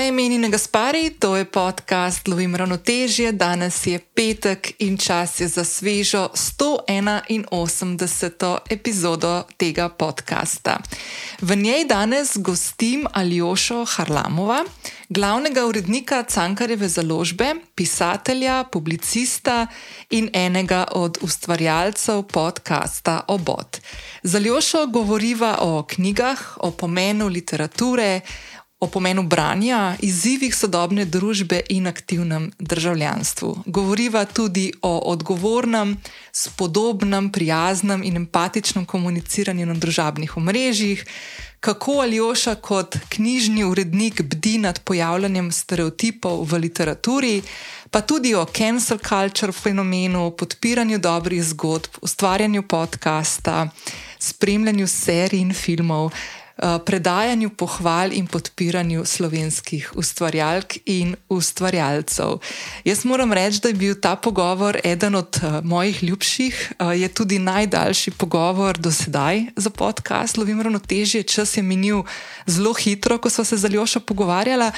Moje ime je Nina Gaspari, to je podcast Lovim ravnotežje. Danes je petek in čas je za svežo 181. epizodo tega podcasta. V njej danes gostim Aljošo Harlamova, glavnega urednika Cankareve založbe, pisatelja, publicista in enega od ustvarjalcev podcasta Obot. Z Aljošo govoriva o knjigah, o pomenu literature o pomenu branja, izzivih sodobne družbe in aktivnem državljanstvu. Govoriva tudi o odgovornem, spodobnem, prijaznem in empatičnem komuniciranju na družabnih omrežjih, kako Aljoša kot knjižni urednik bdi nad pojavljanjem stereotipov v literaturi, pa tudi o cancel culture fenomenu, podpiranju dobrih zgodb, ustvarjanju podcasta, spremljanju serij in filmov. Eh, predajanju pohval in podpiranju slovenskih ustvarjalk in ustvarjalcev. Jaz moram reči, da je bil ta pogovor eden od uh, mojih ljubših, uh, je tudi najdaljši pogovor do sedaj za podcast. Lovim ravnotežje, čas je minil zelo hitro, ko smo se z Aljošo pogovarjali.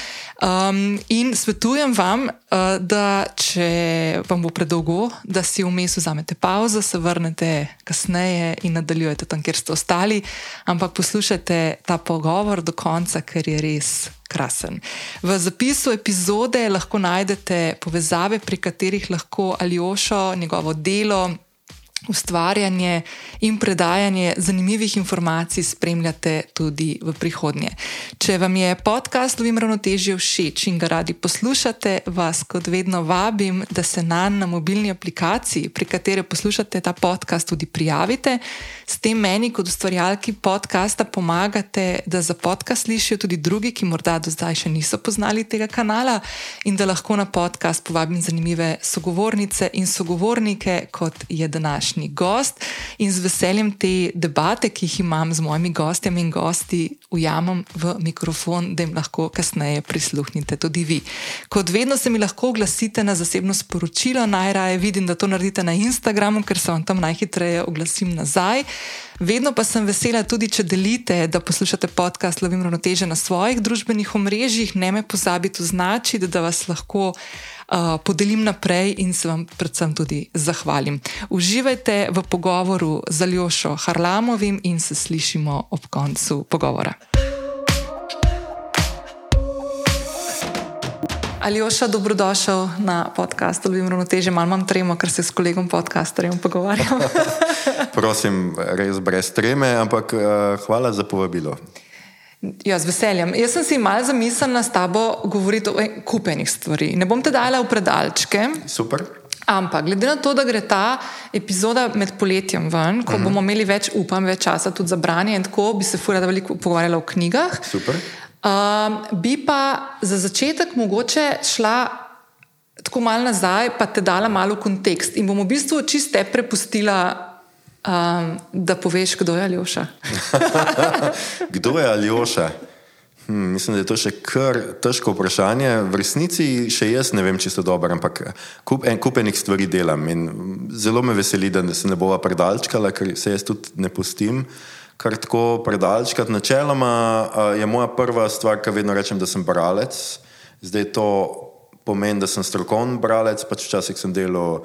Um, in svetujem vam, da če vam bo predolgo, da si vmes vzamete pauzo, se vrnete kasneje in nadaljujete tam, kjer ste ostali, ampak poslušajte ta pogovor do konca, ker je res krasen. V zapisu epizode lahko najdete povezave, pri katerih lahko Aljošo, njegovo delo, ustvarjanje in predajanje zanimivih informacij spremljate tudi v prihodnje. Če vam je podcast Lovim ravnotežje všeč in ga radi poslušate, vas kot vedno vabim, da se na, na mobilni aplikaciji, pri kateri poslušate ta podcast, tudi prijavite. S tem meni, kot ustvarjalki podcasta, pomagate, da za podcast slišijo tudi drugi, ki morda do zdaj še niso poznali tega kanala, in da lahko na podcast povabim zanimive sogovornice in sogovornike, kot je današnji gost. In z veseljem te debate, ki jih imam z mojimi gostji in gosti, ujamem v mikrofon, da jim lahko kasneje prisluhnite tudi vi. Kot vedno se mi lahko oglasite na zasebno sporočilo, najraje vidim, da to naredite na Instagramu, ker se vam tam najhitreje oglasim nazaj. Vedno pa sem vesela tudi, če delite, da poslušate podcast Lovim ravnoteže na svojih družbenih omrežjih, ne me pozabite označiti, da vas lahko podelim naprej in se vam predvsem tudi zahvalim. Uživajte v pogovoru z Aljošo Harlamovim in se slišimo ob koncu pogovora. Aljoša, dobrodošel na podkastu. Ljubim ravnoteže, malo imam tremo, ker se s kolegom podcasterjem pogovarjam. Prosim, res brez treme, ampak uh, hvala za povabilo. Ja, z veseljem. Jaz sem si malo zamislila s tabo govoriti o kupenih stvarih. Ne bom te dala v predalčke. Super. Ampak, glede na to, da gre ta epizoda med poletjem ven, ko uh mhm. -huh. bomo imeli več, upam, več časa tudi za branje, in tako bi se furala veliko pogovarjala o knjigah. Super. Um, bi pa za začetek mogoče šla tako malo nazaj, pa te dala malo kontekst. In bom v bistvu čiste prepustila Um, da poveš, kdo je Aljoša. kdo je Aljoša? Hm, mislim, da je to še kar težko vprašanje. V resnici še jaz ne vem, če so dobre, ampak kup, en kupenih stvari delam in zelo me veseli, da se ne bova predalčkala, ker se jaz tudi ne pustim. Kar tako predalčkati. Načeloma je moja prva stvar, kar vedno rečem, da sem bralec. Zdaj to pomeni, da sem strokovni bralec, pač včasih sem delal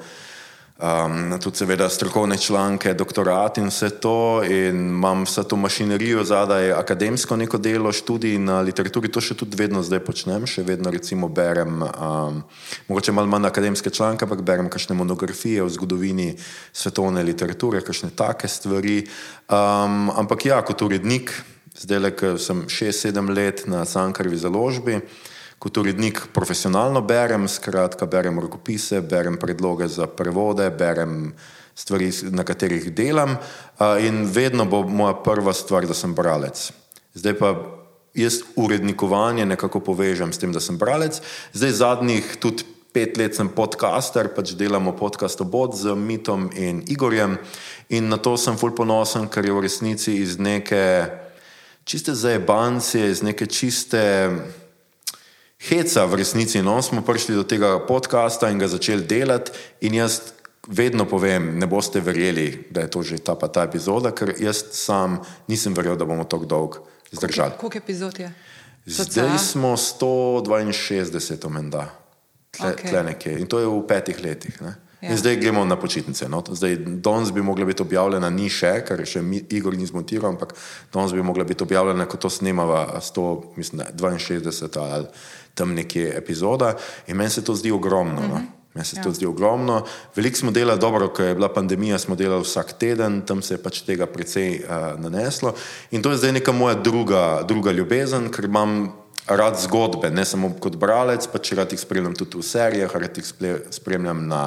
um, tudi seveda strokovne članke, doktorat in vse to, in imam vso to mašinerijo zadaj, akademsko neko delo, študij na literaturi, to še tudi vedno zdaj počnem, še vedno recimo berem, um, mogoče malo manj akademske članke, ampak berem kakšne monografije o zgodovini svetovne literature, kakšne take stvari. Um, ampak ja, kot urednik, zdaj le, ker sem šest-sedem let na Sankarvi založbi, kot urednik profesionalno berem, skratka, berem rokopise, berem predloge za prevode, berem stvari, na katerih delam, in vedno bo moja prva stvar, da sem bralec. Zdaj pa jaz urednikovanje nekako povežem s tem, da sem bralec. Zdaj zadnjih tudi pet let sem podcaster, pač delamo podcast obod z Mitom in Igorjem, in na to sem ful ponosen, ker je v resnici iz neke čiste zajebancije, iz neke čiste heca v resnici. No, smo prišli do tega podcasta in ga začeli delati, in jaz vedno povem, ne boste verjeli, da je to že ta pa ta epizoda, ker jaz sam nisem verjel, da bomo tako dolgo zdržali. Koliko epizod je? Zdaj smo 162, menda, tle, Okej. tle nekje. In to je v petih letih. Ne? Ja. In zdaj gremo na počitnice. No? Zdaj, danes bi mogla biti objavljena, ni še, ker še mi, Igor ni zmontiral, ampak danes bi mogla biti objavljena, ko to snemava 100, mislim, da 62 ali tam nekje epizoda. In meni se to zdi ogromno. No? Meni se ja. to zdi ogromno. Veliko smo delali, dobro, ko je bila pandemija, smo delali vsak teden, tam se je pač tega precej uh, naneslo. In to je zdaj neka moja druga, druga ljubezen, ker imam rad zgodbe, ne samo kot bralec, pač rad jih spremljam tudi v serijah, rad jih spremljam na,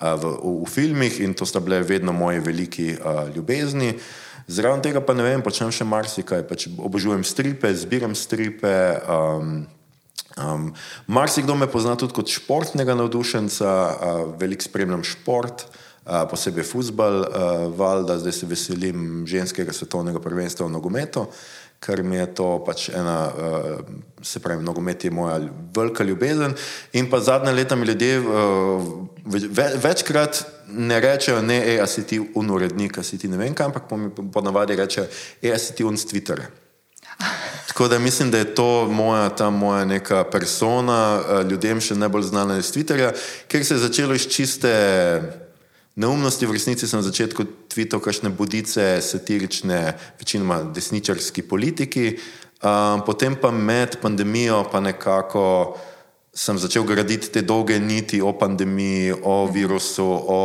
v, v, v filmih in to sta bile vedno moje veliki uh, ljubezni. Zraven tega pa ne vem, počnem še marsikaj, pač obožujem stripe, zbiram stripe. Um, Um, Marsikdo me pozna tudi kot športnega navdušenca, uh, veliko spremljam šport, uh, posebej futbal, uh, valjda zdaj se veselim ženskega svetovnega prvenstva v nogometu, ker mi je to pač ena, uh, se pravi, nogomet je moja velika ljubezen. In pa zadnja leta mi ljudje uh, ve, večkrat ne rečejo, ne, ej, a si ti unurednik, a si ti ne vem kaj, ampak po ponavadi rečejo, ej, a si ti un s Twitterja. Tako da mislim, da je to moja, ta moja neka persona, eh, ljudem še najbolj znana iz Twitterja, ker se je začelo iz čiste neumnosti. V resnici sem na začetku tvitev kakšne budice, satirične, večinoma desničarski politiki, um, potem pa med pandemijo pa nekako sem začel graditi te dolge niti o pandemiji, o virusu, o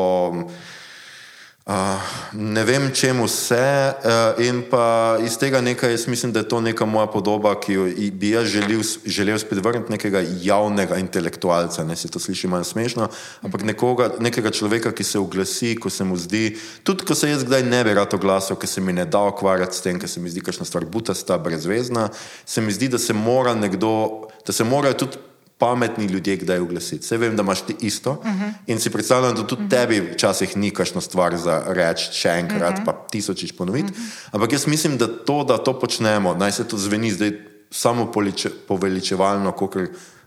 Uh, ne vem, čemu vse, uh, in pa iz tega nekaj, jaz mislim, da je to neka moja podoba, ki jo bi jaz želel, želel spet vrniti, nekega javnega intelektualca. Ne se to sliši malo smešno, ampak nekoga, nekega človeka, ki se oglasi, ko se mu zdi, tudi ko se jaz kdaj ne bi rad oglasil, ker se mi ne da ukvarjati s tem, ker se mi zdi kakšna stvar butasta, brezvezna, se mi zdi, da se mora nekdo, da se morajo tudi pametni ljudje kdaj oglasiti. Vse vem, da imaš ti isto uh -huh. in si predstavljam, da tudi uh -huh. tebi včasih ni kakšna stvar za reči še enkrat, uh -huh. pa tisočič ponoviti. Uh -huh. Ampak jaz mislim, da to, da to počnemo, naj se to zveni zdaj samo poliče, poveličevalno, kot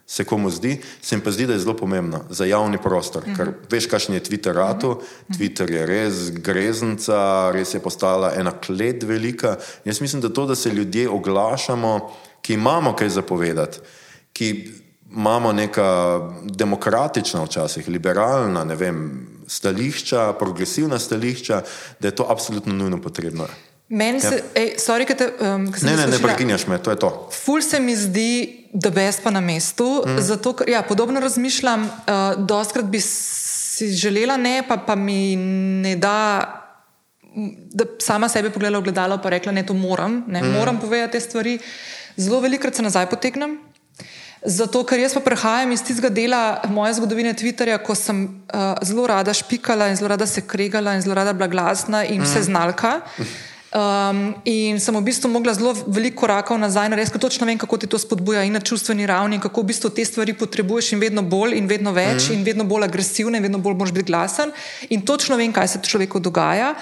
se komu zdi, se mi pa zdi, da je zelo pomembno za javni prostor. Uh -huh. Ker veš, kakšen je Twitter ratu, uh -huh. Twitter je res greznica, res je postala ena kled velika. Jaz mislim, da to, da se ljudje oglašamo, ki imamo kaj zapovedati, ki imamo neka demokratična, včasih liberalna, ne vem, stališča, progresivna stališča, da je to absolutno nujno potrebno. Meni se, ej, sorry, te, um, Ne, ne, ne slišala. prekinjaš me, to je to. Ful se mi zdi, da best pa na mestu. Mm. Zato, ker, ja, podobno razmišljam, uh, doskrat bi si želela, ne, pa, pa mi ne da, da sama sebe pogledala v gledalo in rekla, ne, to moram, ne, mm. moram povedati te stvari. Zelo velikokrat se nazaj potegnem. Zato, ker jaz pa prehajam iz tistega dela moje zgodovine Twitterja, ko sem uh, zelo rada špikala in zelo rada se kregala in zelo rada bila glasna in vse znalka. Um, in sem v bistvu mogla zelo veliko korakov nazaj narediti, ker točno vem, kako ti to spodbuja in na čustveni ravni, in kako v bistvu te stvari potrebuješ in vedno bolj in vedno več mm. in vedno bolj agresivne in vedno bolj moraš biti glasen. In točno vem, kaj se človeku dogaja.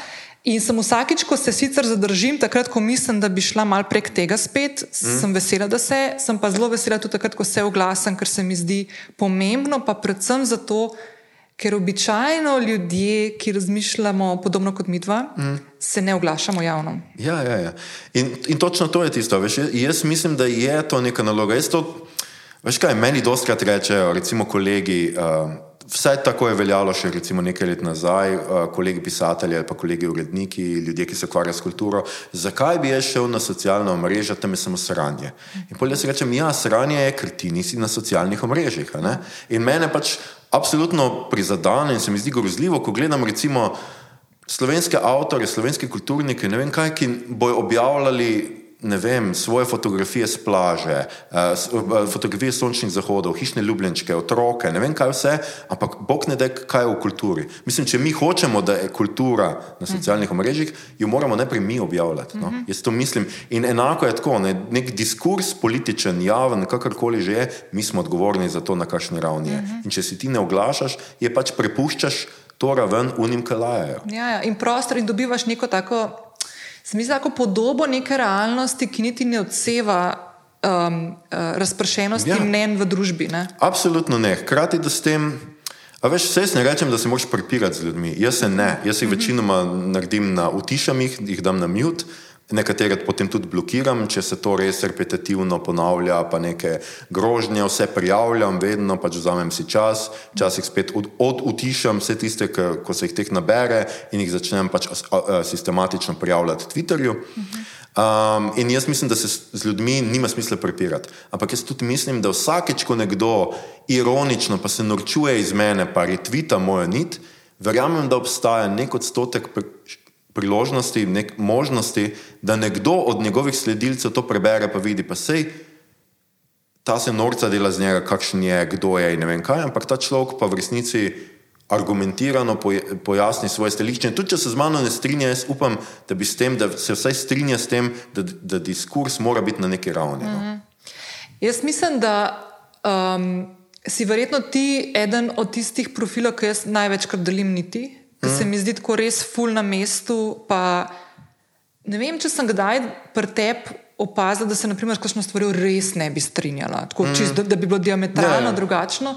In sem vsakič, ko se sicer zadržim, takrat, ko mislim, da bi šla mal prek tega spet, mm. sem vesela, da se, sem pa zelo vesela tudi takrat, ko se oglasim, ker se mi zdi pomembno, pa predvsem zato, ker običajno ljudje, ki razmišljamo podobno kot mi dva, mm. se ne oglašamo javno. Ja, ja, ja. In, in točno to je tisto. Veš, jaz- mislim, da je to neka naloga. Jaz to, veš kaj, meni dostkrat rečejo, recimo kolegi. Uh, Vsaj tako je veljalo še recimo nekaj let nazaj, uh, kolegi pisatelji ali pa kolegi uredniki, ljudje, ki se ukvarjajo s kulturo. Zakaj bi jaz šel na socialna omrežja, tam je samo sranje? In potem jaz rečem, ja, sranje je, ker ti nisi na socialnih ne? In mene pač absolutno prizadene in se mi zdi grozljivo, ko gledam recimo slovenske avtorje, slovenske kulturnike, ne vem kaj, ki bojo objavljali. Ne vem, svoje fotografije z plaže, eh, s- eh, fotografije sončnih zahodov, hišne ljubljenčke, otroke, ne vem kaj vse, ampak bog ne da, kaj je v kulturi. Mislim, če mi hočemo, da je kultura na socialnih omrežjih, jo moramo najprej mi objavljati. No? Jaz to mislim. In enako je tako, ne? nek diskurs, političen, javen, kakorkoli že je, mi smo odgovorni za to, na kakšni ravni je. In če si ti ne oglašaš, je pač prepuščaš to raven unim, ki lajajo. Ja, ja, in prostor, in dobivaš neko tako, se mi zdi, tako podobo neke realnosti, ki niti ne odseva um, uh, razpršenosti Ja. mnen v družbi. Ne? Absolutno ne. Hkrati, da s tem. A veš, vse jaz ne rečem, da se moraš prepirati z ljudmi. Jaz se ne. Jaz jih večinoma naredim na utišam jih, jih dam na mute, Nekatere potem tudi blokiram, če se to res repetitivno ponavlja, pa neke grožnje, vse prijavljam, vedno pač vzamem si čas, včasih spet od, odutišam vse tiste, ki, ko se jih teh nabere in jih začnem pač sistematično prijavljati Twitterju. Um, in jaz mislim, da se z ljudmi nima smisla prepirati. Ampak jaz tudi mislim, da vsakeč, ko nekdo ironično pa se norčuje iz mene, pa retvita mojo nit, verjamem, da obstaja nek odstotek priložnosti, nek možnosti, da nekdo od njegovih sledilcev to prebere, pa vidi, pa sej ta se norca dela z njega, kakšen je, kdo je in ne vem kaj, ampak ta človek pa v resnici argumentirano pojasni svoje stališče. Tudi če se z mano ne strinja, jaz upam, da, tem, da se vsaj strinja s tem, da, da diskurs mora biti na neki ravni. No? Mm -hmm. Jaz mislim, da um, si verjetno ti eden od tistih profilov, ki jaz največkrat delim niti ki se mi zdi tako res ful na mestu. Pa, ne vem, če sem kdaj pri tebi opazila, da se naprimer, s kakšno stvarjo res ne bi strinjala, tako, mm. čist, da, da bi bilo diametralno yeah. Ja. drugačno.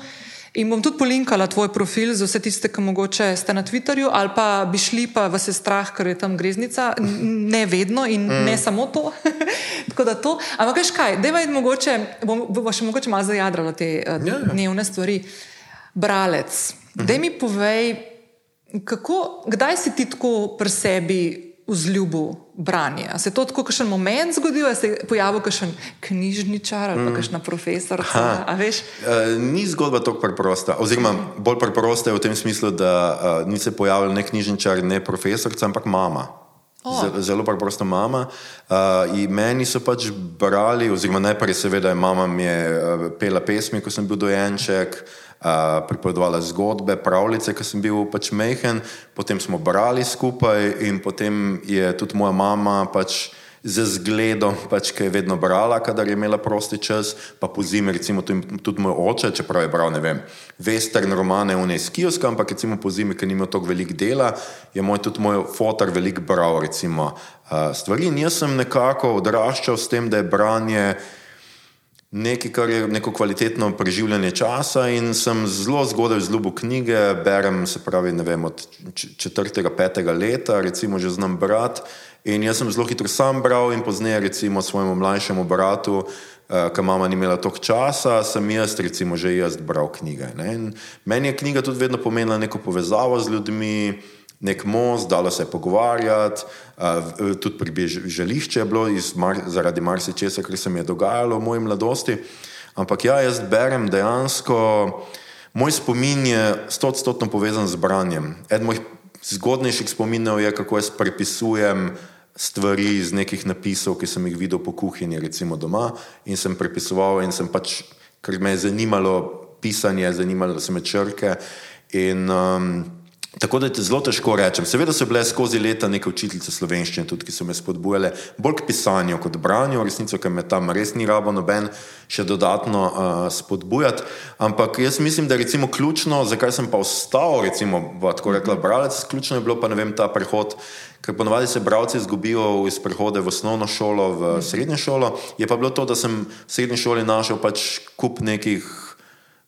In bom tudi polinkala tvoj profil za vse tiste, ki mogoče ste na Twitterju, ali pa bi šli, pa vas je strah, ker je tam greznica. Ne vedno in mm. ne samo to. to. Ampak, veš kaj, da je mogoče, bom, bo še mogoče malo zajadralo te yeah. dnevne stvari. Bralec, mm -hmm. da mi povej, Kako, kdaj si ti tako pri sebi vzljubil branje? Se je to tako, kakšen moment zgodil, se je pojavil kakšen knjižničar ali mm. kakšna profesorica? Uh, ni zgodba tako preprosta. Oziroma, bolj preprosta je v tem smislu, da uh, ni se pojavil ne knjižničar, ne profesorica, ampak mama. Oh. Zelo preprosta mama. Uh, meni so pač brali, oziroma najprej, seveda, mama mi je uh, pela pesmi, ko sem bil dojenček. Uh, pripovedovala zgodbe, pravljice, ki sem bil pač mehen, potem smo brali skupaj in potem je tudi moja mama pač z zgledom, pač, ki je vedno brala, kadar je imela prosti čas, pa po zimi, recimo tudi, tudi moj oče, čeprav je bral, ne vem, western romane v Neskijovskem, ampak recimo po zimi, ker ni imel toliko velik dela, je moj tudi moj fotor velik bral, recimo uh, stvari. In jaz sem nekako odraščal s tem, da je branje nekaj, kar je neko kvalitetno preživljanje časa. In sem zelo zgodaj zlubil knjige, berem se pravi vem, od četrtega, petega leta, recimo že znam brati. In jaz sem zelo hitro sam bral in pozneje, recimo svojemu mlajšemu bratu, uh, ki mama ni imela toliko časa, sem jaz, recimo, že jaz bral knjige. Meni je knjiga tudi vedno pomenila neko povezavo z ljudmi. Nek most, dalo se je pogovarjati, uh, tudi pri želišču je bilo mar, zaradi marsikesa, kar se mi je dogajalo v moji mladosti. Ampak ja, jaz berem dejansko, moj spomin je stotstotno povezan z branjem. Eden mojih zgodnejših spominov je, kako jaz prepisujem stvari iz nekih napisov, ki sem jih videl po kuhinji, recimo doma, in sem prepisoval, in sem pač, ker me je zanimalo pisanje, zanimalo se me črke. In, um, Tako da je zelo težko reči. Seveda so bile skozi leta neke učiteljice slovenščine, tudi, ki so me spodbujale bolj k pisanju kot branju, resnico, ker me tam res ni rabo noben še dodatno uh, spodbujati. Ampak jaz mislim, da je ključno, zakaj sem pa ostal, recimo, tako rekla, bralec, ključno je bilo pa ne vem ta prehod. Ker ponovadi se bralci izgubijo iz prehode v osnovno šolo, v srednjo šolo. Je pa bilo to, da sem v srednji šoli našel pač kup nekih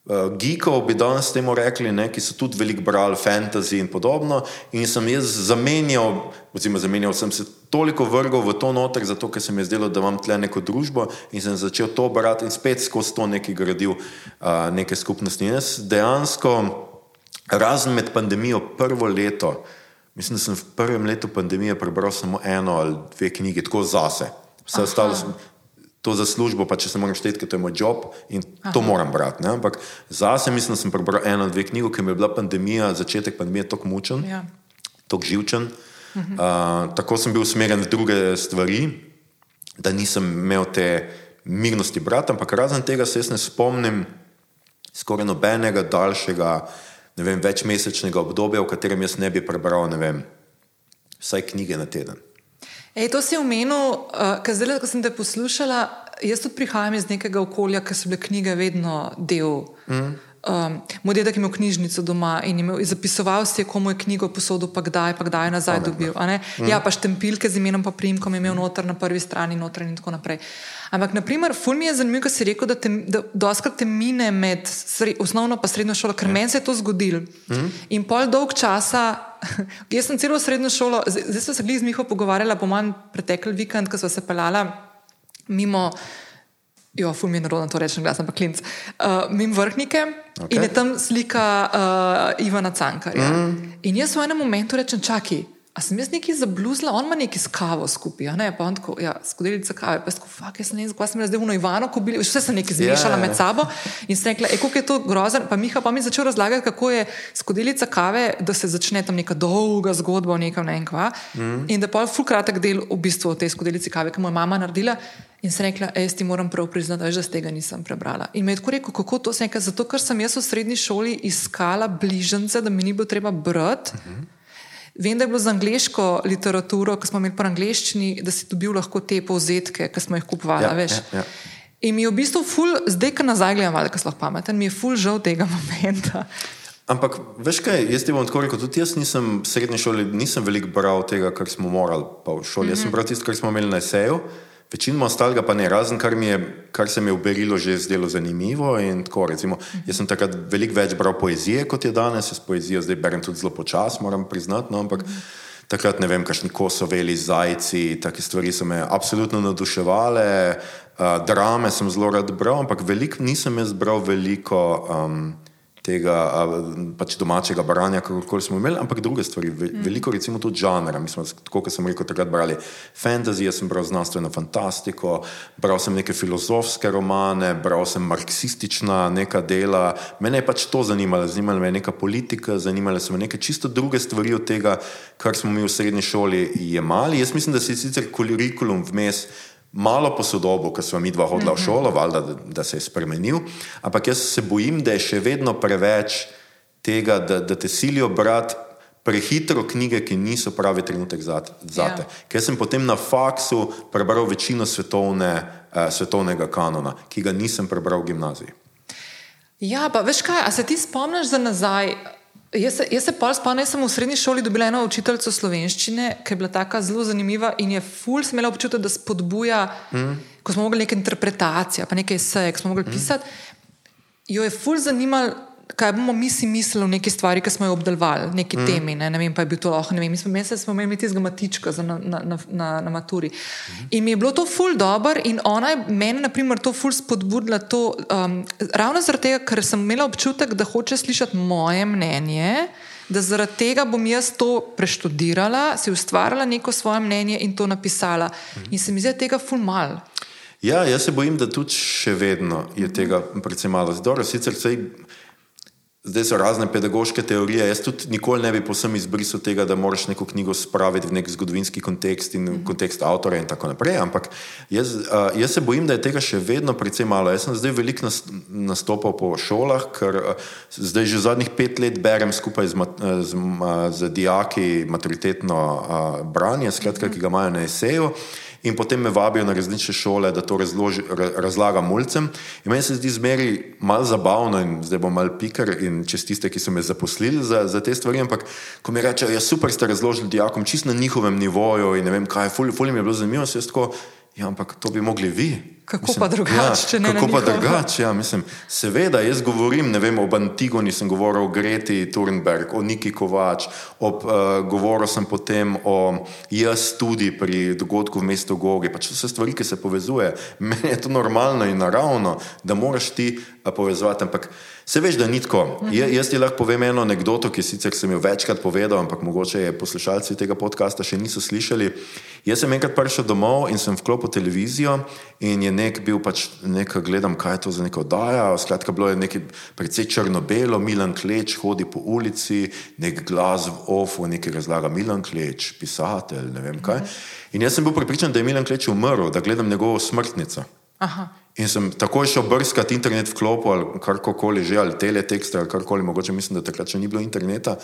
uh, geekov, bi danes temu rekli, ne, ki so tudi veliko brali fantasy in podobno. In sem jaz zamenjal, oziroma zamenjal sem se toliko vrgel v to noter, zato ker se mi je zdelo, da imam tle neko družbo in sem začel to brati in spet skozi to nekaj gradil uh, neke skupnosti. In jaz dejansko, razen med pandemijo, prvo leto, mislim, da sem v prvem letu pandemije prebral samo eno ali dve knjige, tako zase. Vse ostalo sem to za službo, pa če se moram šteti, ker to je moj job in Aha. to moram brati. Ne? Ampak zase mislim, da sem prebral eno, dve knjige, ker mi je bila pandemija, začetek pandemije tako mučen, ja. tako živčen. Uh -huh. uh, tako sem bil usmerjen v druge stvari, da nisem imel te mirnosti brati, ampak razen tega se jaz ne spomnim skoraj nobenega daljšega, ne vem, večmesečnega obdobja, v katerem jaz ne bi prebral, ne vem, vsaj knjige na teden. Ej, to si omenil, uh, ker zdaj, ko sem te poslušala, jaz tudi prihajam iz nekega okolja, ker so bile knjige vedno del. Mm. Um, moj dedek je imel knjižnico doma in imel, zapisoval si je, komu je knjigo posodil, pa kdaj, pa kdaj je nazaj Amen, dobil. Mm. Ja, pa štempilke z imenom, pa primkom je imel noter na prvi strani, noter in tako naprej. Ampak, naprimer, ful mi je zanimivo, ko si rekel, da, te, da doskrat te mine med sre, osnovno in srednjo šolo, ker mm. meni se je to zgodilo. Mm. In pol dolg časa jaz sem celo srednjo šolo, zdaj, smo se gli z Miho pogovarjala, po manj pretekel vikend, ko smo se pelala mimo. Jo, ful mi je narodno to rečem, glas, ampak klinc. Uh, mim vrhnike okay. in je tam slika uh, Ivana Cankarja. Mm. In jaz v enem momentu rečem, čakaj. A sem jaz nekaj zabluzila, on ima nekaj s kavo skupaj, ne pa on tako, ja, skodelica kave, pa tako, fuck, jaz sem nekaj, sem zdaj v Ivano, ko bili, vse sem nekaj zmešala yeah. Ja, ja. med sabo in sem rekla, kako je to grozen, pa Miha pa mi začel razlagati, kako je skodelica kave, da se začne tam neka dolga zgodba o nekem ne vem kva mm. in da pa je ful kratek del v bistvu o tej skodelici kave, ki mu je mama naredila. In sem rekla, jaz ti moram prav priznati, da z tega nisem prebrala. In me je tako rekel, kako to sem rekla, zato ker sem jaz v srednji šoli iskala bližnjice, da mi ni bilo treba brati. Uh mhm. -huh. Vem, da je bilo za angliško literaturo, ki smo imeli po angliščini, da si dobil lahko te povzetke, ki smo jih kupovali. Ja, ja, ja. In mi je v bistvu ful, zdaj, ko nazaj gledam, ali kaj sploh pameten, mi je ful žal tega momenta. Ampak, veš kaj, jaz ti bom tako rekel, tudi jaz nisem v srednji šoli, nisem veliko bral tega, kar smo morali pa v šoli. Mm -hmm. Jaz sem mhm. bral tisto, kar smo imeli na eseju. Večinoma ostalega pa ne, razen kar, je, kar se mi je v Berilu že zdelo zanimivo. Tako, recimo, jaz sem takrat veliko več bral poezije kot je danes, jaz poezijo zdaj berem tudi zelo počasi, moram priznati. No, ampak takrat ne vem, kakšni kosoveli, zajci, take stvari so me absolutno navduševale. Uh, drame sem zelo rad bral, ampak veliko nisem jaz bral veliko. Um, tega pač domačega branja, kako smo imeli, ampak druge stvari, mm. veliko recimo tudi žanra. Mi smo, tako kot sem rekel, takrat brali fantasy, jaz sem bral znanstveno fantastiko, bral sem neke filozofske romane, bral sem marksistična neka dela. Mene je pač to zanimalo, zanimala me je neka politika, zanimale so me neke čisto druge stvari od tega, kar smo mi v srednji šoli jemali. Jaz mislim, da se je sicer kurikulum vmes malo posodobo, ker smo mi dva hodila v šolo, valjda, da, da se je spremenil, ampak jaz se bojim, da je še vedno preveč tega, da, da te silijo brati prehitro knjige, ki niso pravi trenutek zate. Ja. Ker sem potem na faksu prebral večino svetovne, eh, svetovnega kanona, ki ga nisem prebral v gimnaziji. Ja, pa veš kaj, a se ti spomniš za nazaj? Jaz se, jaz se pol spomnim, jaz sem v srednji šoli dobila eno učiteljico slovenščine, ki je bila tako zelo zanimiva in je ful sem imela občutek, da spodbuja, mm. ko smo mogli neke interpretacije, pa nekaj seje, ki smo mogli mm. pisati. Jo je ful zanimalo, kaj bomo mi si mislili o neki stvari, ki smo jo obdelovali, neki mm. temi. Ne, ne vem, pa je bil to lahko. Mi smo, smo imeli tistega matička na, na, na, na, na maturi. Mm. In mi je bilo to ful dobr, in ona je meni, na primer, to ful spodbudila. To, um, ravno zaradi tega, ker sem imela občutek, da hoče slišati moje mnenje. Da zaradi tega bom jaz to preštudirala, si ustvarila neko svoje mnenje in to napisala. In se mi zdi tega ful mal. Ja, jaz se bojim, da tudi še vedno je tega predvsem malo. Zdaj, sicer se Zdaj so razne pedagoške teorije. Jaz tudi nikoli ne bi posem izbrisal tega, da moraš neko knjigo spraviti v nek zgodovinski kontekst in v kontekst avtora in tako naprej. Ampak jaz, jaz se bojim, da je tega še vedno precej malo. Jaz sem zdaj veliko nastopal po šolah, ker zdaj že zadnjih pet let berem skupaj z, z, z dijaki maturitetno branje, skratka, ki ga imajo na eseju in potem me vabijo na različne šole, da to razloži, razlagam mulcem. In meni se zdi zmeri malo zabavno in zdaj bom mal piker in čez tiste, ki so me zaposlili za, za te stvari, ampak ko mi rečejo, ja super ste razložili dijakom, čist na njihovem nivoju in ne vem kaj, ful, ful mi je bilo zanimivo, se jaz tako, ja ampak to bi mogli vi. Kako mislim, pa drugače? Ja, kako pa drugače? Ja, seveda, jaz govorim vem, o Antigoni, sem govoril o Greti Thunberg, o Niki Kovač, ob, uh, govoril sem potem o jaz tudi pri dogodku v mestu Gogi. Pač so stvari, ki se povezuje. Meni je to normalno in naravno, da moraš ti uh, povezovati. Ampak se veš, da ni tako. Mhm. Jaz ti lahko povem eno anegdoto, ki sicer sem jo večkrat povedal, ampak mogoče je poslušalci tega podcasta še niso slišali. Jaz sem enkrat prišel domov in sem vklopil televizijo in je nek bil pač nekaj, gledam, kaj je to za neko oddaja. Skratka, bilo je nekaj precej črno-belo, Milan Kleč hodi po ulici, nek glas v ofu, nekaj razlaga Milan Kleč, pisatelj, ne vem kaj. In jaz sem bil pripričan, da je Milan Kleč umrl, da gledam njegovo smrtnico. Aha. In sem takoj šel brskati internet v klopu ali karkoli že, ali teletekst ali karkoli, mogoče mislim, da takrat še ni bilo interneta.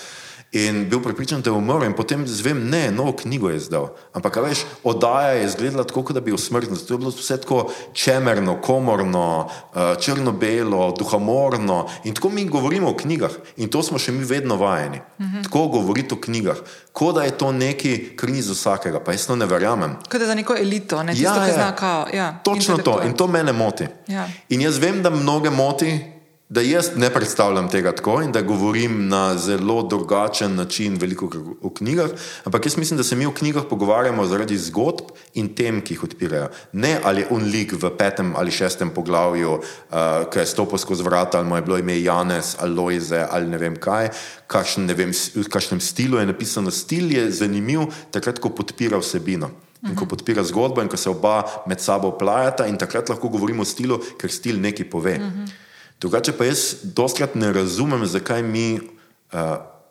In bil pripričan, da je umrl, in potem zvem, ne, novo knjigo je izdal. Ampak, veš, oddaja je izgledala tako, da bi bil smrtno. To je bilo vse tako čemerno, komorno, eh, črno-belo, duhamorno. In tako mi govorimo o knjigah. In to smo še mi vedno vajeni. Mhm. Tako govoriti o knjigah. Kot da je to nekaj, kar ni za vsakega, pa jaz to ne verjamem. Kot da je za neko elito, ne tisto, ja, ki zna kao. Ja, točno to in to mene moti. Ja. In jaz vem, da mnoge moti da jaz ne predstavljam tega tako in da govorim na zelo drugačen način, veliko v knjigah, ampak jaz mislim, da se mi v knjigah pogovarjamo zaradi zgodb in tem, ki jih odpirajo. Ne ali je unlik v petem ali šestem poglavju, uh, ki je stopil skozi vrata, ali mu je bilo ime Janes, ali Lojze, ali ne vem kaj, kakšen, ne vem, v kakšnem stilu je napisano. Stil je zanimiv, takrat, ko podpira vsebino. In ko podpira zgodbo, in ko se oba med sabo plajata, in takrat lahko govorimo o stilu, ker stil nekaj pove. Uh -huh. Drugače pa jaz dostkrat ne razumem, zakaj mi uh,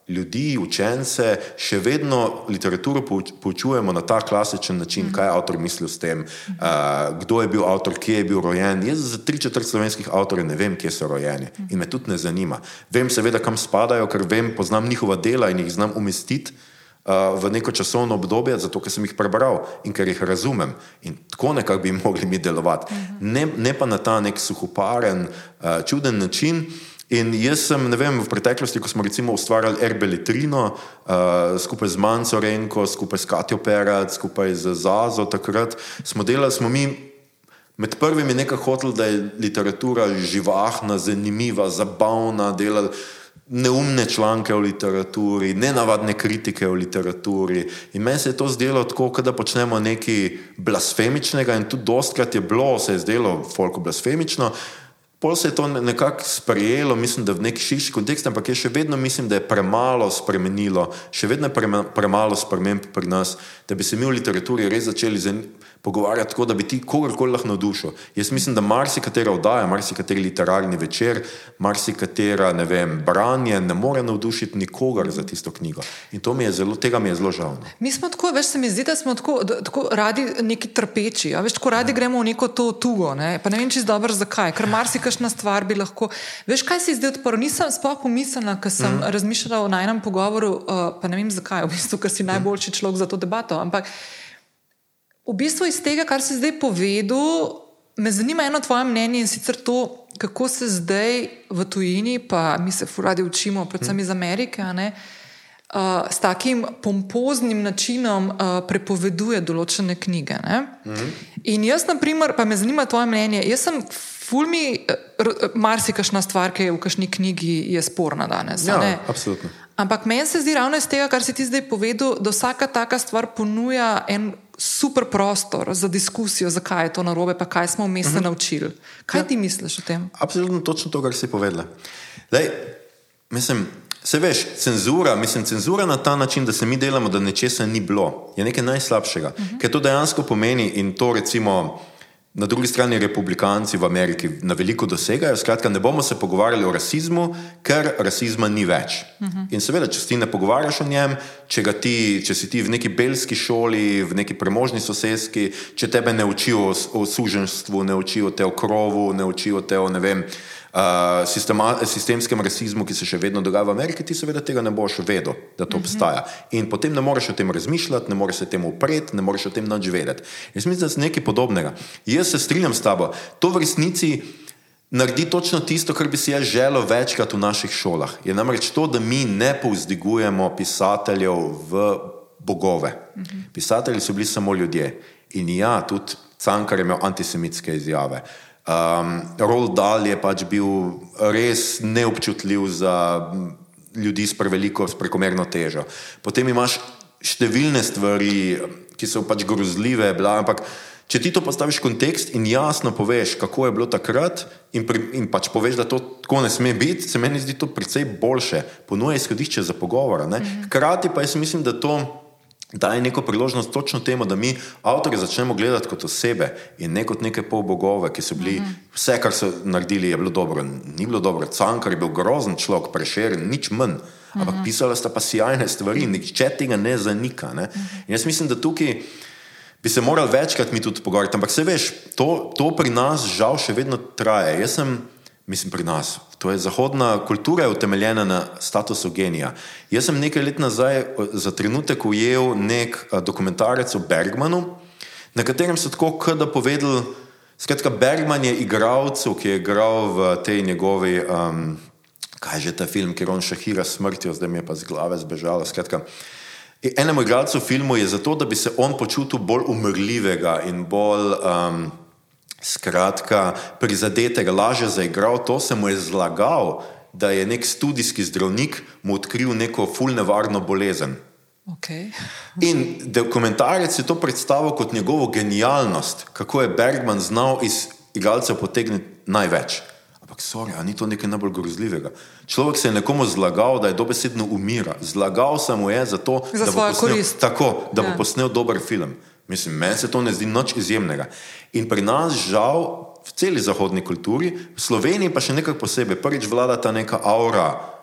ljudi, učence, še vedno literaturo poučujemo na ta klasičen način, kaj je avtor mislil s tem, uh, kdo je bil avtor, kje je bil rojen. Jaz za tri četrt slovenskih avtorjev ne vem, kje so rojeni in me tudi ne zanima. Vem seveda, kam spadajo, ker vem, poznam njihova dela in jih znam umestiti v neko časovno obdobje, zato ker sem jih prebral in ker jih razumem. In tako nekako bi mogli mi delovati. Ne, ne pa na ta nek suhoparen, čuden način. In jaz sem, ne vem, v preteklosti, ko smo recimo ustvarjali Erbelitrino uh, skupaj z Manco Renko, skupaj s Katijo Perac, skupaj z Zazo, takrat smo delali, smo mi med prvimi nekaj hoteli, da je literatura živahna, zanimiva, zabavna, delali neumne članke o literaturi, nenavadne kritike o literaturi. In meni se je to zdelo tako, da počnemo nekaj blasfemičnega, in tudi dostkrat je bilo, se je zdelo, folko blasfemično. Pol se je to nekako sprejelo, mislim, da v neki širši kontekst, ampak je še vedno, mislim, da je premalo spremenilo, še vedno je premalo sprememb pri nas, da bi se mi v literaturi res začeli pogovarjati tako, da bi ti kogarkoli lahko navdušil. Jaz mislim, da marsikatera oddaja, marsikateri literarni večer, marsikatera, ne vem, branje ne more navdušiti nikogar za tisto knjigo. In to mi je zelo, tega mi je zelo žal. No. Mi smo tako, veš, se mi zdi, da smo tako, tako radi neki trpeči, a veš, tako radi ja. gremo v neko to tugo, ne? pa ne vem čisto dobro zakaj, ker marsikašna stvar bi lahko. Veš, kaj se zdaj odprlo? Nisem sploh pomislila, ker sem mm. razmišljala o najnem pogovoru, uh, pa ne vem zakaj, v bistvu, ker si najboljši človek za to debato. Ampak V bistvu iz tega, kar si zdaj povedal, me zanima eno tvoje mnenje in sicer to, kako se zdaj v tujini, pa mi se furadi učimo, predvsem iz Amerike, ne, uh, s takim pompoznim načinom uh, prepoveduje določene knjige. Mhm. In jaz, na primer, pa me zanima tvoje mnenje. Jaz sem fulmi, marsikašna stvar, ki je v kažni knjigi, je sporna danes. Ja, absolutno. Ampak meni se zdi ravno iz tega, kar si ti zdaj povedal, da vsaka taka stvar ponuja en super prostor za diskusijo, zakaj je to narobe, pa kaj smo vmes uh mhm. -huh. naučili. Kaj ja. ti misliš o tem? Absolutno točno to, kar si povedala. Lej, mislim, se veš, cenzura, mislim, cenzura na ta način, da se mi delamo, da nečesa ni bilo, je nekaj najslabšega. Uh mhm. -huh. Ker to dejansko pomeni in to recimo. Na drugi strani republikanci v Ameriki na veliko dosegajo, skratka, ne bomo se pogovarjali o rasizmu, ker rasizma ni več. Uh -huh. In seveda, če ti ne pogovarjaš o njem, če, ti, če si ti v neki belski šoli, v neki premožni sosedski, če tebe ne učijo o, o suženstvu, ne učijo te o krovu, ne učijo te o ne vem uh, sistema, sistemskem rasizmu, ki se še vedno dogaja v Ameriki, ti seveda tega ne boš vedel, da to mhm. obstaja. In potem ne moreš o tem razmišljati, ne moreš se temu upreti, ne moreš o tem nič vedeti. Jaz mislim, da je nekaj podobnega. Jaz se strinjam s tabo, to v resnici. Naredi točno tisto, kar bi si jaz želel večkrat v naših šolah. Je namreč to, da mi ne povzdigujemo pisateljev v bogove. Pisatelji so bili samo ljudje. In ja, tudi Cankar je imel antisemitske izjave. Um, Roald Dahl je pač bil res neobčutljiv za ljudi s preveliko, s prekomerno težo. Potem imaš številne stvari, ki so pač grozljive, bla, ampak če ti to postaviš v kontekst in jasno poveš, kako je bilo takrat, in, pri, in pač poveš, da to tako ne sme biti, se meni zdi to precej boljše, ponuja izhodišče za pogovor. Mhm. Hkrati pa jaz mislim, da to daje neko priložnost točno temu, da mi avtorje začnemo gledati kot osebe in ne kot neke polbogove, ki so bili mm -hmm. vse, kar so naredili, je bilo dobro. Ni bilo dobro, Cankar je bil grozen človek, prešeren, nič manj. Ampak mm -hmm. pisala sta pa sjajne stvari, nihče tega ne zanika. Ne? Mm -hmm. Jaz mislim, da tukaj bi se morali večkrat mi tudi pogovarjati. Ampak se veš, to, to pri nas žal še vedno traje. Jaz sem, mislim, pri nas, To je zahodna kultura, je utemeljena na statusu genija. Jaz sem nekaj let nazaj za trenutek ujel nek dokumentarec o Bergmanu, na katerem so tako, da povedali, skratka, Bergman je igralec, ki je igral v tej njegovi, um, kaj že ta film, kjer on šahira smrtjo, zdaj mi je pa z glave zbežala. Skratka, enemu igralcu filmu je zato, da bi se on počutil bolj umrljivega in bolj. Um, skratka, prizadetega lažje zaigral, to se mu je zlagal, da je nek študijski zdravnik mu odkril neko fulnevarno bolezen. Okay. In dokumentarec je to predstavil kot njegovo genialnost, kako je Bergman znal iz igralcev potegniti največ. Ampak, sorry, ni to nekaj najbolj grozljivega. Človek se je nekomu zlagal, da je dobesedno umira. Zlagal se mu je zato, Za da, bo posnel, korist. tako, da Ja. bo posnel dober film. Mislim, meni se to ne zdi nič izjemnega. In pri nas, žal, v celi zahodni kulturi, v Sloveniji pa še nekako posebej, prvič vlada ta neka aura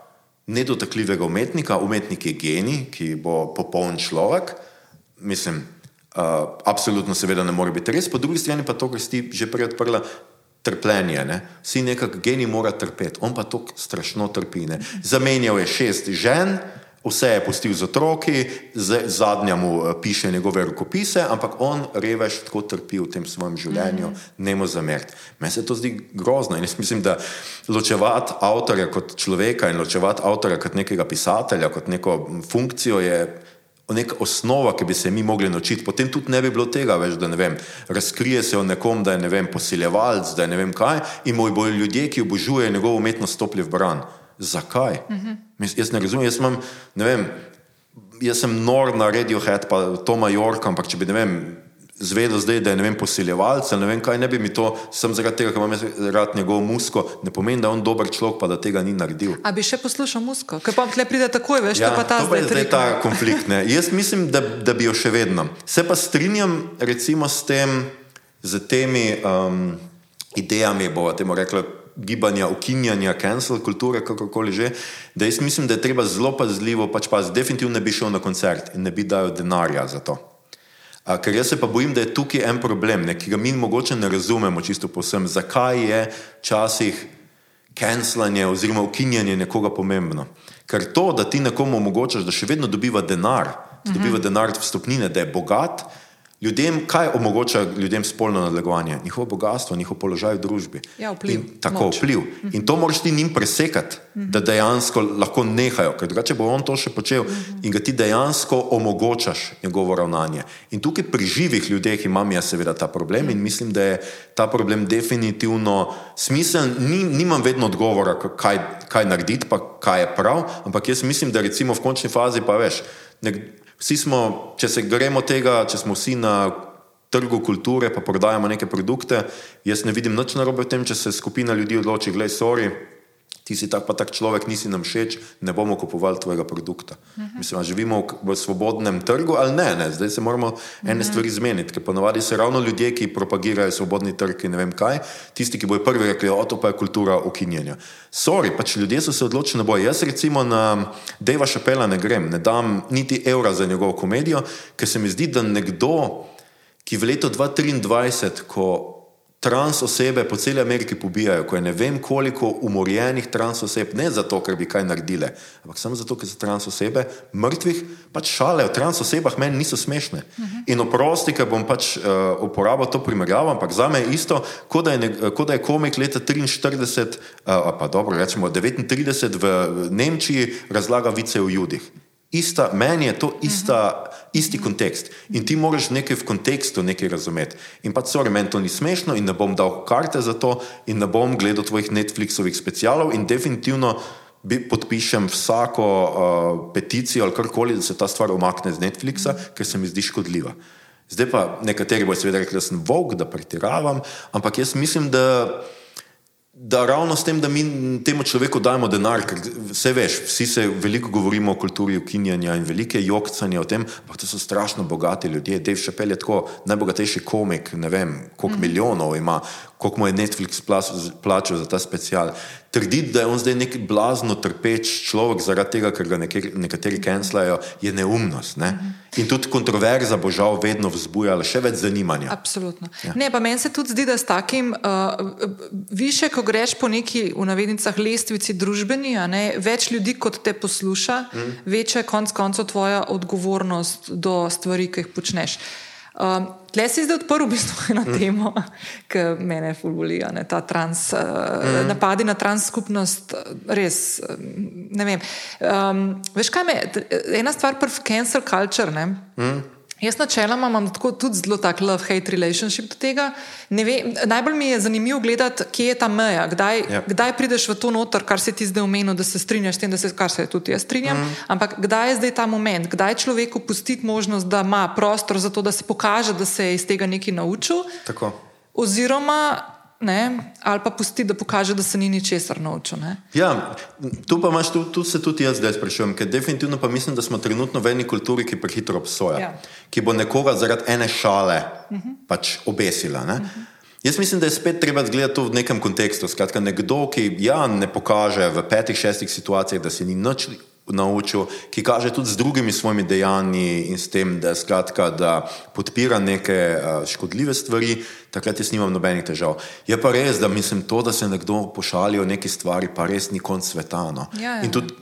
nedotakljivega umetnika, umetnik je genij, ki bo popoln človek. Mislim, uh, absolutno seveda ne more biti res, po drugi strani pa to, kar si že prej odprla. Trpljenje, ne? vsi nekako genij mora trpeti, on pa to strašno trpi. Ne? Zamenjal je šest žen, vse je pustil z otroki, zadnja mu eh, piše njegove rokopise, ampak on revež tako trpi v tem svojem življenju, mm -hmm. ne mu zameriti. Meni se to zdi grozno in jaz mislim, da ločevati avtorja kot človeka in ločevati avtorja kot nekega pisatelja, kot neko funkcijo je neka osnova, ki bi se mi mogli naučiti. Potem tudi ne bi bilo tega več, da ne vem, razkrije se o nekom, da je ne vem, posiljevalc, da je ne vem kaj in moj bojo ljudje, ki obožujejo njegovo umetnost, stopili v bran. Zakaj? Uh -huh. Jaz ne razumem, jaz imam, ne vem, jaz sem nor na Radiohead, pa Toma Yorka, ampak če bi, ne vem, zvedel zdaj, da je, vem, posiljevalc, ali ne vem kaj, ne bi mi to, sem zaradi tega, ker imam jaz rad njegovo musko, ne pomeni, da je on dober človek, pa da tega ni naredil. A bi še poslušal musko, ker pa tle pride takoj, veš, Ja, to pa ta to pa je zdaj zdaj ta konflikt. Ne. Jaz mislim, da, da bi jo še vedno. Se pa strinjam recimo s tem, z temi um, idejami, bomo temu rekli, gibanja, ukinjanja, cancel kulture, kakorkoli že, da jaz mislim, da je treba zelo pazljivo, pač pa definitivno ne bi šel na koncert in ne bi dal denarja za to. A, ker jaz se pa bojim, da je tukaj en problem, ne, ki ga mi mogoče ne razumemo čisto posem, zakaj je včasih cancelanje oziroma ukinjanje nekoga pomembno. Ker to, da ti nekomu omogočaš, da še vedno dobiva denar, da dobiva denar vstopnine, da je bogat, ljudem, kaj omogoča ljudem spolno nadlegovanje? Njihovo bogatstvo, njihov položaj v družbi. Ja, vpliv, In, tako, moč. vpliv. In to moraš ti njim presekati, da dejansko lahko nehajo, ker drugače bo on to še počel in ga ti dejansko omogočaš njegovo ravnanje. In tukaj pri živih ljudeh imam jaz seveda ta problem in mislim, da je ta problem definitivno smiseln. Ni, nimam vedno odgovora, kaj, kaj narediti, pa kaj je prav, ampak jaz mislim, da recimo v končni fazi pa veš. Nek, vsi smo, če se gremo tega, če smo vsi na trgu kulture, pa prodajamo neke produkte, jaz ne vidim nič narobe v tem, če se skupina ljudi odloči, gledaj, sorry, ti si tak pa tak človek, nisi nam všeč, ne bomo kupovali tvojega produkta. Uh -huh. Mislim, a živimo v, v svobodnem trgu ali ne, ne, zdaj se moramo ene uh -huh. stvari zmeniti, ker ponavadi so ravno ljudje, ki propagirajo svobodni trg in ne vem kaj, tisti, ki bojo prvi rekli, o to pa je kultura ukinjanja. Sorry, pač ljudje so se odločili na boj. Jaz recimo na Deva Šapela ne grem, ne dam niti evra za njegovo komedijo, ker se mi zdi, da nekdo, ki v letu 2023, ko trans osebe po celi Ameriki pobijajo, ko je ne vem koliko umorjenih trans oseb, ne zato, ker bi kaj naredile, ampak samo zato, ker so trans osebe mrtvih, pač šale o trans osebah meni niso smešne. Uh -huh. In oprosti, ker bom pač uh, uporabil to primerjavo, ampak za me je isto, kot da je, ne- kot da je komik leta 43, uh, pa dobro, rečemo 39 v Nemčiji razlaga vice o judih. Ista, meni je to ista, isti kontekst. In ti moraš nekaj v kontekstu nekaj razumeti. In pa, sorry, meni to ni smešno in ne bom dal karte za to in ne bom gledal tvojih Netflixovih specialov in definitivno bi, podpišem vsako uh, peticijo ali karkoli, da se ta stvar omakne z Netflixa, ker se mi zdi škodljiva. Zdaj pa nekateri bodo seveda rekli, da sem vok, da pretiravam, ampak jaz mislim, da da ravno s tem, da mi temu človeku dajemo denar, ker vse veš, vsi se veliko govorimo o kulturi ukinjanja in velike jokcanje o tem, ampak to so strašno bogati ljudje. Dave Chappelle je tako najbogatejši komik, ne vem, koliko mm. milijonov ima, koliko mu je Netflix plačal za ta special. Trditi, da je on zdaj nek blazno trpeč človek zaradi tega, ker ga nekateri, nekateri kenslajo, je neumnost. Ne? In tudi kontroverza bo žal vedno vzbujala še več zanimanja. Absolutno. Ja. Ne, pa meni se tudi zdi, da s takim, uh, više, ko greš po neki, v navednicah, lestvici družbeni, ne, več ljudi kot te posluša, mm. večja je konc koncev tvoja odgovornost do stvari, ki jih počneš. Um, Tle si zdaj odprl v bistvu eno mm. temo, ki me fulbuli, ta trans, uh, mm. napadi na trans skupnost, res, ne vem. Um, veš kaj me, ena stvar prv cancel culture, ne? Mm. Jaz načeloma imam tako, tudi zelo tak love-hate relationship do tega. Vem, najbolj mi je zanimivo gledati, kje je ta meja, kdaj, Ja. kdaj prideš v to noter, kar se ti zdaj omenil, da se strinjaš s tem, da se, kar se tudi jaz strinjam. Mm. Ampak kdaj je zdaj ta moment, kdaj človeku pustiti možnost, da ima prostor za to, da se pokaže, da se je iz tega nekaj naučil, Tako. oziroma ne, ali pa pustiti, da pokaže, da se ni ničesar naučil. Ne. Ja, tu pa imaš, tu, tu se tudi jaz zdaj sprašujem, ker definitivno pa mislim, da smo trenutno v eni kulturi, ki prehitro obsoja, Ja. ki bo nekoga zaradi ene šale uh -huh. pač obesila. Ne? Uh -huh. Jaz mislim, da je spet treba gledati to v nekem kontekstu. Skratka, nekdo, ki ja, ne pokaže v petih, šestih situacijah, da se ni nič naučil, ki kaže tudi z drugimi svojimi dejanji in s tem, da, skratka, da podpira neke uh, škodljive stvari, takrat jaz nimam nobenih težav. Je pa res, da mislim to, da se nekdo pošali o neki stvari, pa res ni konc sveta. No. Ja, ja. In tudi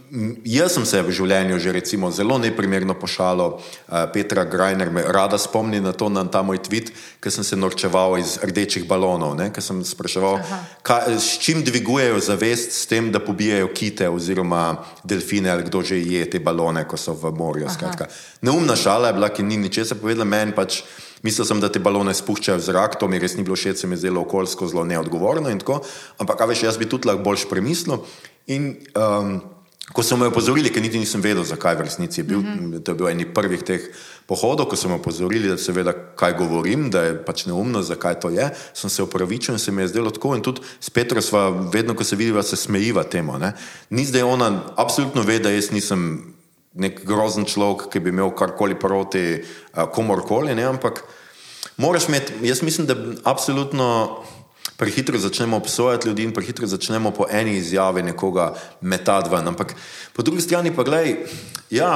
jaz sem se v življenju že recimo zelo neprimerno pošalil uh, Petra Grajner, me rada spomni na to, na ta moj tweet, ker sem se norčeval iz rdečih balonov, ker sem spraševal, kaj, s čim dvigujejo zavest s tem, da pobijajo kite oziroma delfine ali kdo že je te balone, ko so v morju. Neumna šala je bila, ki ni ničesar povedala meni pač. Mislil sem, da te balone spuščajo v zrak, to mi res ni bilo všeč, se mi je zdelo okoljsko zelo neodgovorno in tako. Ampak, veš, jaz bi tudi lahko boljš premislil. In um, ko so me opozorili, ker niti nisem vedel, zakaj v resnici je bil, mm -hmm. to je bil eni prvih teh pohodov, ko so me opozorili, da seveda kaj govorim, da je pač neumno, zakaj to je, sem se opravičil in se mi je zdelo tako. In tudi s Petro sva, vedno, ko se vidiva, se smejiva temu. Ne? Ni zdaj ona absolutno ve, da jaz nisem nek grozen človek, ki bi imel karkoli proti uh, komorkoli, ne? ampak moraš imeti, jaz mislim, da absolutno prehitro začnemo obsojati ljudi in prehitro začnemo po eni izjavi nekoga metati ven. Ampak po drugi strani pa gledaj, ja,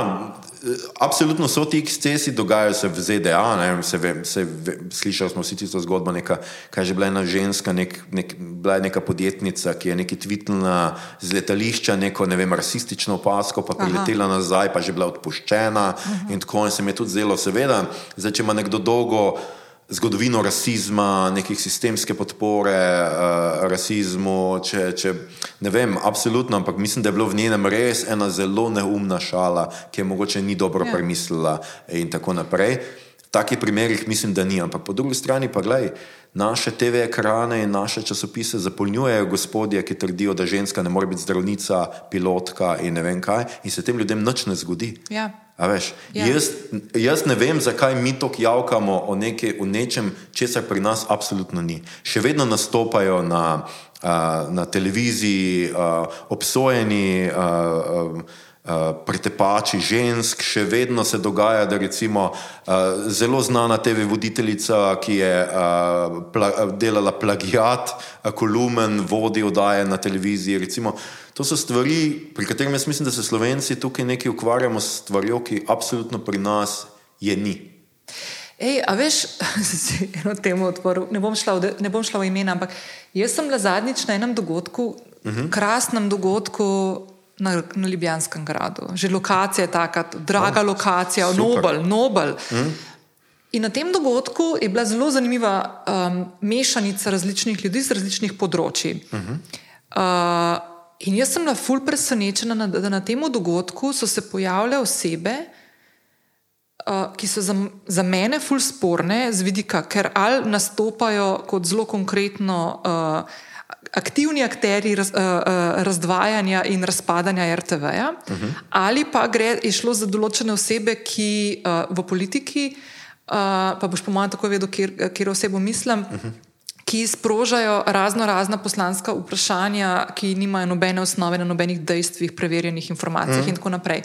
absolutno so ti ekscesi, dogajajo se v ZDA, ne, se ve, se ve, slišali smo vsi tisto zgodbo, neka, kaj je že bila ena ženska, nek, nek, bila je neka podjetnica, ki je nekaj tvitnila z letališča, neko, ne vem, rasistično opasko, pa priletela Aha. nazaj, pa že bila odpuščena Aha. in tako in se mi je tudi zdelo, seveda, zdaj, če ima nekdo dolgo zgodovino rasizma, nekih sistemske podpore uh, rasizmu, če, če ne vem, absolutno, ampak mislim, da je bilo v njenem res ena zelo neumna šala, ki je mogoče ni dobro Ja. premislila in tako naprej. V takih primerih mislim, da ni, ampak po drugi strani pa gledaj, naše TV ekrane in naše časopise zapolnjujejo gospodje, ki trdijo, da ženska ne more biti zdravnica, pilotka in ne vem kaj, in se tem ljudem nič ne zgodi. Ja. A veš, Ja. jaz, jaz ne vem, zakaj mi tako javkamo o, neke, o nečem, česar pri nas absolutno ni. Še vedno nastopajo na, uh, na televiziji uh, obsojeni. Uh, pretepači žensk, še vedno se dogaja, da recimo uh, zelo znana TV voditeljica, ki je uh, pla, delala plagiat, kolumen, vodi oddaje na televiziji. Recimo, to so stvari, pri katerih jaz mislim, da se Slovenci tukaj nekaj ukvarjamo s stvarjo, ki absolutno pri nas je ni. Ej, a veš, eno temo odprl, ne bom, šla v, ne bom šla v imena, ampak jaz sem bila zadnjič na enem dogodku, uh -huh. krasnem dogodku na, na Ljubljanskem gradu. Že lokacija je taka, draga oh, lokacija, super. Nobel, Nobel. -huh. In na tem dogodku je bila zelo zanimiva um, mešanica različnih ljudi z različnih področji. Uh -huh. uh, in jaz sem bila ful presenečena, na- da na tem dogodku so se pojavljale osebe, uh, ki so za, za mene ful sporne, z vidika, ker ali nastopajo kot zelo konkretno uh, aktivni akteri raz, uh, uh, razdvajanja in razpadanja RTV-ja, uh -huh. ali pa gre, je šlo za določene osebe, ki uh, v politiki, uh, pa boš po mojem tako vedel, kjer, kjer osebo mislim. Uh -huh. Ki sprožajo razno razna poslanska vprašanja, ki nimajo nobene osnove na nobenih dejstvih, preverjenih informacijah, mm. in tako naprej.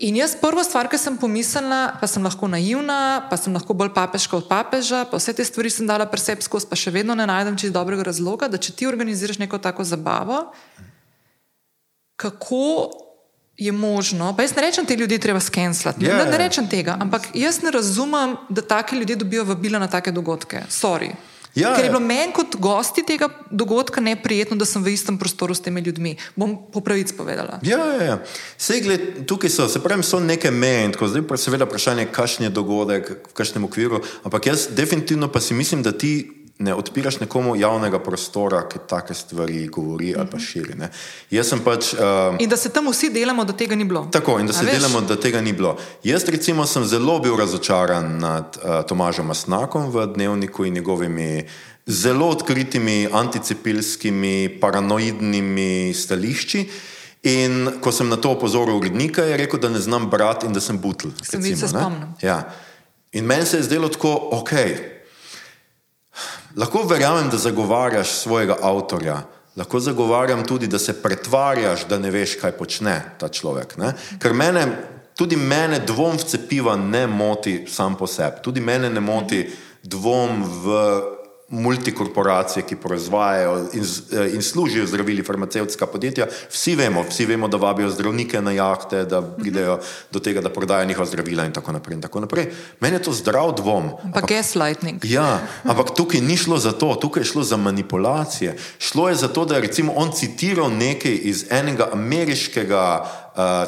In jaz prvo stvar, ki sem pomislila, pa sem lahko naivna, pa sem lahko bolj papeška od papeža, pa vse te stvari sem dala preseb skozi, pa še vedno ne najdem čisto dobrega razloga, da če ti organiziraš neko tako zabavo, kako je možno, pa jaz ne rečem, te ljudi treba skenslati, yeah. ne, ne ja. rečem tega, ampak jaz ne razumem, da take ljudje dobijo vabila na take dogodke. Sorry. Ja, Ker je ja. bilo meni kot gosti tega dogodka neprijetno, da sem v istem prostoru s temi ljudmi. Bom po pravici povedala. Ja, ja, ja. Sej, gled, tukaj so, se pravi, so neke meje in tako zdaj pa seveda vprašanje, kakšen je dogodek, v kakšnem okviru, ampak jaz definitivno pa si mislim, da ti ne odpiraš nekomu javnega prostora, ki take stvari govori ali pa širi. Ne. Jaz sem pač. Uh, In da se tam vsi delamo, da tega ni bilo. Tako, in da A se veš? delamo, da tega ni bilo. Jaz, recimo, sem zelo bil razočaran nad uh, Tomažem Masnakom v dnevniku in njegovimi zelo odkritimi anticepilskimi, paranoidnimi stališči. In ko sem na to opozoril urednika, je rekel, da ne znam brati in da sem butl. Sem videl, se ne. spomnim. Ja. In meni se je zdelo tako, ok. Lahko verjamem, da zagovarjaš svojega avtorja, lahko zagovarjam tudi, da se pretvarjaš, da ne veš, kaj počne ta človek. Ne? Ker mene, tudi mene dvom v cepiva ne moti sam po sebi, tudi mene ne moti dvom v multikorporacije, ki proizvajajo in, eh, in služijo zdravili, farmacevtska podjetja. Vsi vemo, vsi vemo, da vabijo zdravnike na jahte, da pridejo do tega, da prodajo njihova zdravila in tako naprej. In tako naprej. Meni je to zdrav dvom. Pa gaslighting. Ja, ampak tukaj ni šlo za to, tukaj je šlo za manipulacije. Šlo je za to, da je recimo on citiral nekaj iz enega ameriškega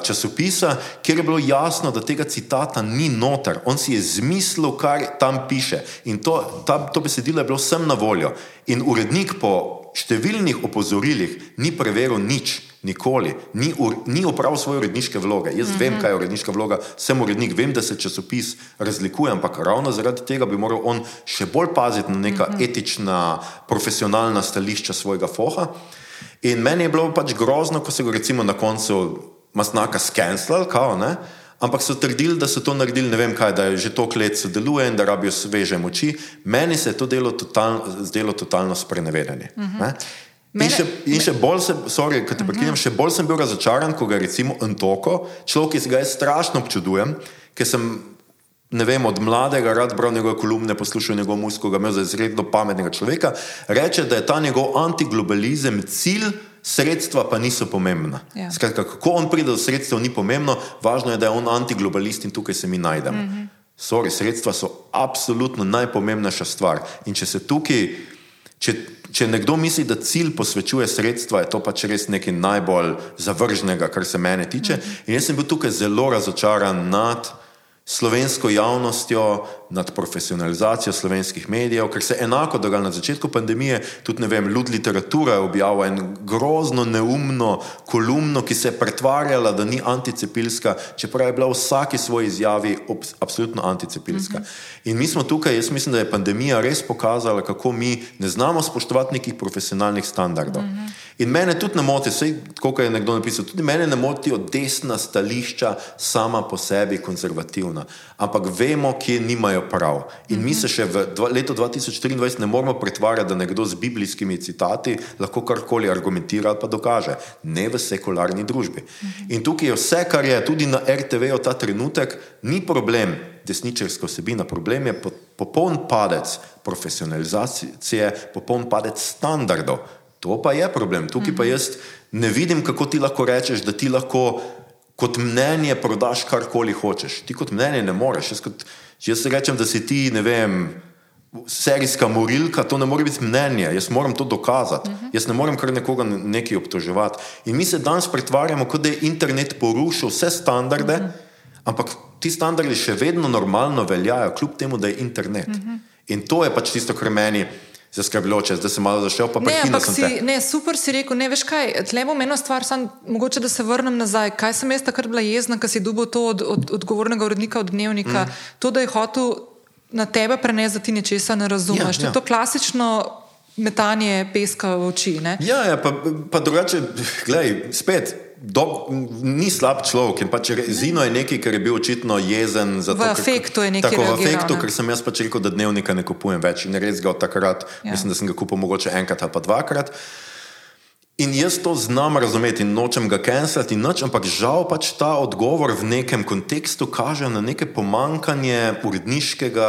časopisa, kjer je bilo jasno, da tega citata ni noter. On si je zmislil, kar tam piše. In to, ta, to besedilo je bilo vsem na voljo. In urednik po številnih opozorilih ni preveril nič. Nikoli, ni, ur, ni opravil svoje uredniške vloge. Jaz mm -hmm. vem, kaj je uredniška vloga, sem urednik, vem, da se časopis razlikuje, ampak ravno zaradi tega bi moral on še bolj paziti na neka mm -hmm. etična, profesionalna stališča svojega foha. In meni je bilo pač grozno, ko so ga recimo na koncu masnaka skenslali, kao, ne? ampak so trdili, da so to naredili, ne vem kaj, da je že toliko let sodeluje in da rabijo sveže moči. Meni se je to delo total, zdelo totalno sprenevedanje. Mm -hmm. In Mene- še, in še bolj sem, sorry, te prekinem, še bolj sem bil razočaran, ko ga recimo Antoko, človek, ki se ga jaz strašno občudujem, ker sem, ne vem, od mladega rad bral njegove kolumne, poslušal njegov musko, ga imel za izredno pametnega človeka, reče, da je ta njegov antiglobalizem cilj, sredstva pa niso pomembna. Ja. Skratka, kako on pride do sredstev, ni pomembno, važno je, da je on antiglobalist in tukaj se mi najdemo. Mm -hmm. Sorry, sredstva so absolutno najpomembnejša stvar. In če se tukaj Če, če nekdo misli, da cilj posvečuje sredstva, je to pač res nekaj najbolj zavržnega, kar se mene tiče. In jaz sem bil tukaj zelo razočaran nad slovensko javnostjo, nad profesionalizacijo slovenskih medijev, ker se enako dogajalo na začetku pandemije. Tudi, ne vem, Lud literatura je objavila en grozno neumno kolumno, ki se je pretvarjala, da ni anticepilska, čeprav je bila v vsaki svoji izjavi obs- absolutno anticepilska. In mi smo tukaj, jaz mislim, da je pandemija res pokazala, kako mi ne znamo spoštovati nekih profesionalnih standardov. In mene tudi ne moti, sej, kot je nekdo napisal, tudi mene ne motijo desna stališča sama po sebi konzervativna, ampak vemo, kje nimajo prav. In mi se še v letu 2024 ne moramo pretvarjati, da nekdo z biblijskimi citati lahko karkoli argumentira ali pa dokaže. Ne v sekularni družbi. In tukaj je vse, kar je tudi na RTV-u ta trenutek, ni problem desničarska vsebina, problem je po- popoln padec profesionalizacije, popoln padec standardov. To pa je problem. Tukaj pa jaz ne vidim, kako ti lahko rečeš, da ti lahko kot mnenje prodaš karkoli hočeš. Ti kot mnenje ne moreš. Jaz, kot, jaz rečem, da si ti, ne vem, serijska morilka, to ne more biti mnenje, jaz moram to dokazati. Uh -huh. Jaz ne morem kar nekoga nekaj obtoževati. In mi se danes pretvarjamo, kot da je internet porušil vse standarde, uh -huh. ampak ti standardi še vedno normalno veljajo, kljub temu, da je internet. Uh -huh. In to je pač tisto, kar meni zaskrbljujoče, zdaj sem malo zašel, pa Ne, prekinil ampak sem si, te. ne, super si rekel, ne veš kaj, tle bom eno stvar, sam, mogoče da se vrnem nazaj. Kaj sem jaz takrat bila jezna, ker si dubo to od, od odgovornega urednika od dnevnika, mm. to, da je hotel na tebe prenesti, da ti nečesa ne razumeš. Ja, To je ja. to klasično metanje peska v oči. Ne? Ja, ja pa, pa drugače, gledaj, spet. Do, ni slab človek pač Zino je nekaj, kar je bil očitno jezen. Zato, V afektu je nekaj Tako v reagiral, afektu, ne. ker sem jaz pač rekel, da dnevnika ne kupujem več in res ga od takrat, Ja. mislim, da sem ga kupil mogoče enkrat ali pa dvakrat. In jaz to znam razumeti in nočem ga cancelati, nič, ampak žal pač ta odgovor v nekem kontekstu kaže na neke pomankanje uredniškega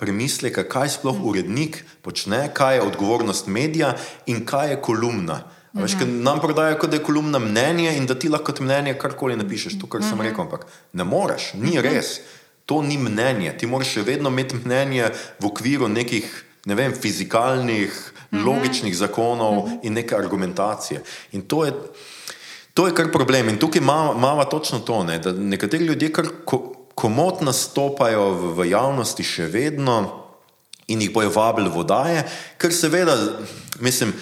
premisleka, kaj sploh urednik počne, kaj je odgovornost medija in kaj je kolumna. A Veš, nam prodajajo, kot da je kolumna mnenje in da ti lahko kot mnenje karkoli napišeš, to, kar sem rekel, ampak ne moreš, ni res. To ni mnenje. Ti moraš še vedno imeti mnenje v okviru nekih, ne vem, fizikalnih, logičnih zakonov in neke argumentacije. In to je, to je kar problem. In tukaj imamo točno to, ne, da nekateri ljudje kar ko, komot nastopajo v, v javnosti še vedno. in jih bojo vabili v oddaje, ker seveda, mislim.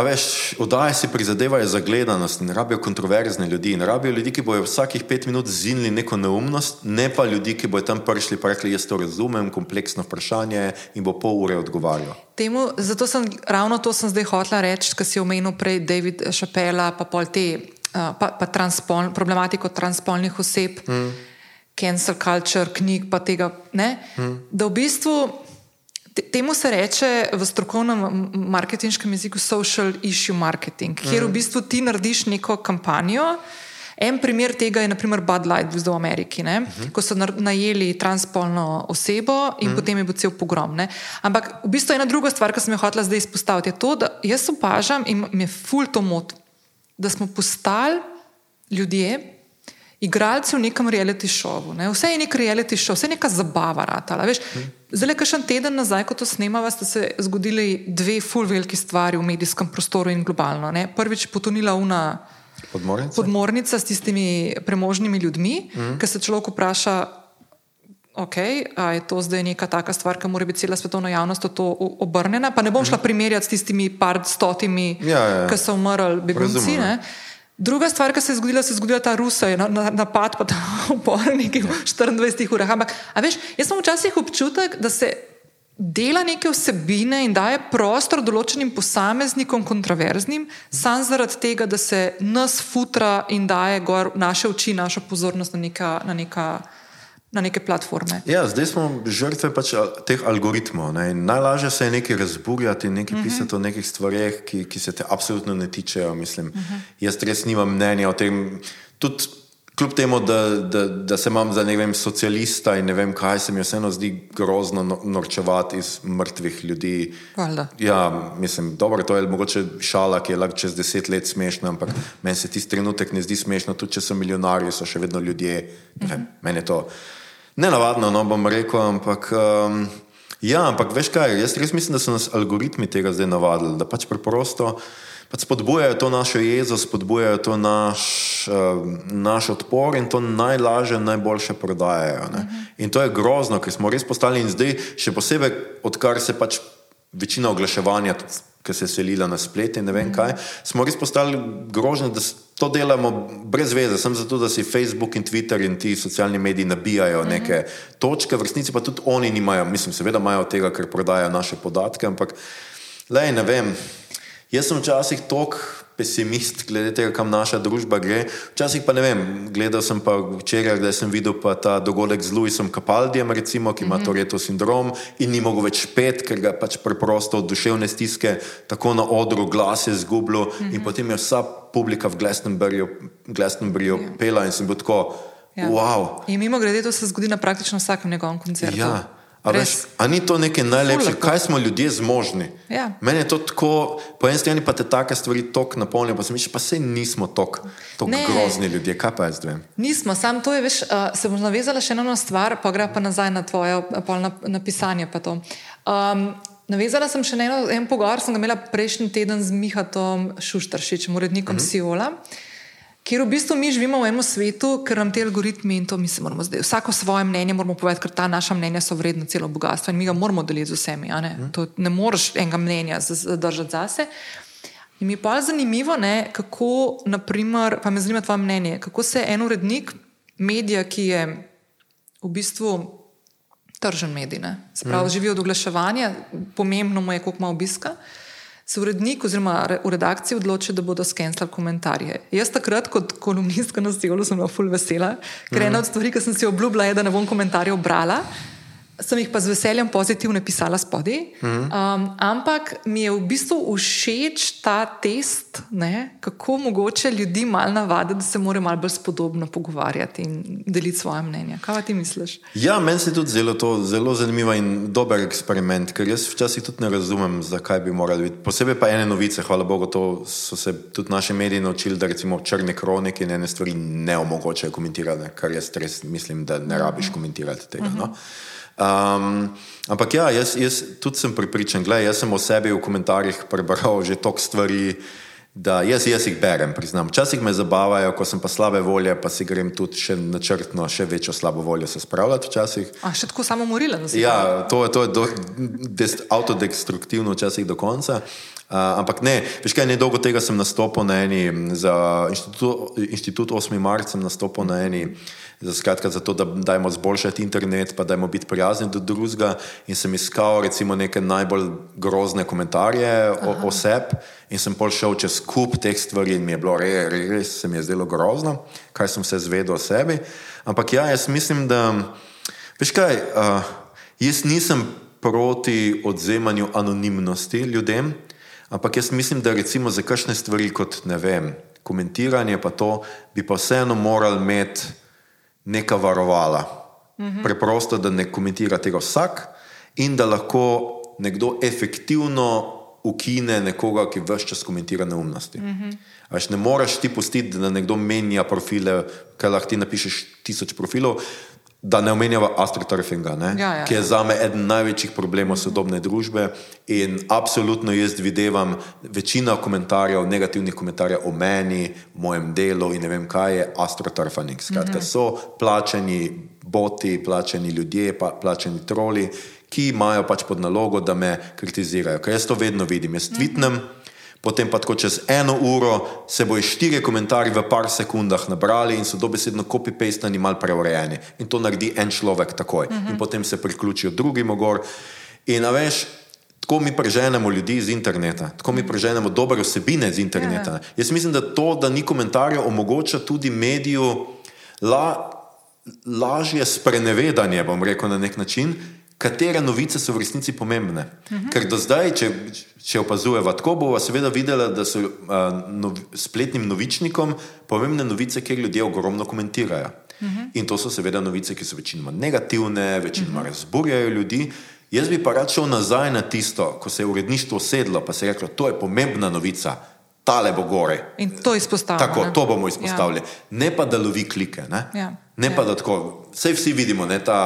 A veš, oddaje si prizadevajo za gledanost in rabijo kontroverzne ljudi. In rabijo ljudi, ki bojo vsakih pet minut zinili neko neumnost, ne pa ljudi, ki bojo tam prišli in rekli: Jaz to razumem, kompleksno vprašanje in bo pol ure odgovarjal. Temu, zato sem ravno to sem zdaj hotela reči, kar si omenil prej, David Šapela, pa pol te, uh, pa, pa transpol, problematiko transpolnih oseb, mm. cancel culture, knjig, pa tega. Mm. Da v bistvu. Temu se reče v strokovnem marketinškem jeziku social issue marketing, kjer v mhm. bistvu ti narediš neko kampanjo. En primer tega je naprimer Bud Light v Ameriki, uh mhm. -huh. ko so najeli transpolno osebo in uh mhm. -huh. potem je bil cel pogrom. Ne? Ampak v bistvu ena druga stvar, ki sem jo hotela zdaj izpostaviti, je to, da jaz opažam in me ful to moti, da smo postali ljudje, igralci v nekem reality šovu. Ne? Vse je nek reality šov, vse je neka zabava. Ratala, Zdaj, kar še en teden nazaj, ko to snemava, sta se zgodili dve full veliki stvari v medijskem prostoru in globalno. Ne? Prvič potonila una podmornica. podmornica s tistimi premožnimi ljudmi, mm. ki se človek vpraša. Ok, a je to zdaj neka taka stvar, ki mora biti cela svetovna javnost to obrnjena? Pa ne bom šla mhm. primerjati s tistimi par stotimi, ja, ja, ja. ki so umrli, begunci. Druga stvar, ki se je zgodila, se je zgodila ta Rusa, na, na, napad pa ta upor nekaj v 24 urah. Ampak, veš, jaz sem včasih občutek, da se dela neke vsebine in daje prostor določenim posameznikom kontroverznim, samo zaradi tega, da se nas futra in daje naše oči, našo pozornost na neka. Na neka na neke platforme. Ja, zdaj smo žrtve pač teh algoritmov. Ne? Najlažje se je nekaj razburjati in nekaj uh mhm. -huh. pisati o nekih stvareh, ki, ki se te absolutno ne tičejo. Uh mhm. -huh. Jaz res nimam mnenja o tem. Tudi kljub temu, da, da, da se imam za vem, socialista in ne vem kaj, se mi vseeno zdi grozno no, norčevati iz mrtvih ljudi. Hvala. Ja, mislim, dobro, to je mogoče šala, ki je lahko čez deset let smešna, ampak meni se tisti trenutek ne zdi smešno, tudi če so milijonarji, so še vedno ljudje. Uh -huh. Meni je to ne navadno, no bom rekel, ampak. Um, ja, ampak veš kaj, jaz res mislim, da so nas algoritmi tega zdaj navadili, da pač preprosto pač spodbujajo to našo jezo, spodbujajo to naš, uh, naš odpor in to najlažje, najboljše prodajajo. Mhm. In to je grozno, ker smo res postali in zdaj, še posebej, odkar se pač večina oglaševanja ki se je selila na splet in ne vem kaj, smo res postali grožni, da to delamo brez veze, samo zato, da si Facebook in Twitter in ti socialni mediji nabijajo neke točke, v resnici pa tudi oni nimajo, mislim, seveda imajo tega, ker prodajajo naše podatke, ampak le ne vem. Jaz sem včasih tok pesimist glede tega, kam naša družba gre. Včasih pa ne vem, gledal sem pa včeraj, da sem videl pa ta dogodek z Louisom Capaldijem, recimo, ki ima mm -hmm. Toreto sindrom in ni mogel več pet, ker ga pač preprosto od duševne stiske tako na odru glas je zgubil mm -hmm. in potem je vsa publika v Glastonburyju, Glastonburyju yeah. Ja. pela in sem bil tako, ja. wow. In mimo grede, to se zgodi na praktično vsakem njegovem koncertu. Ja. A, veš, a ni to nekaj najlepšega, kaj smo ljudje zmožni? Ja. Meni je to tako, po eni strani pa te take stvari tako napolnijo, pa se mi še pa se nismo tako grozni ljudje, kaj pa jaz vem. Nismo, sam to je, veš, uh, se bom navezala še na eno stvar, pa gre pa nazaj na tvoje napisanje. Um, navezala sem še na eno, en pogovor, sem ga imela prejšnji teden z Mihatom Šuštaršičem, urednikom uh mhm. -huh. Siola kjer v bistvu mi živimo v enem svetu, ker nam ti algoritmi in to mi se moramo zdaj. Vsako svoje mnenje moramo povedati, ker ta naša mnenja so vredna celo bogatstvo in mi ga moramo deliti z vsemi. Ne? Mm. ne moreš enega mnenja zadržati zase. In mi je pa zanimivo, ne, kako, naprimer, pa me zanima tvoje mnenje, kako se en urednik medija, ki je v bistvu tržen medij, se pravi, mm. živi od oglaševanja, pomembno mu je, koliko ima obiska se urednik oziroma v redakciji odloči, da bodo skenirali komentarje. Jaz takrat, kot kolumnistka na Sijolu, sem bila ful vesela, ker mm. ena od stvari, ki sem si obljubila, je, da ne bom komentarjev brala sem jih pa z veseljem pozitivno pisala spodaj. Um, ampak mi je v bistvu všeč ta test, ne, kako mogoče ljudi malo navaditi, da se morajo malo bolj spodobno pogovarjati in deliti svoje mnenje. Kaj ti misliš? Ja, meni se tudi zelo, to, zelo zanimivo in dober eksperiment, ker jaz včasih tudi ne razumem, zakaj bi morali biti. Posebej pa ene novice, hvala Bogu, to so se tudi naši mediji naučili, da recimo črne kronike in ene stvari ne omogočajo komentirati, kar jaz res mislim, da ne rabiš komentirati tega. Uh -huh. no? Um, ampak ja, jaz, jaz tudi sem pripričan, gledaj, jaz sem o sebi v komentarjih prebral že toliko stvari. da jaz, jaz jih berem, priznam. Včasih me zabavajo, ko sem pa slabe volje, pa si grem tudi še načrtno, še večjo slabo voljo se spravljati včasih. A še tako samo morilen? Ja, to, to je do, des, autodestruktivno včasih do konca. Uh, ampak ne, veš kaj, nedolgo tega sem nastopil na eni, za inštitut, inštitut 8. marca sem nastopil na eni, skratka, zato da dajmo zboljšati internet, pa dajmo biti prijazni do drugega in sem iskal recimo neke najbolj grozne komentarje o, oseb in sem pol šel čez kup teh stvari in mi je bilo res, res se mi je zdelo grozno, kaj sem se zvedel o sebi. Ampak ja, jaz mislim, da, veš kaj, uh, jaz nisem proti odzemanju anonimnosti ljudem, Ampak jaz mislim, da recimo za kakšne stvari, kot ne vem, komentiranje, pa to bi pa vseeno morali imeti neka varovala. -hmm. Preprosto, da ne komentira tega vsak in da lahko nekdo efektivno ukine nekoga, ki vse čas komentira neumnosti. Mm -hmm. Veš, ne moreš ti pustiti, da nekdo menja profile, ker lahko ti napišeš tisoč profilov. Da ne omenjava astroturfinga, ja, ja, ki je za me eden največjih problemov sodobne družbe. In absolutno jaz videvam večino komentarjev, negativnih komentarjev o meni, mojem delu in ne vem kaj je astroturfing. Skratka, mm -hmm. so plačeni boti, plačeni ljudje, pa, plačeni troli, ki imajo pač pod nalogo, da me kritizirajo. Ker jaz to vedno vidim. Jaz tvitnem. Mm -hmm. Potem pa tako čez eno uro se bojo štiri komentarje v par sekundah nabrali in so dobesedno copy-pastani, mal preurejeni. In to naredi en človek takoj. Uh -huh. In potem se priključijo drugi mogor. In veš, tako mi preženemo ljudi iz interneta, tako mi preženemo dobre vsebine iz interneta. Yeah. Jaz mislim, da to, da ni komentarjev, omogoča tudi mediju la, lažje sprenevedanje, bom rekel na nek način katere novice so v resnici pomembne. Uh -huh. Ker do zdaj, če, če opazujemo tako, bomo seveda videli, da so uh, nov, spletnim novičnikom pomembne novice, ker ljudje ogromno komentirajo. Uh -huh. In to so seveda novice, ki so večinoma negativne, večinoma uh -huh. razburjajo ljudi. Jaz bi pa rad šel nazaj na tisto, ko se je uredništvo sedlo, pa se je reklo, to je pomembna novica, tale bo gore. In to izpostavljamo. Tako, to bomo izpostavili. Ja. Ne pa, da lovi klike. Ne, ja. ne ja. pa, da tako. Vse vsi vidimo, da ta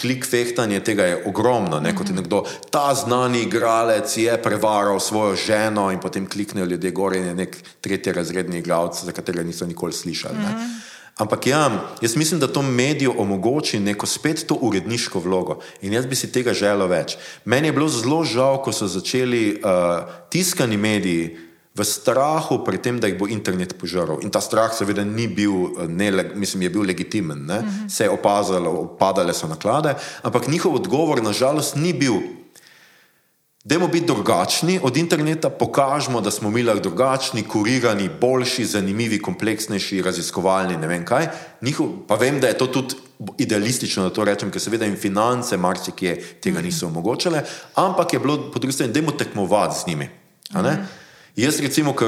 klik fehtanje tega je ogromno. Ne, mm -hmm. nekdo, ta znani igralec je prevaral svojo ženo in potem kliknejo ljudje gore in je nek tretji razredni igralec, za katerega niso nikoli slišali. Mm -hmm. Ampak ja, jaz mislim, da to medijo omogoči neko spet to uredniško vlogo in jaz bi si tega želel več. Meni je bilo zelo žal, ko so začeli uh, tiskani mediji v strahu pred tem, da jih bo internet požrl. In ta strah, seveda, ni bil, ne, mislim, je bil legitimen, uh -huh. se je opazilo, padale so naklade, ampak njihov odgovor, nažalost, ni bil. Dajmo biti drugačni od interneta, pokažemo, da smo mi lahko drugačni, kurirani, boljši, zanimivi, kompleksnejši, raziskovalni. Ne vem kaj. Njihov, pa vem, da je to tudi idealistično, da to rečem, ker seveda jim finance marsikje tega niso omogočile, ampak je bilo po drugi strani, dajmo tekmovati z njimi. Uh -huh. Jaz, recimo, ki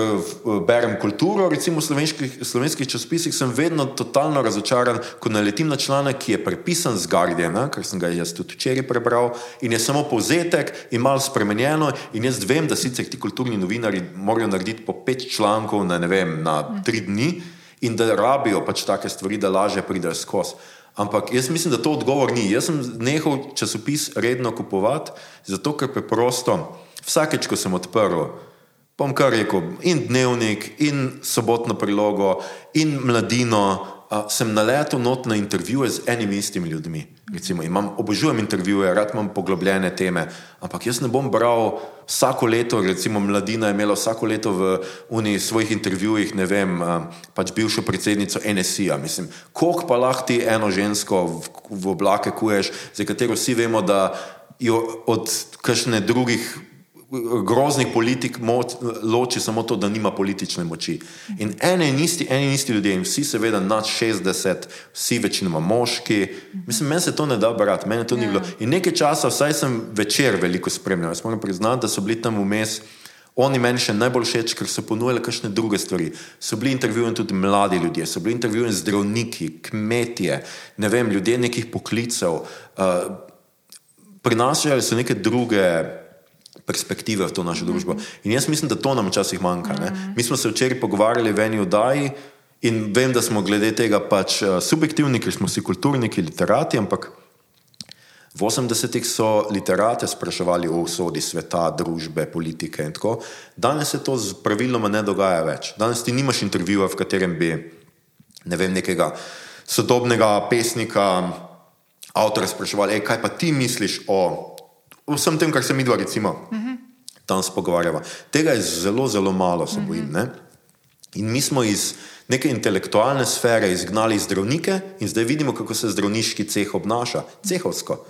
berem kulturo, recimo v slovenskih, slovenskih časopisih, sem vedno totalno razočaran, ko naletim na članek, ki je prepisan z Guardiana, ker sem ga jaz tudi včeraj prebral, in je samo povzetek in malo spremenjeno. In jaz vem, da sicer ti kulturni novinari morajo narediti po pet člankov na, vem, na tri dni in da rabijo pač take stvari, da lažje pridejo skozi. Ampak jaz mislim, da to odgovor ni. Jaz sem nehal časopis redno kupovati, zato ker preprosto vsakeč, ko sem odprl bom kar rekel, in dnevnik, in sobotno prilogo, in mladino, a, sem naletel not na intervjuje z enimi istimi ljudmi. Recimo, imam, obožujem intervjuje, rad imam poglobljene teme, ampak jaz ne bom bral vsako leto, recimo mladina je imela vsako leto v uniji svojih intervjujih, ne vem, a, pač bivšo predsednico NSI-ja. Mislim, koliko pa lahko ti eno žensko v, v oblake kuješ, za katero vsi vemo, da jo od kakšne drugih groznih politik moč, loči samo to, da nima politične moči. In ene in isti, eni in isti ljudje, in vsi seveda nad 60, vsi večinoma moški, mislim, meni se to ne da brati, meni to ni bilo. In nekaj časa, vsaj sem večer veliko spremljal, jaz moram priznati, da so bili tam vmes. Oni meni še najbolj všeč, ker so ponujali kakšne druge stvari. So bili intervjuvani tudi mladi ljudje, so bili intervjuvani zdravniki, kmetje, ne vem, ljudje nekih poklicev. Uh, prinašali so neke druge perspektive v to našo družbo. In jaz mislim, da to nam včasih manjka. Ne? Mi smo se včeraj pogovarjali v eni oddaji in vem, da smo glede tega pač uh, subjektivni, ker smo si kulturniki, literati, ampak V 80-ih so literate spraševali o usodi sveta, družbe, politike in tako. Danes se to praviloma ne dogaja več. Danes ti nimaš intervjuja, v katerem bi ne vem, nekega sodobnega pesnika, avtorja spraševali, kaj pa ti misliš o vsem tem, kar se mi dva, recimo, uh -huh. tam spogovarjava. Tega je zelo, zelo malo, se bojim. Uh -huh. In mi smo iz neke intelektualne sfere izgnali zdravnike, in zdaj vidimo, kako se zdravniški ceh obnaša, cehovsko.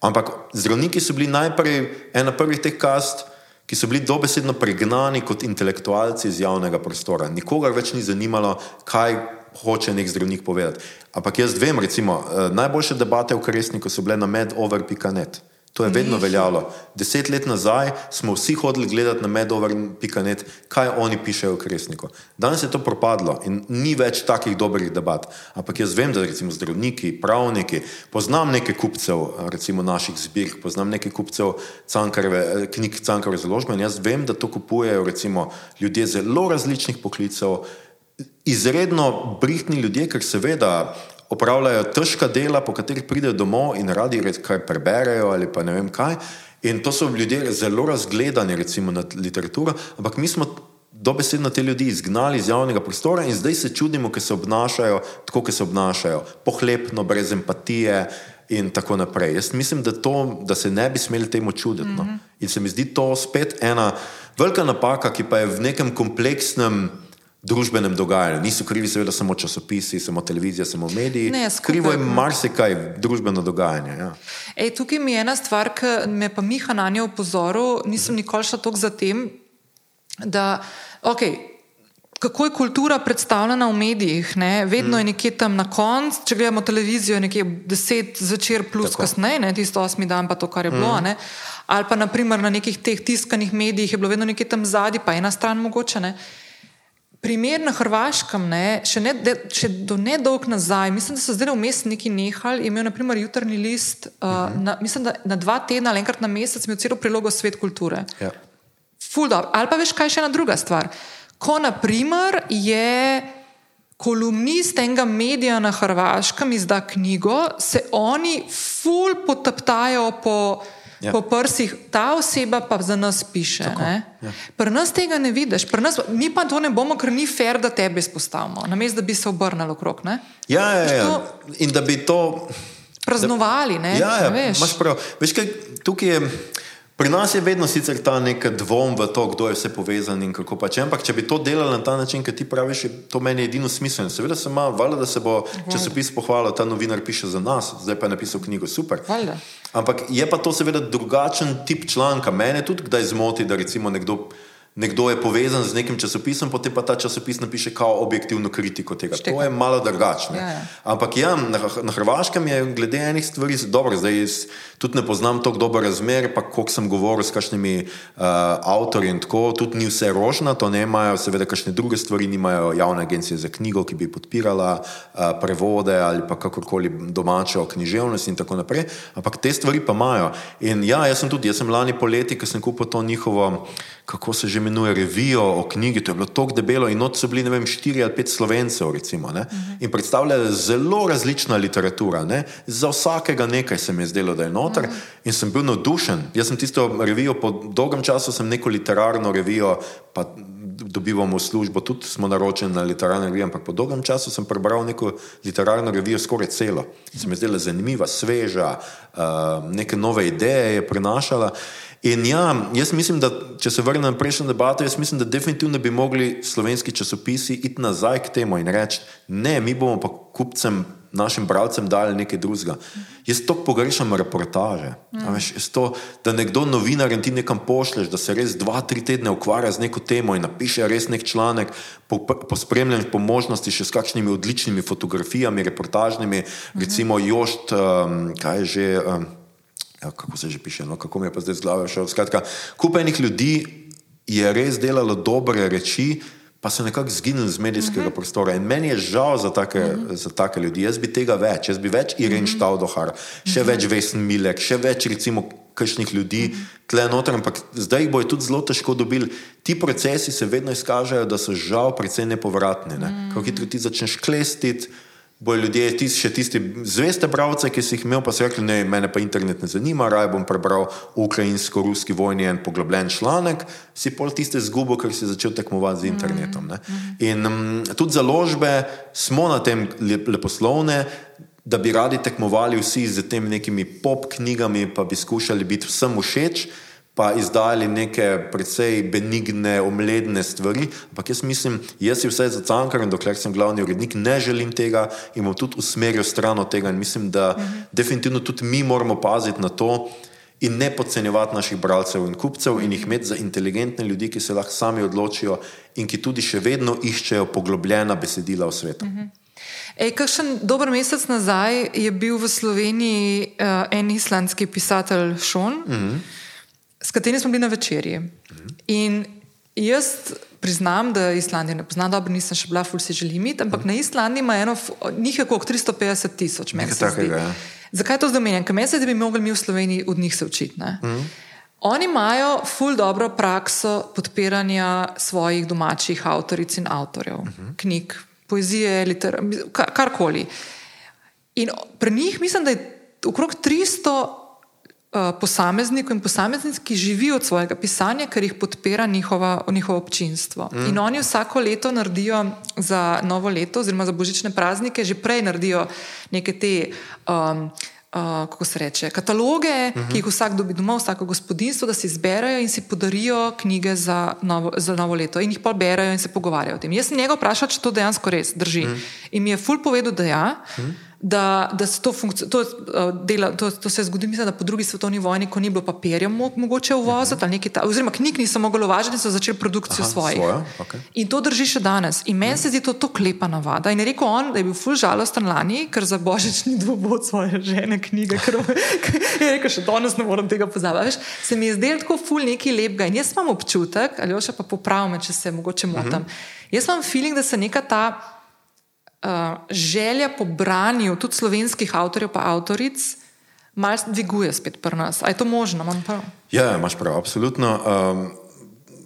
Ampak zdravniki so bili najprej ena prvih teh kast, ki so bili dobesedno pregnani kot intelektualci iz javnega prostora. Nikogar več ni zanimalo, kaj hoče nek zdravnik povedati. Ampak jaz vem, recimo, eh, najboljše debate v Kresniku so bile na medover.net. To je vedno veljalo. Deset let nazaj smo vsi hodili gledati na medover.net, kaj oni pišejo v Kresniku. Danes je to propadlo in ni več takih dobrih debat. Ampak jaz vem, da recimo zdravniki, pravniki, poznam nekaj kupcev, recimo naših zbirk, poznam nekaj kupcev cankareve, eh, knjig Cankareve založbe in jaz vem, da to kupujejo recimo ljudje zelo različnih poklicev, izredno brihtni ljudje, ker seveda opravljajo težka dela, po katerih pridejo domov in radi kaj preberejo ali pa ne vem kaj. In to so ljudje zelo razgledani, recimo na literaturo, ampak mi smo dobesedno te ljudi izgnali iz javnega prostora in zdaj se čudimo, ker se obnašajo tako, kot se obnašajo, pohlepno, brez empatije. In tako naprej. Jaz mislim, da, to, da se ne bi smeli temu čuditi. No. Mhm. In se mi zdi to spet ena velika napaka, ki pa je v nekem kompleksnem družbenem dogajanju. Niso krivi, seveda, samo časopisi, samo televizija, samo mediji. Ne, Krivo je marsikaj družbeno dogajanje. Ja. Ej, tukaj mi je ena stvar, ki me pa Miha na njo opozoril. Nisem nikoli šla tako za tem, da. Okay, Kako je kultura predstavljena v medijih? Ne? Vedno je nekje tam na koncu, če gledamo televizijo, nekje deset zvečer, plus kasneje, ne? tisto osmi dan, pa to, kar je bilo. Mm. Ali pa naprimer na nekih teh tiskanih medijih je bilo vedno nekje tam zadnji, pa ena stran mogoče. Ne? Primer na Hrvaškem, ne, še, ne, de, še do nedolg nazaj, mislim, da so zdaj vmes neki nehali, imel naprimer jutrni list, uh, uh -huh. na, mislim, da na dva tedna ali enkrat na mesec imel celo prilogo Svet kulture. Ja. Ali pa veš, kaj še ena druga stvar. Ko naprimer je kolumnist enega medija na Hrvaškem izda knjigo, se oni ful potaptajo po ja. po prsih, ta oseba pa za nas piše. Ja. Pri nas tega ne vidiš, nas, mi pa to ne bomo, ker ni fair, da tebe izpostavimo, namesto da bi se obrnili okrog. Ja, ja, ja. To, in da bi to praznovali. Da, ja, ja, imaš prav. Veš, kaj, tukaj je. Pri nas je vedno sicer ta nek dvom v to, kdo je vse povezan in kako pač. Ampak, če bi to delali na ta način, kot ti praviš, to meni je edino smiselno. Seveda se ima, valjda, da se bo časopis pohvalil, ta novinar piše za nas, zdaj pa je napisal knjigo, super. Valjda. Ampak je pa to seveda drugačen tip članka. Mene tudi kdaj zmoti, da recimo nekdo nekdo je povezan z nekim časopisom, potem pa ta časopis napiše kao objektivno kritiko tega. Šteka. To je malo drugačno. Ja, ja. Ampak ja, na, na Hrvaškem je glede enih stvari dobro, zdaj jaz tudi ne poznam tako dober razmer, pa koliko sem govoril s kakšnimi uh, avtorji in tako, tudi ni vse rožna, to ne imajo, seveda kakšne druge stvari nimajo javne agencije za knjigo, ki bi podpirala uh, prevode ali pa kakorkoli domačo književnost in tako naprej, ampak te stvari pa imajo. In ja, jaz sem tudi, jaz sem lani poleti, ko sem kupil to njihovo kako se že imenuje, revijo o knjigi. To je bilo tako debelo in not so bili, ne vem, štiri ali pet slovencev, recimo, uh -huh. in predstavljali zelo različna literatura. Ne? Za vsakega nekaj se mi je zdelo, da je noter uh -huh. in sem bil navdušen. Jaz sem tisto revijo po dolgem času, sem neko literarno revijo. Dobivamo službo, tudi smo naročeni na literarno revijo, ampak po dolgem času sem prebral neko literarno revijo, skoraj celo. Se mi je zdela zanimiva, sveža, uh, neke nove ideje je prenašala. In ja, jaz mislim, da če se vrnem na prejšnjo debato, jaz mislim, da definitivno bi mogli slovenski časopisi iti nazaj k temu in reči: ne, mi bomo pa kupcem, našim bralcem dali nekaj drugega. Jaz to pogrešam reportaže. Mm. Veš, to, da nekdo novinar in ti nekam pošleš, da se res dva, tri tedne ukvarja z neko temo in napiše res nek članek, pospremljen po, po možnosti še s kakšnimi odličnimi fotografijami, reportažnimi, mm -hmm. recimo Jošt, um, kaj je že. Um, ja, kako se že piše, no, kako mi je pa zdaj z glave šel. Skratka, kupenih ljudi je res delalo dobre reči, pa so nekako zginili z medijskega uh mhm. -huh. prostora. In meni je žal za take, uh mhm. -huh. za take ljudi. Jaz bi tega več, jaz bi več Irene uh -huh. Štaudohar, še uh -huh. več Vesn Milek, še več recimo kakšnih ljudi tle noter, ampak zdaj jih bojo tudi zelo težko dobili. Ti procesi se vedno izkažejo, da so žal precej nepovratni. Ne? Uh -huh. Kako hitro ti začneš klestiti bojo ljudje, tis, še tisti zveste bralce, ki si jih imel, pa so rekli, ne, mene pa internet ne zanima, raje bom prebral ukrajinsko-ruski vojni en poglobljen članek, si pol tiste zgubo, ker si začel tekmovati z internetom. Ne. In um, tudi založbe smo na tem leposlovne, da bi radi tekmovali vsi z temi nekimi pop knjigami, pa bi skušali biti vsem všeč pa izdali neke precej benigne, omledne stvari. Ampak jaz mislim, jaz si vse za cankar in dokler sem glavni urednik, ne želim tega in bom tudi usmeril stran od tega. In mislim, da mhm. definitivno tudi mi moramo paziti na to. In ne podcenjevati naših bralcev in kupcev, in jih imeti za inteligentne ljudi, ki se lahko sami odločijo in ki tudi še vedno iščejo poglobljena besedila v svetu. Mhm. Ej, kakšen dober mesec nazaj je bil v Sloveniji uh, en islandski pisatelj Šon. Uh -huh s katerimi smo bili na večerji. In jaz priznam, da Islandije ne poznam dobro, nisem še bila, ful si želim imeti, ampak na Islandiji ima eno, njih je okrog 350 tisoč, meni se zdi. Ja. Zakaj to zdaj omenjam? Ker meni se zdi, da bi mogli mi v Sloveniji od njih se učiti. Mhm. Oni imajo ful dobro prakso podpiranja svojih domačih avtoric in avtorjev, uh -huh. knjig, poezije, literature, karkoli. In pri njih mislim, da je okrog 300 Eh, posameznikov in posameznic, ki živijo od svojega pisanja, ker jih podpira njihova, njihovo občinstvo. Mm. In oni vsako leto naredijo za novo leto, oziroma za božične praznike, že prej naredijo neke te. Um, Uh, kako se reče, kataloge, uh -huh. ki jih vsak dobi doma, vsako gospodinstvo, da si izberejo in si podarijo knjige za novo, za novo leto, in jih pa berajo in se pogovarjajo o tem. Jaz sem njega vprašal, če to dejansko res drži. Uh -huh. In mi je ful povedal, da ja. Uh -huh da, da se to, to, uh, dela, to, to se zgodi, mislim, da po drugi svetovni vojni, ko ni bilo papirja mo mogoče uvoziti, uh -huh. oziroma knjig niso mogli uvažati, so začeli produkcijo svojih. Okay. In to drži še danes. In meni uh -huh. se zdi to tako lepa navada. In je rekel on, da je bil ful žalosten lani, ker za božič ni dvobod svoje žene knjige, ker je rekel, še danes ne morem tega pozabiti. Se mi je zdelo tako ful nekaj lepega. In jaz imam občutek, ali še pa popravim, če se mogoče motim. Uh -huh. Jaz imam feeling, da se neka ta želja po branju tudi slovenskih avtorjev in avtoric malo dviguje spet pri nas. Je to možno? Ja, imaš prav, absolutno. Um,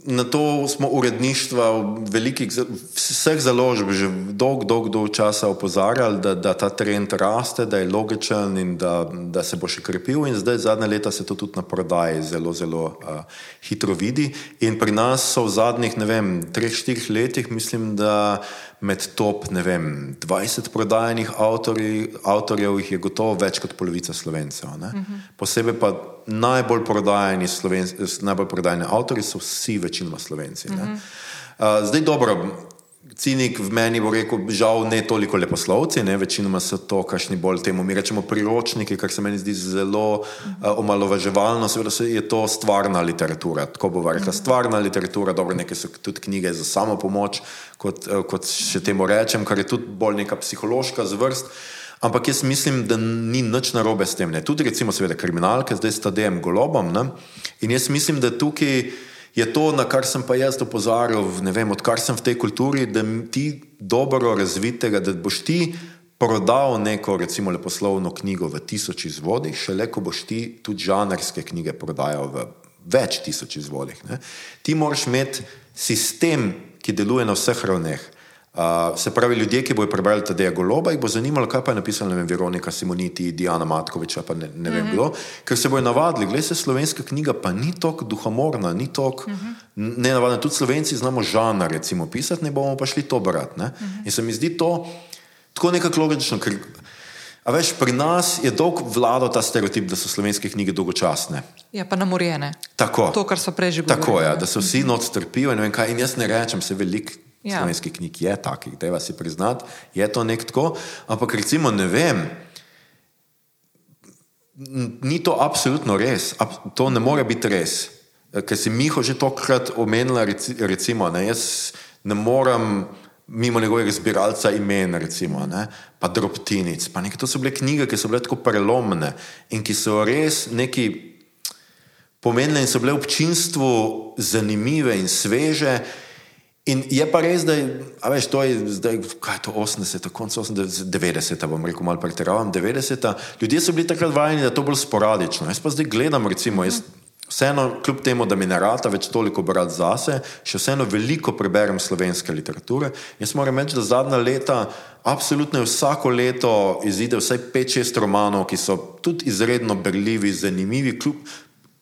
na to smo uredništva velikih, vseh založb že dolg, dolg, dolg časa opozarjali, da, da ta trend raste, da je logičen in da, da se bo še krepil. In zdaj, zadnje leta, se to tudi na prodaji zelo, zelo uh, hitro vidi. In pri nas so v zadnjih, ne vem, treh, štirih letih, mislim, da med top vem, 20 prodajenih avtorji, avtorjev jih je gotovo več kot polovica slovencev. Uh mhm. -huh. Posebej pa najbolj prodajeni, najbolj prodajeni avtorji so vsi večinoma slovenci. Uh -huh. uh, zdaj dobro. Cinik v meni bo rekel, žal ne toliko leposlovci, ne, večinoma so to kašni bolj temu, mi rečemo priročniki, kar se meni zdi zelo uh, omalovaževalno, seveda je to stvarna literatura, tako bo rekla, stvarna literatura, dobro, neke so tudi knjige za samo pomoč, kot, uh, kot še temu rečem, kar je tudi bolj neka psihološka zvrst, ampak jaz mislim, da ni nič narobe s tem, ne. tudi recimo seveda kriminalke, zdaj sta DM golobom, ne, in jaz mislim, da tukaj je to, na kar sem pa jaz opozarjal, vem, odkar sem v tej kulturi, da ti dobro razvitega, da boš ti prodal neko, recimo, leposlovno knjigo v tisoč izvodih, šele ko boš ti tudi žanrske knjige prodajal v več tisoč izvodih. Ne? Ti moraš imeti sistem, ki deluje na vseh ravneh. Uh, se pravi, ljudje, ki bodo prebrali ta Deja Goloba, jih bo zanimalo, kaj pa je napisala vem, Veronika Simoniti, Diana Matkoviča, pa ne, ne vem mm -hmm. kdo, ker se bojo navadili, gledaj se slovenska knjiga, pa ni tako duhomorna, ni tako mm -hmm. nenavadna. Tudi slovenci znamo žanr, recimo, pisati, ne bomo pa šli to brati. Mm -hmm. In se mi zdi to tako nekako logično, ker a veš, pri nas je dolg vladal ta stereotip, da so slovenske knjige dolgočasne. Ja, pa namorjene. Tako. To, kar so prej že govorili. Tako je, ja, da se vsi not strpijo in ne vem kaj. In jaz ne rečem, se veliko ja. slovenskih knjig je takih, treba si priznati, je to nek tako. Ampak recimo ne vem, ni to absolutno res, to ne more biti res. Ker si Miho že tokrat omenila, recimo, ne, jaz ne morem mimo njegovega zbiralca imen, recimo, ne, pa drobtinic. Pa nekaj, to so bile knjige, ki so bile tako prelomne in ki so res neki pomenile in so bile občinstvu zanimive in sveže. In je pa res, da je, veš, to je zdaj, kaj je to 80, konec 80, 90, bom rekel, malo pretiravam, 90. Ljudje so bili takrat vajeni, da je to bolj sporadično. Jaz pa zdaj gledam, recimo, jaz Vseeno, kljub temu, da mi ne rata več toliko brati zase, še vseeno veliko preberem slovenske literature. Jaz moram reči, da zadnja leta, absolutno vsako leto izide vsaj 5-6 romanov, ki so tudi izredno berljivi, zanimivi, kljub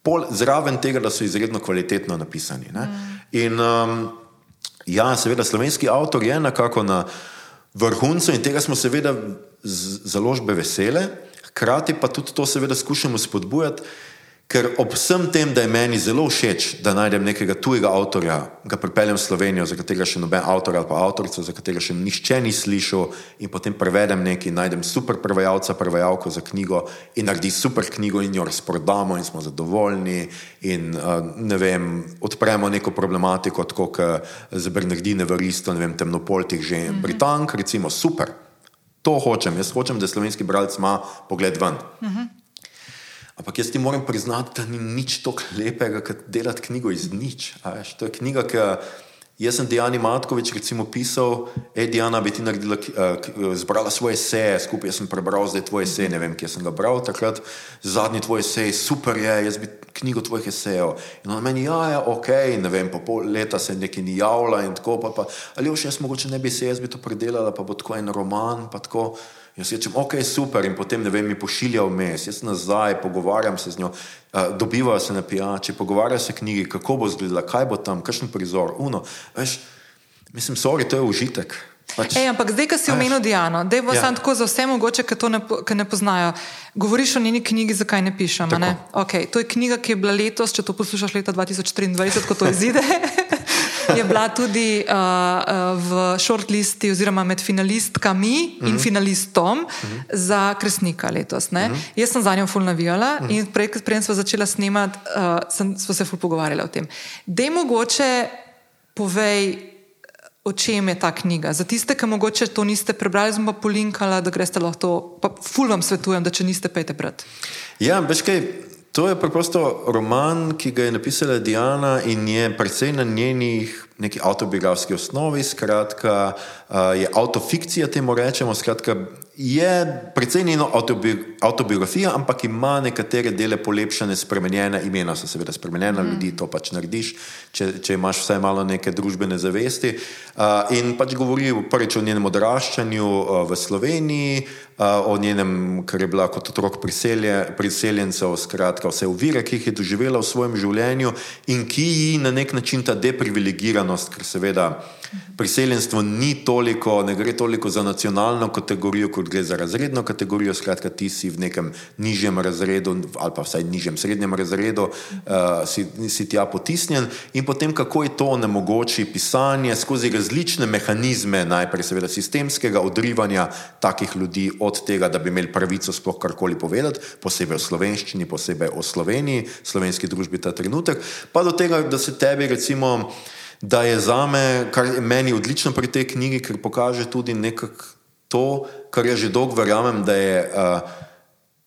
pol, zraven tega, da so izredno kvalitetno napisani. Mm. In um, ja, seveda, slovenski avtor je nekako na vrhuncu in tega smo seveda založbe vesele, hkrati pa tudi to seveda skušamo spodbujati. Ker ob vsem tem, da je meni zelo všeč, da najdem nekega tujega avtorja, ga pripeljem v Slovenijo, za katerega še noben avtor ali pa avtorica, za katerega še nihče ni slišal, in potem prevedem nekaj, najdem super prevajalca, prevajalko za knjigo in naredi super knjigo in jo razprodamo in smo zadovoljni in uh, ne vem, odpremo neko problematiko, tako kot za Bernardine v Risto, ne vem, temnopoltih že mm -hmm. Britank, recimo super. To hočem, jaz hočem, da slovenski bralec ima pogled ven. Mm -hmm. Ampak jaz ti moram priznati, da ni nič tako lepega, kot delati knjigo iz nič. To je knjiga, ki jaz sem Diana Matkovič recimo pisal, hej Diana, bi ti naredila, uh, zbrala svoje seje, skupaj sem prebral zdaj tvoje seje, ne vem, kje sem ga bral takrat, zadnji tvoj sej, super je, jaz bi knjigo tvojih esejev. In on meni, ja, ja, ok, ne vem, po pol leta se nekaj ni javila in tako, pa, pa ali još jaz mogoče ne bi se jaz bi to predelala, pa bo tako en roman, pa tako. Jaz rečem, ok, super, in potem ne vem, mi pošilja vmes, jaz nazaj, pogovarjam se z njo, uh, dobivajo se na pijači, pogovarjajo se knjigi, kako bo izgledala, kaj bo tam, kakšen prizor, uno. Veš, mislim, sorry, to je užitek. Pač, Ej, ampak zdaj, ko si omenil Diano, da je ja. samo tako za vse mogoče, ki to ne, ne poznajo. Govoriš o njeni knjigi, zakaj ne pišem? Ne? Okay, to je knjiga, ki je bila letos, če to poslušaš leta 2023, ko to izide. je bila tudi uh, v shortlisti, oziroma med finalistkami uh -huh. in mhm. finalistom uh mhm. -huh. za Kresnika letos. Uh mhm. -huh. Jaz sem za njo fulno navijala uh -huh. in prej, preden smo začeli snemati, uh, smo se fulno pogovarjali o tem. Dej mogoče povej. O čem je ta knjiga? Za tiste, ki morda to niste prebrali, sem pa polinkala, da greste lahko to. Pa ful vam svetujem, da če niste, pejte brati. Ja, veš kaj, To je preprosto roman, ki ga je napisala Diana in je predvsej na njenih neki avtobiografski osnovi, skratka, je autofikcija, temu rečemo, skratka, je precej njeno autobi autobiografija, ampak ima nekatere dele polepšane, spremenjene imena, so seveda spremenjena mm. ljudi, to pač narediš, če, če imaš vsaj malo neke družbene zavesti. In pač govori prvič o njenem odraščanju v Sloveniji, o njenem, kar je bila kot otrok priselje, priseljencev, skratka, vse uvire, ki jih je doživela v svojem življenju in ki ji na nek način ta deprivilegiranost, ker seveda priseljenstvo ni toliko, ne gre toliko za nacionalno kategorijo, kot gre za razredno kategorijo. Skratka, ti si v nekem nižjem razredu, ali pa vsaj nižjem srednjem razredu, uh, si, si tja potisnjen. In potem, kako je to onemogoči pisanje skozi različne mehanizme, najprej seveda sistemskega odrivanja takih ljudi od tega, da bi imeli pravico sploh karkoli povedati, posebej o slovenščini, posebej o Sloveniji, slovenski družbi ta trenutek, pa do tega, da se tebi recimo da je za me, kar je meni odlično pri tej knjigi, ker pokaže tudi nekako to, kar jaz že dolgo verjamem, da je uh,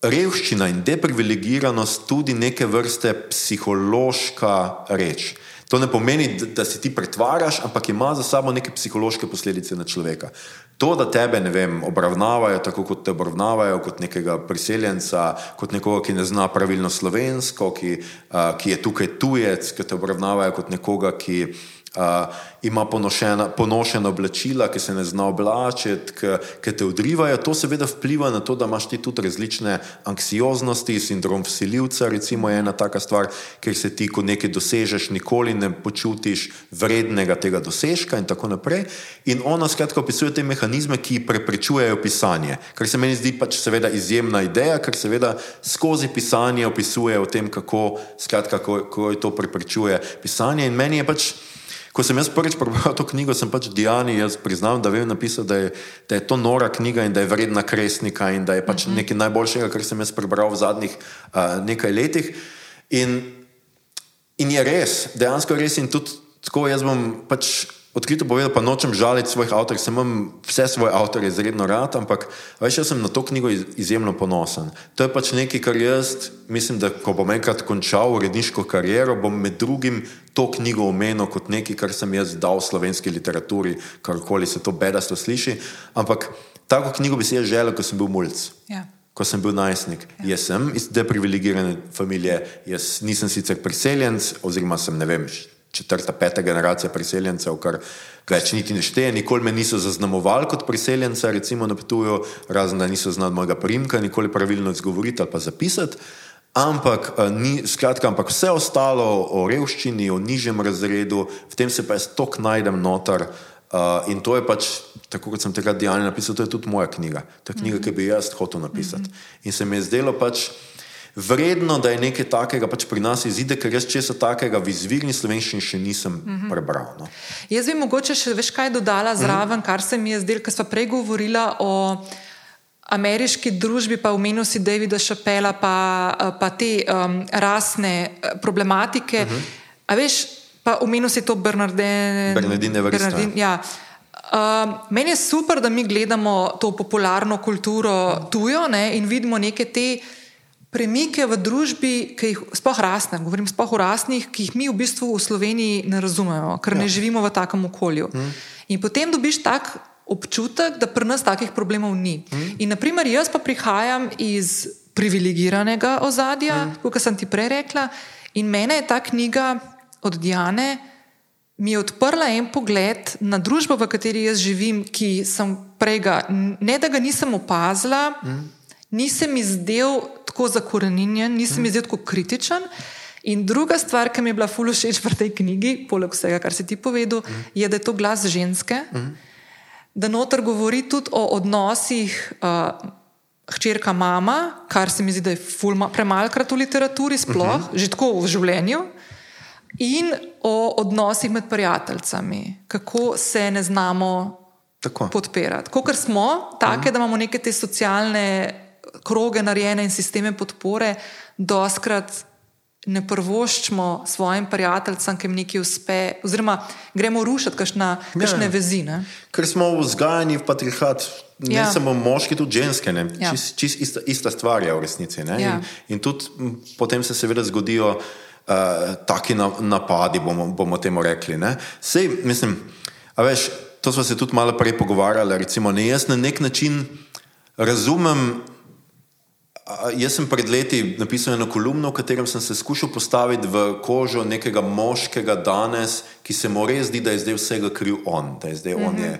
revščina in deprivilegiranost tudi neke vrste psihološka reč. To ne pomeni, da, da si ti pretvaraš, ampak ima za sabo neke psihološke posledice na človeka. To, da tebe vem, obravnavajo tako, kot te obravnavajo, kot nekega priseljenca, kot nekoga, ki ne zna pravilno slovensko, ki, uh, ki je tukaj tujec, ki te obravnavajo kot nekoga, ki uh, ima ponošena, ponošena oblačila, ki se ne zna oblačiti, ki te odrivajo. To seveda vpliva na to, da imaš ti tudi različne anksioznosti, sindrom vsiljivca, recimo ena taka stvar, ker se ti, ko nekaj dosežeš, nikoli ne počutiš vrednega tega dosežka in tako naprej. In ona skratka opisuje te mehanizme, ki preprečujejo pisanje, kar se meni zdi pač seveda izjemna ideja, ker seveda skozi pisanje opisuje o tem, kako, skratka, kako, kako to preprečuje pisanje. In meni je pač Ko sem jaz prvič prebral to knjigo, sem pač Diani, jaz priznam, da vem napisati, da, da je to nora knjiga in da je vredna kresnika in da je pač mm -hmm. nekaj najboljšega, kar sem jaz prebral v zadnjih uh, nekaj letih. In, in je res, dejansko res in tudi tako jaz bom pač odkrito povedal, pa nočem žaliti svojih avtorjev, sem imel vse svoje avtorje izredno rad, ampak veš, jaz sem na to knjigo izjemno ponosen. To je pač nekaj, kar jaz mislim, da ko bom enkrat končal uredniško kariero, bom med drugim to knjigo omenil kot nekaj, kar sem jaz dal slovenski literaturi, karkoli se to bedasto sliši. Ampak tako knjigo bi si jaz želel, ko sem bil mulj. Ja. ko sem bil najstnik. Ja. Jaz sem iz deprivilegirane družine, jaz nisem sicer priseljenc, oziroma sem ne vem, četrta, peta generacija priseljencev, kar več niti ne šteje. Nikoli me niso zaznamovali kot priseljenca, recimo na Ptuju, razen da niso znali mojega primka, nikoli pravilno izgovoriti ali pa zapisati. Ampak, eh, ni, skratka, ampak vse ostalo o revščini, o nižjem razredu, v tem se pa jaz tok najdem noter. Uh, in to je pač, tako kot sem takrat dejal, napisal, to je tudi moja knjiga. To je knjiga, mm -hmm. ki bi jaz hotel napisati. Mm -hmm. In se mi je zdelo pač vredno, da je nekaj takega pač pri nas izide, ker jaz česa takega v izvirni slovenščini še nisem mm -hmm. prebral. No. Jaz bi mogoče še veš kaj dodala zraven, mm -hmm. kar se mi je zdelo, ker smo prej govorila o ameriški družbi, pa omenil si Davida Šapela, pa, pa te um, rasne eh, problematike. Mm -hmm. A veš, pa omenil si to Bernardine. Bernardine, Bernardine ja. Uh, meni je super, da mi gledamo to popularno kulturo tujo ne, in vidimo neke te premike v družbi, ki jih sploh rasne, govorim sploh o rasnih, ki jih mi v bistvu v Sloveniji ne razumemo, ker ja. ne živimo v takem okolju. Mm. In potem dobiš tak občutek, da pri nas takih problemov ni. Mm. In naprimer, jaz pa prihajam iz privilegiranega ozadja, mm. kot sem ti prej rekla, in mene je ta knjiga od Diane. Mi je odprla en pogled na družbo, v kateri jaz živim, ki sem prej, ga, ne da ga nisem opazila, mm. nisem izdel tako zakorenjen, nisem mm. izdelal tako kritičen. In druga stvar, ki mi je bila fully všeč v tej knjigi, poleg vsega, kar si ti povedal, mm. je, da je to glas ženske, mm. da noter govori tudi o odnosih uh, hčerka mama, kar se mi zdi, da je premalkrat v literaturi, sploh, mm -hmm. že tako v življenju. In o odnosih med prijateljicami, kako se ne znamo tako. podpirati. Kot smo, take, mm. da imamo neke te socialne kroge narejene in sisteme podpore, doskrat ne prvoščimo svojim prijateljem, ki jim nekaj uspe, oziroma gremo rušiti kakšne ja, vezi. Ne? Ker smo vzgajani v patriarhat, ne ja. samo moški, tudi ženske. Ja. Čist, čist ista, ista stvar je v resnici. Ja. In, in tudi potem se seveda zgodijo uh, taki na, napadi, bomo, bomo temu rekli. Sej, mislim, veš, to smo se tudi malo prej pogovarjali. Recimo, ne, jaz na nek način razumem. Jaz sem pred leti napisal eno kolumno, v katerem sem se skušal postaviti v kožo nekega moškega danes, ki se mu res zdi, da je zdaj vsega kriv on. Da je zdaj mm -hmm. on je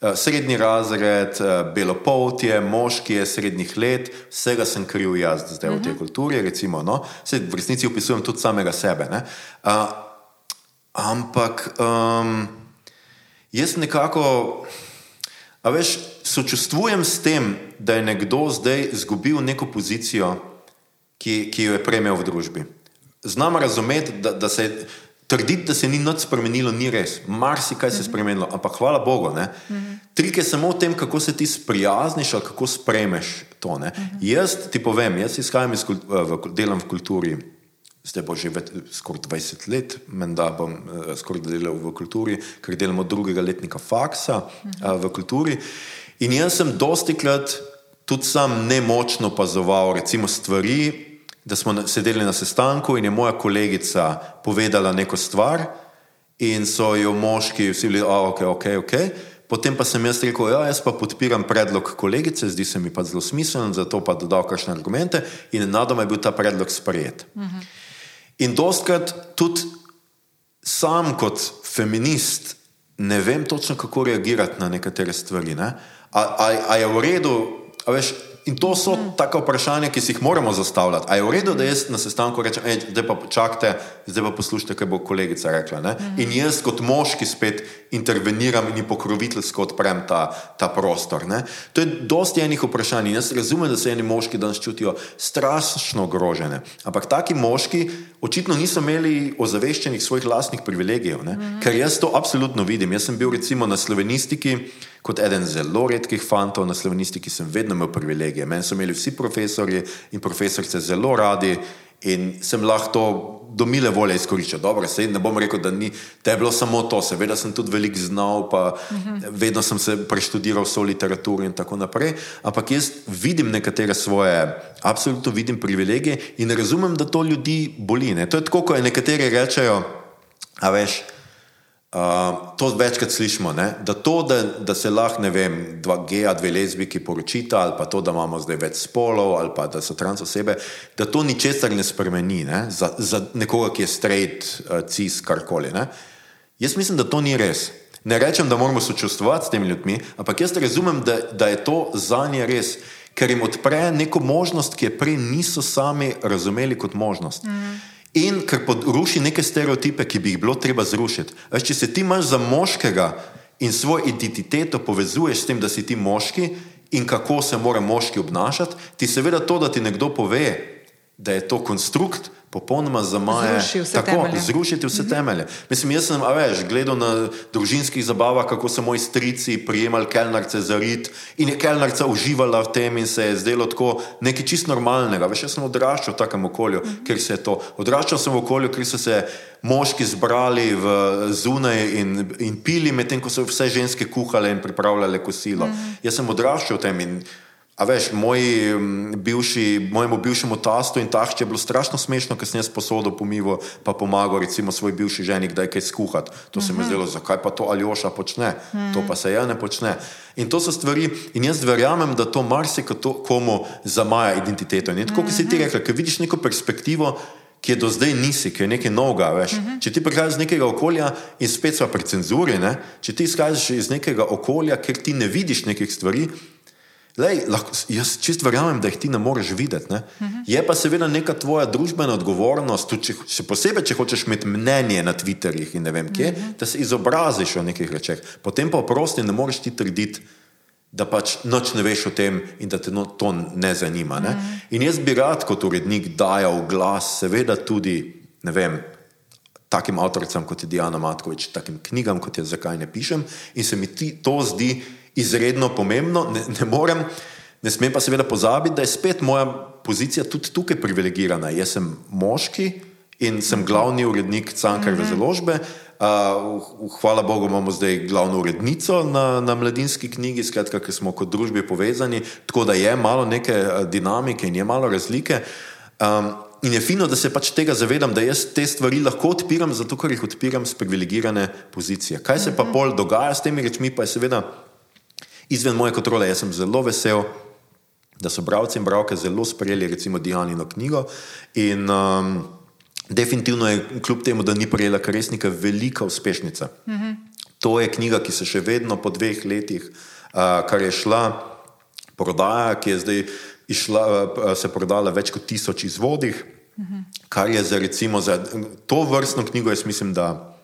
uh, srednji razred, uh, belopoltje, moški je srednjih let, vsega sem kriv jaz zdaj mm -hmm. v tej mhm. kulturi. Recimo, no? Se v resnici opisujem tudi samega sebe. Uh, ampak um, jaz nekako. A veš, sočustvujem s tem, da je nekdo zdaj izgubil neko pozicijo, ki, ki jo je prejmel v družbi. Znam razumeti, da, da se trditi, da se ni nič spremenilo, ni res. Marsikaj se je spremenilo, ampak hvala Bogu. Trik je samo v tem, kako se ti sprijazniš ali kako sprejmeš to. Jaz ti povem, jaz izhajam iz kulture, delam v kulturi zdaj bo že skoraj 20 let, menda bom uh, skoraj delal v kulturi, ker delam od drugega letnika faksa uh, v kulturi. In jaz sem dosti krat tudi sam nemočno opazoval recimo stvari, da smo sedeli na sestanku in je moja kolegica povedala neko stvar in so jo moški vsi bili, da ok, ok, ok. Potem pa sem jaz rekel, ja, jaz pa podpiram predlog kolegice, zdi se mi pa zelo smiseln, zato pa dodal kakšne argumente in nadoma je bil ta predlog sprejet. Uh -huh. In dostkrat tudi sam kot feminist ne vem točno, kako reagirati na nekatere stvari. Ne? A, a, a je v redu, veš, In to so mm. taka vprašanja, ki si jih moramo zastavljati. Ali je v redu, da jaz na sestanku rečem, da pa čakajte, zdaj pa poslušajte, kaj bo kolegica rekla. Mm. In jaz kot moški spet interveniram in pokroviteljsko odprem ta, ta prostor. Ne? To je dosti enih vprašanj. Jaz razumem, da se eni moški danes čutijo strašno ogrožene. Ampak taki moški očitno niso imeli ozaveščenih svojih lastnih privilegijev. Mm. Ker jaz to absolutno vidim. Jaz sem bil recimo na slovenistiki kot eden zelo redkih fantov na slovenistiki, sem vedno imel privilegije. Meni so imeli vsi profesori in profesorice zelo radi in sem lahko to do mile volje izkoriščal. Dobro, se ne bom rekel, da ni te bilo samo to, seveda sem tudi veliko znal, pa uh. -huh. vedno sem se preštudiral vso literaturo in tako naprej. Ampak jaz vidim nekatere svoje, absolutno vidim privilegije in razumem, da to ljudi boli. Ne? To je tako, ko nekateri rečejo, a veš. Uh, to večkrat slišimo, ne? da to, da, da se lahko, ne vem, dva geja, dve lezbiki poročita, ali pa to, da imamo zdaj več spolov, ali pa da so trans osebe, da to ničesar ne spremeni ne? Za, za nekoga, ki je straight, uh, cis, karkoli. Ne? Jaz mislim, da to ni res. Ne rečem, da moramo sočustvovati s temi ljudmi, ampak jaz razumem, da, da je to za nje res, ker jim odpre neko možnost, ki je prej niso sami razumeli kot možnost. Mm. In ker poruši neke stereotipe, ki bi jih bilo treba zrušiti. Veš, če se ti imaš za moškega in svojo identiteto povezuješ s tem, da si ti moški in kako se mora moški obnašati, ti seveda to, da ti nekdo pove, da je to konstrukt, popolnoma zamaje. Zruši vse tako, temelje. zrušiti vse temelje. Mislim, jaz sem, veš, gledal na družinskih zabavah, kako so moji strici prijemali kelnarce za rit in je kelnarca uživala v tem in se je zdelo tako nekaj čist normalnega. Veš, jaz sem odraščal v takem okolju, mm -hmm. ker se je to. Odraščal sem v okolju, kjer so se moški zbrali v zunaj in, in pili, medtem ko so vse ženske kuhale in pripravljale kosilo. Mm -hmm. Jaz sem odraščal v tem in A veš, moj, bivši, mojemu bivšemu tastu in tahči je bilo strašno smešno, ker sem jaz posodo pomival, pa pomagal recimo svoj bivši ženi, da je kaj skuhati. To se mi je zdelo, zakaj pa to Aljoša počne, to pa se ja ne počne. In to so stvari, in jaz verjamem, da to marsikomu zamaja identiteto. In tako, kot si ti rekel, ker vidiš neko perspektivo, ki je do zdaj nisi, ki je nekaj novega. Uh -huh. Če ti prihajaš iz nekega okolja in spet smo pri cenzuri, ne? če ti izhajaš iz nekega okolja, kjer ti ne vidiš nekih stvari. Lej, lahko, jaz čist verjamem, da jih ti ne moreš videti. Ne? Uh -huh. Je pa seveda neka tvoja družbena odgovornost, tudi če, še posebej, če hočeš imeti mnenje na Twitterjih in ne vem kje, uh -huh. da se izobraziš o nekih rečeh. Potem pa oprosti, ne moreš ti trditi, da pač noč ne veš o tem in da te no, to ne zanima. Ne? Uh -huh. In jaz bi rad kot urednik dajal glas, seveda tudi, ne vem. Takim avtoricam kot je Diana Matkovič, takim knjigam kot je Zakaj ne pišem, in se mi ti, to zdi izredno pomembno. Ne, ne, morem, ne smem pa seveda pozabiti, da je spet moja pozicija tudi tukaj privilegirana. Jaz sem moški in sem glavni urednik Cankarjeve mm -hmm. založbe. Uh, hvala Bogu, imamo zdaj glavno urednico na, na mladinski knjigi, skratka, ker smo kot družbi povezani, tako da je malo neke dinamike in je malo razlike. Um, in je fino, da se pač tega zavedam, da jaz te stvari lahko odpiram, zato ker jih odpiram z privilegirane pozicije. Kaj se pa pol dogaja s temi rečmi, pa je seveda izven moje kontrole. Jaz sem zelo vesel, da so bralci in bralke zelo sprejeli, recimo, Dijanino knjigo. In um, definitivno je, kljub temu, da ni prejela Kresnika, velika uspešnica. Mm -hmm. To je knjiga, ki se še vedno po dveh letih, uh, kar je šla prodaja, ki je zdaj išla, uh, se prodala več kot tisoč izvodih. Mm -hmm. Kar je za, recimo, za to vrstno knjigo, jaz mislim, da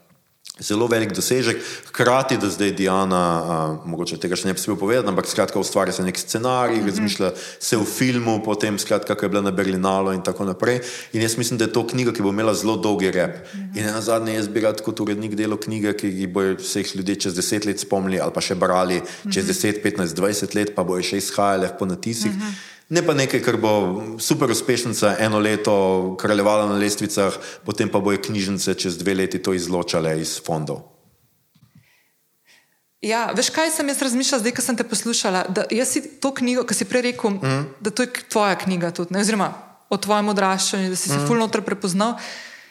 zelo velik dosežek, hkrati da zdaj Diana, a, mogoče tega še ne bi smel povedati, ampak skratka ustvarja se nek scenarij, mm -hmm. razmišlja se v filmu, potem skratka, kaj je bila na Berlinalu in tako naprej. In jaz mislim, da je to knjiga, ki bo imela zelo dolgi rep. Mm -hmm. In na zadnje jaz bi rad kot urednik delo knjige, ki jih bojo vseh ljudi čez deset let spomnili ali pa še brali čez mm -hmm. deset, petnajst, dvajset let, pa bojo še izhajale po natisih. Mm -hmm. Ne pa nekaj, kar bo super uspešnica, eno leto kraljevala na lestvicah, potem pa bojo knjižnice čez dve leti to izločale iz fondov. Ja, veš, kaj sem jaz razmišljala, zdaj, ko sem te poslušala? Da jaz si to knjigo, ki si prej rekel, mm. da to je tvoja knjiga, tudi, oziroma o tvojem odraščanju, da si se mm. fulno prepoznal.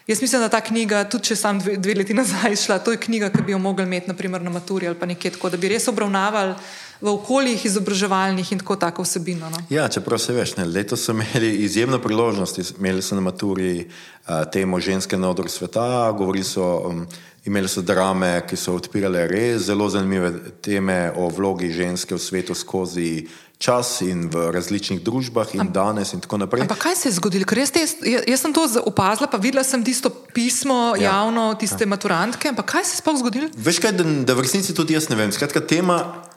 Jaz mislim, da ta knjiga, tudi če sem dve, dve leti nazaj šla, to je knjiga, ki bi jo mogli imeti naprimer, na maturi ali pa nekje tako, da bi res obravnavali v okoljih izobraževalnih in tako tako vsebino. No? Ja, čeprav se veš, ne, letos so imeli izjemno priložnost, imeli so na maturi uh, temo ženske na odru sveta, govorili so. Um, Imeli so drame, ki so odpirale res zelo zanimive teme o vlogi ženske v svetu skozi čas in v različnih družbah in Am, danes in tako naprej. Ampak kaj se je zgodilo? Jaz, jaz, jaz sem to opazila, pa videla sem tisto pismo ja, javno, tiste ja. maturantke. Ampak kaj se je sploh zgodilo? Veš kaj, da, da v resnici tudi jaz ne vem. Skratka, tema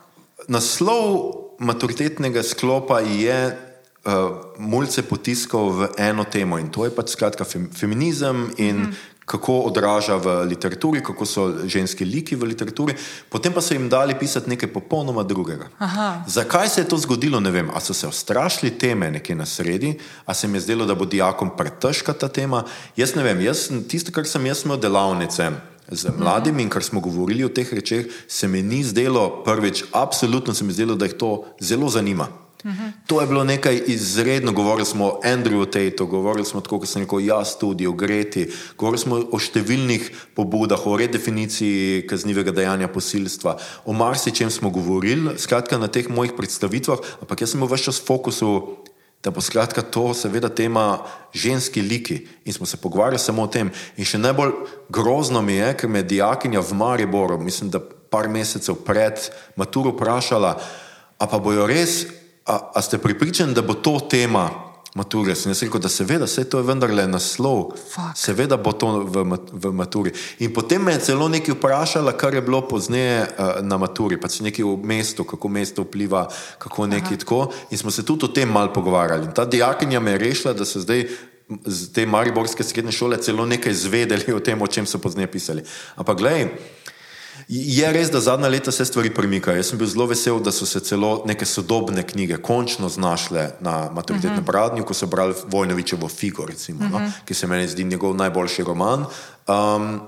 naslov maturitetnega sklopa je uh, mulce potiskal v eno temo in to je pač skratka fem, feminizem in mm kako odraža v literaturi, kako so ženski liki v literaturi, potem pa so jim dali pisati nekaj popolnoma drugega. Aha. Zakaj se je to zgodilo, ne vem. A so se ustrašili teme nekje na sredi, a se mi je zdelo, da bo dijakom pretežka ta tema. Jaz ne vem, jaz, tisto, kar sem jaz imel delavnice z mladimi in kar smo govorili o teh rečeh, se mi ni zdelo prvič, absolutno se mi zdelo, da jih to zelo zanima. Uh -huh. To je bilo nekaj izredno. Govorili smo o Andrewu Tateu, govorili smo tako, kot sem rekel, jaz tudi o Greti, govorili smo o številnih pobudah, o redefiniciji kaznivega dejanja posilstva, o marsičem smo govorili, skratka na teh mojih predstavitvah, ampak jaz sem bil vse čas v fokusu da bo skratka to seveda tema ženski liki in smo se pogovarjali samo o tem. In še najbolj grozno mi je, ker me je dijakinja v Mariboru, mislim, da par mesecev pred maturo vprašala, a pa bojo res, a, a ste pripričani, da bo to tema mature. Sem jaz rekel, da seveda, vse to je vendarle naslov, Fuck. seveda bo to v, v maturi. In potem me je celo nekaj vprašala, kar je bilo pozneje uh, na maturi, pač nekaj o mestu, kako mesto vpliva, kako nekaj tako. In smo se tudi o tem mal pogovarjali. In ta dijakinja me je rešila, da so zdaj. Z te mariborske srednje šole celo nekaj izvedeli o tem, o čem so pozneje pisali. Ampak, gledaj, Je res, da zadnja leta se stvari premikajo. Jaz sem bil zelo vesel, da so se celo neke sodobne knjige končno znašle na maturitetnem uh -huh. bradnju, ko so brali Vojnovičevo Figo, recimo, uh -huh. no, ki se meni zdi njegov najboljši roman. Um,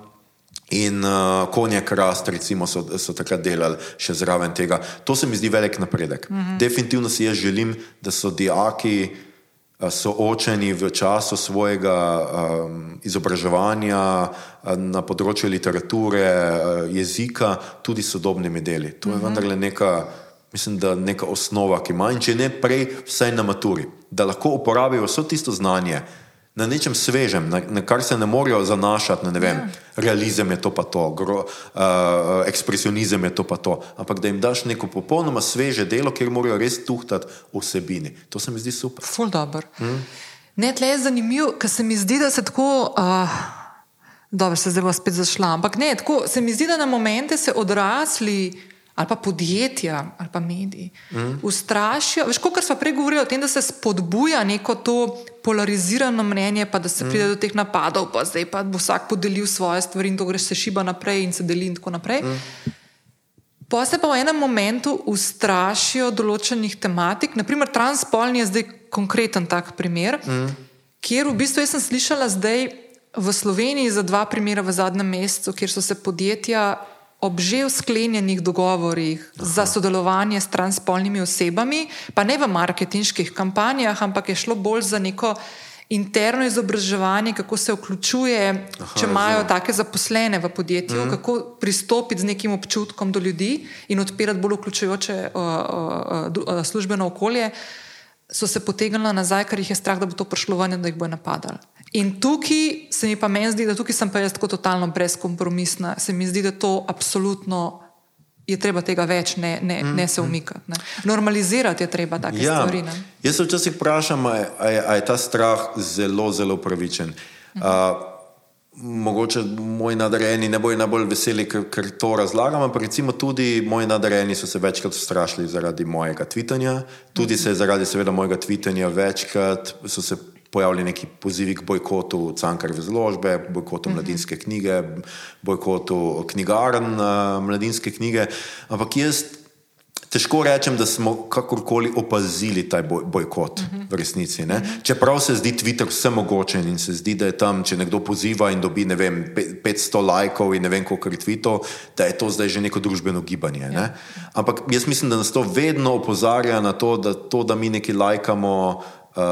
In uh, konje krast, recimo, so, so takrat delali še zraven tega. To se mi zdi velik napredek. Mm -hmm. Definitivno si jaz želim, da so dijaki uh, soočeni v času svojega um, izobraževanja na področju literature, jezika, tudi s sodobnimi deli. To je mm -hmm. vendarle neka, mislim, da neka osnova, ki ima in če ne prej, vsaj na maturi, da lahko uporabijo vso tisto znanje na nečem svežem, na, na kar se ne morejo zanašati, na ne vem, ja. realizem je to pa to, gro, uh, ekspresionizem je to pa to, ampak da jim daš neko popolnoma sveže delo, kjer morajo res tuhtati vsebini. To se mi zdi super. Ful dobr. Mm. Ne, tle je zanimivo, ker se mi zdi, da se tako. Uh, Dobro, se zdaj bo spet zašla. Ampak ne, tako se mi zdi, da na momente se odrasli ali pa podjetja ali pa mediji mm. ustrašijo. Veš, kot smo prej govorili o tem, da se spodbuja neko to polarizirano mnenje, pa da se mm. pride do teh napadov, pa zdaj pa bo vsak podelil svoje stvari in to gre se šiba naprej in se deli in tako naprej. Mm. Pa se pa v enem momentu ustrašijo določenih tematik, naprimer transpolni je zdaj konkreten tak primer, mm. kjer v bistvu jaz sem slišala zdaj v Sloveniji za dva primera v zadnjem mesecu, kjer so se podjetja ob že sklenjenih dogovorih Aha. za sodelovanje s transpolnimi osebami, pa ne v marketinških kampanjah, ampak je šlo bolj za neko interno izobraževanje, kako se vključuje, Aha, če imajo take zaposlene v podjetju, mm. kako pristopiti z nekim občutkom do ljudi in odpirati bolj vključujoče uh, uh, uh, službeno okolje, so se potegnili nazaj, ker jih je strah, da bo to prišlo ven in da jih bo napadali. In tukaj se mi pa meni zdi, da tukaj sem pa jaz tako totalno brezkompromisna. Se mi zdi, da to absolutno je treba tega več, ne, ne, ne se umikati. Ne. Normalizirati je treba take Ja, stvari. Ne. jaz se včasih vprašam, a je, je, ta strah zelo, zelo upravičen. Uh, mogoče moji nadarjeni ne bojo najbolj veseli, ker, ker to razlagam, ampak recimo tudi moji nadarjeni so se večkrat strašili zaradi mojega tvitanja, tudi se je zaradi seveda mojega tvitanja večkrat so se pojavili neki pozivi k bojkotu Cankarjeve zložbe, bojkotu mladinske knjige, bojkotu knjigarn uh, mladinske knjige, ampak jaz Težko rečem, da smo kakorkoli opazili ta boj, bojkot uh -huh. v resnici. Uh -huh. Čeprav se zdi Twitter vse mogočen in se zdi, da je tam, če nekdo poziva in dobi vem, 500 lajkov in ne vem koliko retvitov, da je to zdaj že neko družbeno gibanje. Ne? Ja. Ampak jaz mislim, da nas to vedno opozarja na to, da to, da mi nekaj lajkamo. Uh,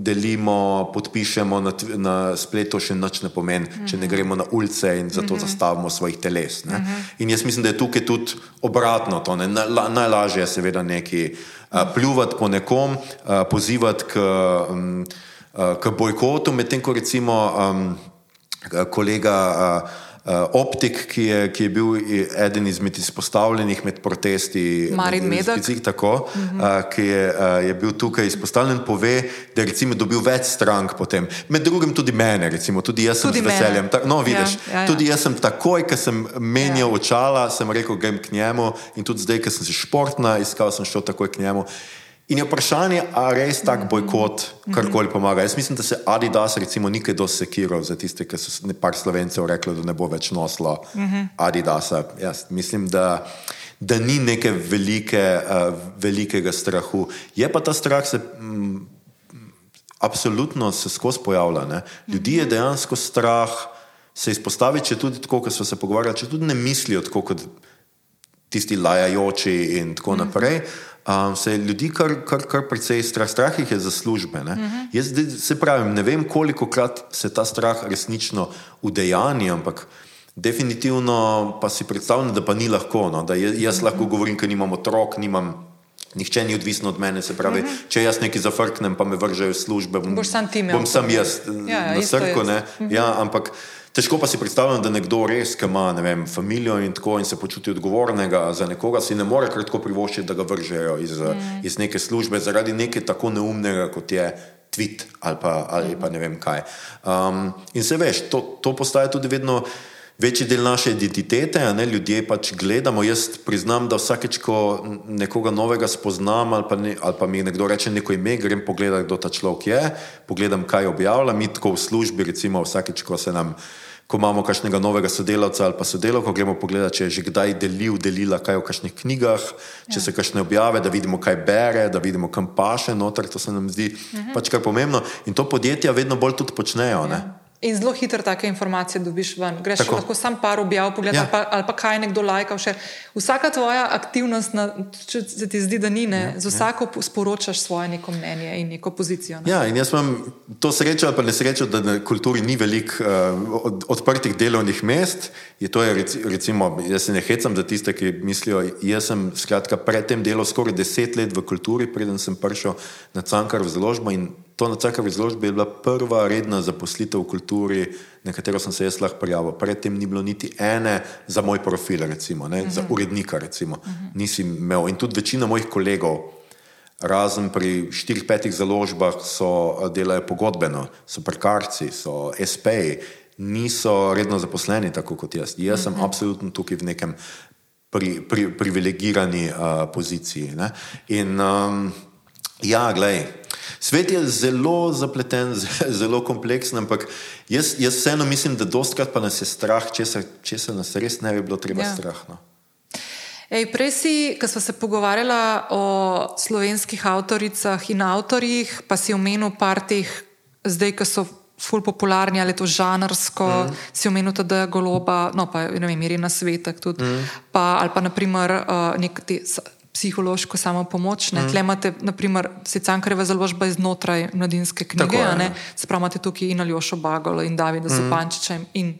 delimo, podpišemo na, na spletu, še nič ne pomeni, uh -huh. če ne gremo na ulice in zato uh -huh. zastavimo svojih teles. Uh -huh. In jaz mislim, da je tukaj tudi obratno. To, ne. Najla, najlažje je seveda neki uh, pljuvati po nekom, uh, pozivati k, um, uh, k bojkotu, medtem ko recimo um, kolega. Uh, optik, ki je, ki je bil eden izmed izpostavljenih med protesti, Marin med- Medak. Cik tako, uh -huh. uh, ki je, je bil tukaj izpostavljen, pove, da je dobil več strank potem. Med drugim tudi mene, recimo, tudi jaz sem Tudi z mene. veseljem. Ta, no, vidiš, Ja, ja, ja. tudi jaz sem takoj, ko sem menjal Ja. očala, sem rekel, grem k njemu in tudi zdaj, ko sem se športna, iskal sem šel takoj k njemu. In je vprašanje, ali res tak bojkot karkoli pomaga. Jaz mislim, da se Adidas recimo nikaj dosti sekiral za tiste, ki so s- ne- par slovencev rekli, da ne bo več nosilo Adidasa. Jaz mislim, da, da ni neke velike, uh, velikega strahu. Je pa ta strah se. Mm, Absolutno se skozi pojavlja. Ne? Ljudi je dejansko strah se izpostaviti, če tudi tako, kot smo se pogovarjali, če tudi ne mislijo tako kot tisti lajajoči in tako naprej. Um, se ljudi kar, kar, kar precej strah. Strah jih je za službe. Uh -huh. Jaz se pravim, ne vem, koliko krat se ta strah resnično udejani, ampak definitivno pa si predstavljam, da pa ni lahko. No? Da jaz, jaz lahko govorim, ker nimam otrok, nimam. Nihče ni odvisen od mene, se pravi, uh -huh. če jaz nekaj zafrknem, pa me vržejo službe, bom sam, bom sam jaz ja, ja, na srku. Uh -huh. ja, ampak težko pa si predstavljam, da nekdo res, ki ima vem, familijo in tako in se počuti odgovornega za nekoga, si ne more kratko privoščiti, da ga vržejo iz, -huh. iz neke službe zaradi nekaj tako neumnega, kot je tweet ali pa, ali pa ne vem kaj. Um, in se veš, to, to postaje tudi vedno večji del naše identitete, ne, ljudje pač gledamo. Jaz priznam, da vsakeč, ko nekoga novega spoznam ali pa, ne, ali pa mi nekdo reče neko ime, grem pogledat, kdo ta človek je, pogledam, kaj objavlja. Mi tako v službi, recimo, vsakeč, ko se nam. Ko imamo kakšnega novega sodelavca ali pa sodelavko, gremo pogledati, če je že kdaj delil, delila kaj v kakšnih knjigah, če ja. se kakšne objave, da vidimo, kaj bere, da vidimo, kam paše noter. To se nam zdi uh mhm. -huh. pač kar pomembno. In to podjetja vedno bolj tudi počnejo. Ja. In zelo hitro take informacije dobiš ven. Greš Tako. lahko sam par objav, pogled, ja. ali, pa, ali pa kaj nekdo lajka. Še. Vsaka tvoja aktivnost, na, če se ti zdi, da ni, ne, ja. z ja. vsako ja. sporočaš svoje neko mnenje in neko pozicijo. Ne. Ja, in jaz imam to srečo ali pa nesrečo, da na kulturi ni veliko uh, od, odprtih delovnih mest. Je to je recimo, jaz se ne hecam za tiste, ki mislijo, jaz sem skratka predtem delal skoraj deset let v kulturi, preden sem prišel na Cankar v založbo To na Cakovi izložbi je bila prva redna zaposlitev v kulturi, na katero sem se jaz lahko prijavil. Predtem ni bilo niti ene za moj profil, recimo, ne, uh -huh. za mhm. urednika. Recimo. Uh -huh. Nisem imel. In tudi večina mojih kolegov, razen pri štirih, petih založbah, so delali pogodbeno, so prekarci, so SP, niso redno zaposleni tako kot jaz. Jaz uh -huh. sem mhm. absolutno tukaj v nekem pri, pri, privilegirani uh, poziciji. Ne. In um, ja, gledaj. Svet je zelo zapleten, zelo kompleksen, ampak jaz, jaz vseeno mislim, da dostkrat pa nas je strah, če se nas res ne bi bilo treba ja. strah. No. Ej, prej si, ko smo se pogovarjali o slovenskih avtoricah in avtorjih, pa si omenil par teh, zdaj, ki so ful popularni ali to žanrsko, mm. si omenil tudi goloba, no pa ne vem, meri na svetek tudi, mm. pa, ali pa naprimer uh, nek te psihološko samo pomoč. Mm. Tle imate, naprimer, Sicankareva založba iznotraj mladinske knjige, Tako, se pravi, imate tukaj in Aljošo Bagolo in Davida mm. Zupančiča in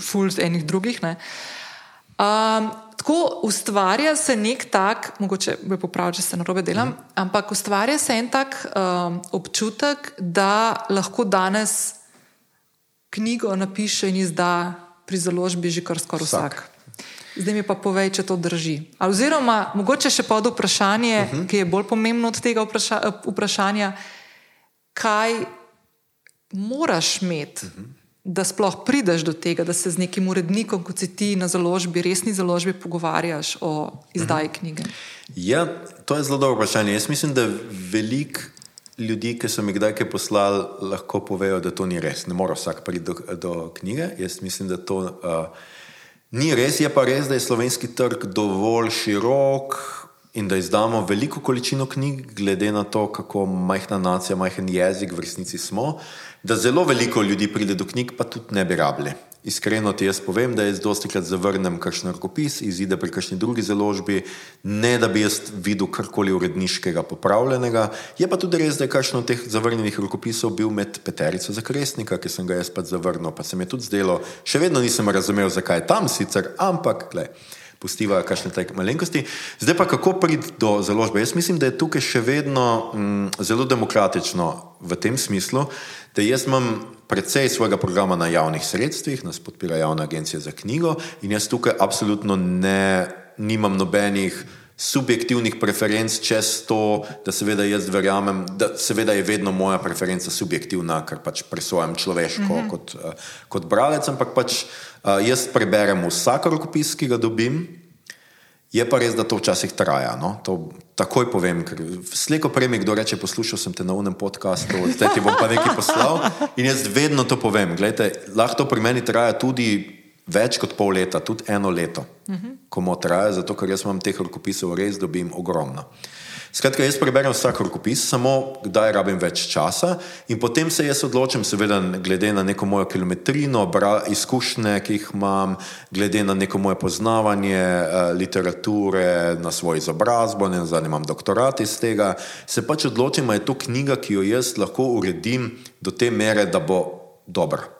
fulz enih drugih. Um, tako ustvarja se nek tak, mogoče bi popravil, če se na robe delam, mm. ampak ustvarja se en tak um, občutek, da lahko danes knjigo napiše in izda pri založbi že kar skoraj vsak. vsak. Zdaj mi pa povej, če to drži. Oziroma, mogoče še pod vprašanje, uh mhm. -huh. ki je bolj pomembno od tega vpraša vprašanja, kaj moraš imeti, uh mhm. -huh. da sploh prideš do tega, da se z nekim urednikom, kot si ti na založbi, resni založbi, pogovarjaš o izdaji mhm. knjige. Ja, to je zelo dobro vprašanje. Jaz mislim, da veliko ljudi, ki so mi kdaj kaj poslali, lahko povejo, da to ni res. Ne mora vsak priti do, do knjige. Jaz mislim, da to. Uh, Ni res, je pa res, da je slovenski trg dovolj širok in da izdamo veliko količino knjig, glede na to, kako majhna nacija, majhen jezik v resnici smo, da zelo veliko ljudi pride do knjig, pa tudi ne bi rabili. Iskreno ti jaz povem, da jaz dosti krat zavrnem kakšen rokopis, izide pri kakšni drugi založbi, ne da bi jaz videl karkoli uredniškega popravljenega. Je pa tudi res, da je kakšen od teh zavrnjenih rokopisov bil med peterico za kresnika, ki sem ga jaz pa zavrnil, pa se mi je tudi zdelo, še vedno nisem razumel, zakaj je tam sicer, ampak, gledaj pustiva kakšne take malenkosti. Zdaj pa kako priti do založbe? Jaz mislim, da je tukaj še vedno mm, zelo demokratično v tem smislu, da jaz imam precej svojega programa na javnih sredstvih, nas podpira javna agencija za knjigo in jaz tukaj absolutno ne, nimam nobenih subjektivnih preferenc čez to, da seveda jaz verjamem, da seveda je vedno moja preferenca subjektivna, ker pač presojam človeško mm -hmm. kot, uh, kot bralec, ampak pač uh, jaz preberem vsak rokopis, ki ga dobim. Je pa res, da to včasih traja. No? To takoj povem, ker slejko prej mi kdo reče: Poslušal sem te na unem podkastu, zdaj ti bom pa nekaj poslal. In jaz vedno to povem. Glejte, lahko to pri meni traja tudi več kot pol leta, tudi eno leto, uh -huh. ko mu traja, zato ker jaz imam teh rokopisov res dobim ogromno. Skratka, jaz preberem vsak rokopis, samo kdaj rabim več časa, in potem se jaz odločim, seveda, glede na neko mojo kilometrino, bra, izkušnje, ki jih imam, glede na neko moje poznavanje uh, literature, na svojo izobrazbo, ne znam, imam doktorat iz tega. Se pač odločim, ali je to knjiga, ki jo jaz lahko uredim do te mere, da bo dobra.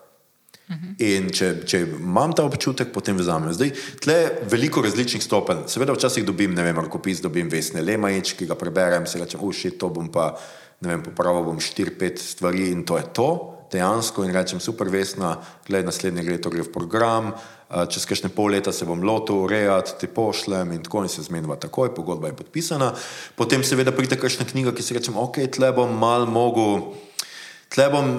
In če, če imam ta občutek, potem vzamem. Zdaj, tle je veliko različnih stopenj. Seveda, včasih dobim, ne vem, rokopis, dobim vesne lemajič, ki ga preberem, se rečem, uši, to bom pa, ne vem, popravil bom štiri, pet stvari in to je to, dejansko. In rečem, super vesna, gledaj, naslednje leto gre v program, čez kakšne pol leta se bom lotil urejati, ti pošljem in tako in se zmenjava takoj, pogodba je podpisana. Potem seveda pride kakšna knjiga, ki si rečem, ok, tle bom mal mogo, tle bom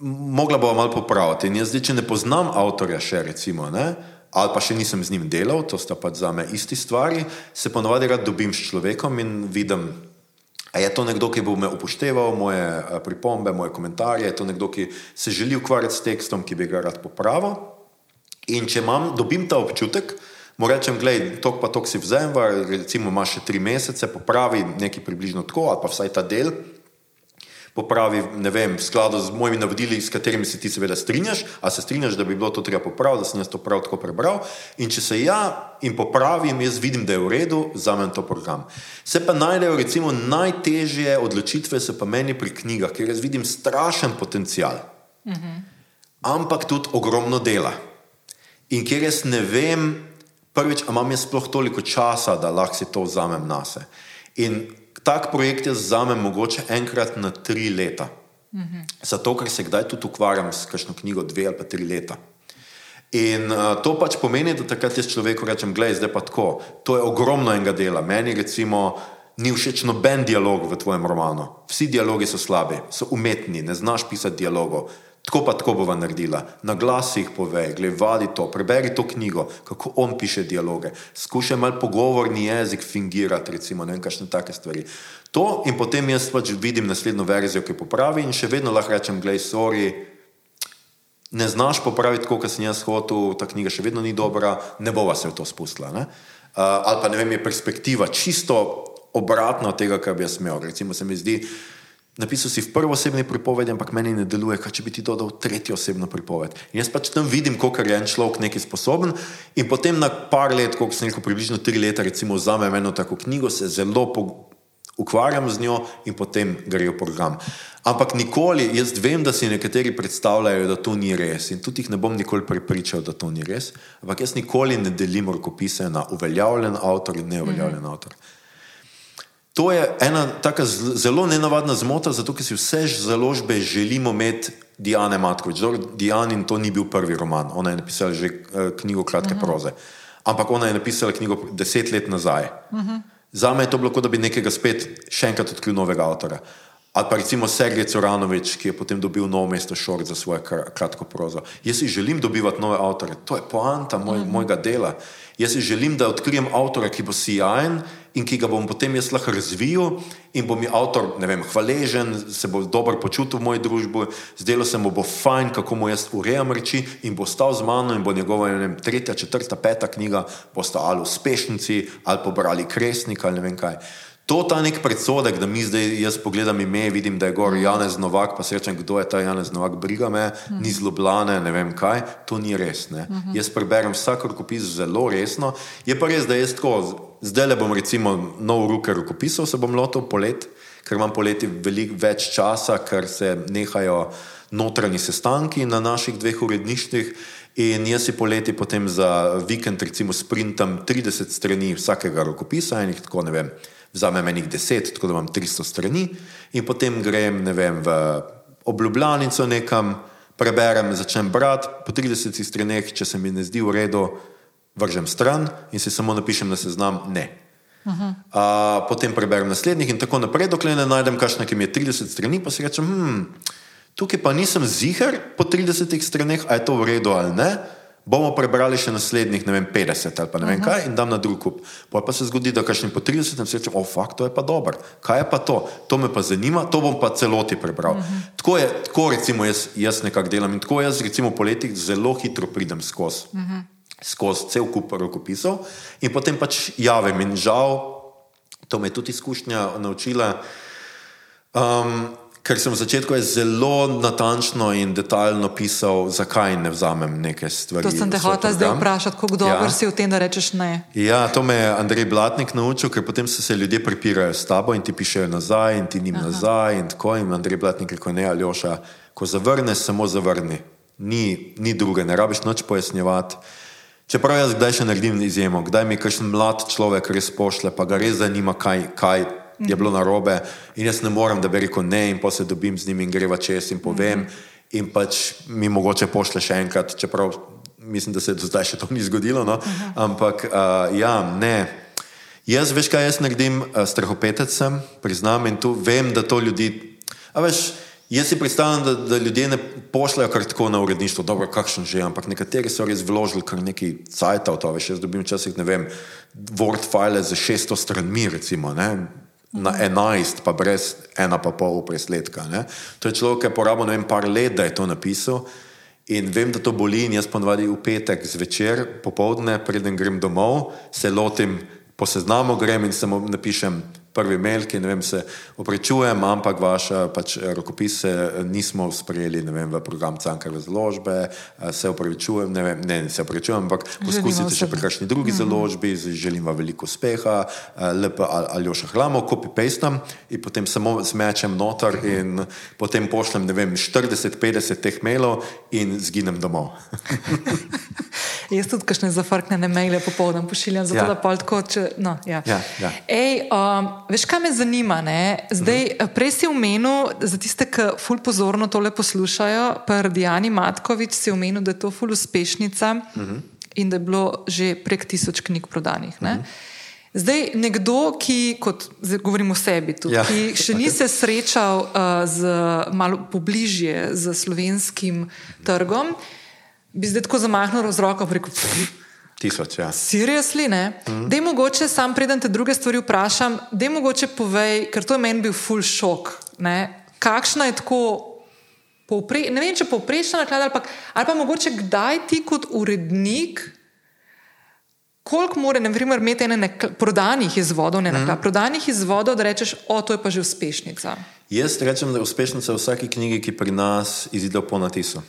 mogla bo malo popraviti. In jaz zdaj, če ne poznam avtorja še, recimo, ne, ali pa še nisem z njim delal, to sta pa za me isti stvari, se ponovadi rad dobim s človekom in vidim, a je to nekdo, ki bo me upošteval, moje pripombe, moje komentarje, je to nekdo, ki se želi ukvarjati s tekstom, ki bi ga rad popravil. In če imam, dobim ta občutek, mu rečem, gledaj, tok pa tok si vzem, recimo imaš še tri mesece, popravi nekaj približno tako, ali pa vsaj ta del, popravi, ne vem, v skladu z mojimi navodili, s katerimi se ti seveda strinjaš, a se strinjaš, da bi bilo to treba popraviti, da sem jaz to prav tako prebral. In če se ja in popravim, jaz vidim, da je v redu, vzamem to program. Se pa najdejo, recimo, najtežje odločitve, so pa meni pri knjigah, ker jaz vidim strašen potencial, mhm. ampak tudi ogromno dela. In ker jaz ne vem, prvič, imam jaz sploh toliko časa, da lahko si to vzamem na sebe. In tak projekt jaz vzamem mogoče enkrat na tri leta. Mhm. Zato, ker se kdaj tudi ukvarjam s kakšno knjigo, dve ali pa tri leta. In uh, to pač pomeni, da takrat jaz človeku rečem: Glej, zdaj pa tako, to je ogromno enega dela. Meni, recimo, ni všeč noben dialog v tvojem romanu. Vsi dialogi so slabi, so umetni, ne znaš pisati dialogov. Tako pa tako bova naredila. Na glas jih povej, gledaj to, preberi to knjigo, kako on piše dialoge. Skušaj malo pogovorni jezik fingirati, recimo, ne vem, kakšne take stvari. To in potem jaz pač vidim naslednjo verzijo, ki popravi in še vedno lahko rečem, gledaj, sorry. Ne znaš popraviti, tako kot sem jaz hotel, ta knjiga še vedno ni dobra, ne bova se v to spustila. Uh, ali pa ne vem, je perspektiva čisto obratna od tega, kar bi jaz imel. Recimo se mi zdi, uh, Napisal si v prvo osebni pripovedi, ampak meni ne deluje, kaj če bi ti dodal tretjo osebno pripoved. In jaz pač tam vidim, koliko je en človek nekaj sposoben, in potem na par let, koliko sem rekel, približno tri leta, recimo, vzamem eno tako knjigo, se zelo ukvarjam z njo in potem gre v program. Ampak nikoli, jaz vem, da si nekateri predstavljajo, da to ni res in tudi jih ne bom nikoli prepričal, da to ni res. Ampak jaz nikoli ne delim rokopise na uveljavljen avtor in neuveljavljen mm -hmm. avtor. To je ena tako zelo nenavadna zmota, zato ker si vse založbe želimo imeti Diane Matkovič. Diane in to ni bil prvi roman, ona je napisala že uh, knjigo Kratke uh mhm. -huh. proze. Ampak ona je napisala knjigo deset let nazaj. Uh mhm. -huh. Za me je to bilo, kot da bi nekega spet še enkrat odkril novega avtora. Ali pa recimo Sergej Coranovič, ki je potem dobil novo mesto Šort za svojo kratko prozo. Jaz si želim dobivati nove avtore, to je poanta moj, uh mhm. -huh. mojega dela. Jaz si želim, da odkrijem avtora, ki bo sijajen in ki ga bom potem jaz lahko razvil in bo mi avtor vem, hvaležen, se bo dobro počutil v moji družbi, zdelo se mu bo fajn, kako mu jaz urejam reči in bo stal z mano in bo njegova vem, tretja, četrta, peta knjiga postala uspešnici ali pobrali kresnik ali ne vem kaj. To ta nek predsodek, da mi zdaj jaz pogledam ime, vidim, da je gor Janez Novak, pa se rečem, kdo je ta Janez Novak, briga me, mm. ni zloblane, ne vem kaj, to ni res. Mm -hmm. Jaz preberem vsak rokopis zelo resno. Je pa res, da jaz tako, zdaj le bom recimo nov ruke rokopisov, se bom lotil polet, ker imam poleti veliko več časa, ker se nehajo notranji sestanki na naših dveh uredništvih. In jaz si poleti potem za vikend, recimo, sprintam 30 strani vsakega rokopisa in jih tako ne vem vzamem enih deset, tako da imam 300 strani, in potem grem vem, v obljubljanico nekam, preberem, začnem brati, po 30 straneh, če se mi ne zdi v redu, vržem stran in si samo napišem na seznam ne. Uh, potem preberem naslednjih in tako naprej, dokler ne najdem kakšne, ki mi je 30 strani, pa si rečem, hm, tukaj pa nisem ziger po 30 straneh, a je to v redu ali ne bomo prebrali še naslednjih, ne vem, 50 ali pa ne vem uh -huh. kaj, in dam na drug kup. Pa, pa se zgodi, da kažem po 30 in se rečem, o, fakt, to je pa dobro. Kaj je pa to? To me pa zanima, to bom pa celoti prebral. Uh -huh. Tako je, tako recimo jaz, jaz nekako delam in tako jaz recimo po letih zelo hitro pridem skozi. Uh -huh. Skozi cel kup rokopisov in potem pač javim in žal. To me je tudi izkušnja naučila. Um, ker sem v začetku zelo natančno in detaljno pisal, zakaj ne vzamem neke stvari. To sem te hotel zdaj vprašati, kako dobro ja. si v tem, da rečeš ne. Ja, to me je Andrej Blatnik naučil, ker potem se, se ljudje prepirajo s tabo in ti pišejo nazaj in ti njim Aha. nazaj in tako. In Andrej Blatnik rekel: Ne, Aljoša, ko zavrneš, samo zavrni. Ni, ni druge, ne rabiš noč pojasnjevati. Čeprav jaz kdaj še naredim izjemo, kdaj mi kakšen mlad človek res pošle, pa ga res zanima, kaj, kaj je bilo narobe in jaz ne morem, da bi rekel ne in pa se dobim z njim in greva čez in povem in pač mi mogoče pošle še enkrat, čeprav mislim, da se do zdaj še to ni zgodilo, no? ampak uh, ja, ne. Jaz veš, kaj jaz naredim, uh, strahopetec sem, priznam in tu vem, da to ljudi, a veš, Jaz si predstavljam, da, da ljudje ne pošljajo kar tako na uredništvo, dobro, kakšen že, ampak nekateri so res vložili kar nekaj cajta v to. Veš, jaz dobim včasih, ne vem, Word file za 600 stranmi, recimo, ne, na 11, pa brez ena pa pol presledka. Ne. To je človek, ki je porabil, vem, par let, da je to napisal. In vem, da to boli, in jaz ponovadi v petek zvečer, popovdne, preden grem domov, se lotim, po seznamu grem in samo napišem prvi mail, ki vem, se oprečujem, ampak vaše pač, rokopise nismo sprejeli vem, v program Cankarve založbe, se opravičujem, ne, vem, ne, ne se opravičujem, ampak poskusite še pri kakšni drugi mm -hmm. založbi, želim vam veliko uspeha, lepo ali još hlamo, copy pastam in potem samo zmečem noter in potem pošljem, ne vem, 40-50 teh mailov in zginem domov. Jaz tudi kakšne zafrknjene maile popoldan pošiljam, zato ja. da pol tako, če, no, ja. Ja, ja. Ej, um, Veš, kaj me zanima? Zdaj, uh -huh. Prej si omenil, za tiste, ki ful pozorno tole poslušajo, pa Dijani Matkovič si omenil, da je to ful uspešnica uh -huh. in da je bilo že prek tisoč knjig prodanih. Uh -huh. Zdaj, nekdo, ki, kot govorim o sebi, tudi, ja. ki še ni se srečal uh, z malo pobližje z slovenskim trgom, bi zdaj tako zamahnil z roko in rekel: Tisoč, ja. Seriously, ne? Mm. Dej mogoče, sam preden te druge stvari vprašam, dej mogoče povej, ker to je meni bil full šok. Ne? Kakšna je tako, povpre, ne vem, če povprečna naklada ali pa, ali pa mogoče kdaj ti kot urednik, koliko more, ne vem, imeti ene prodanih izvodov, ne naklada, mm. prodanih izvodov, da rečeš, o, to je pa že uspešnica. Jaz rečem, da je uspešnica v vsaki knjigi, ki pri nas izide po natisu.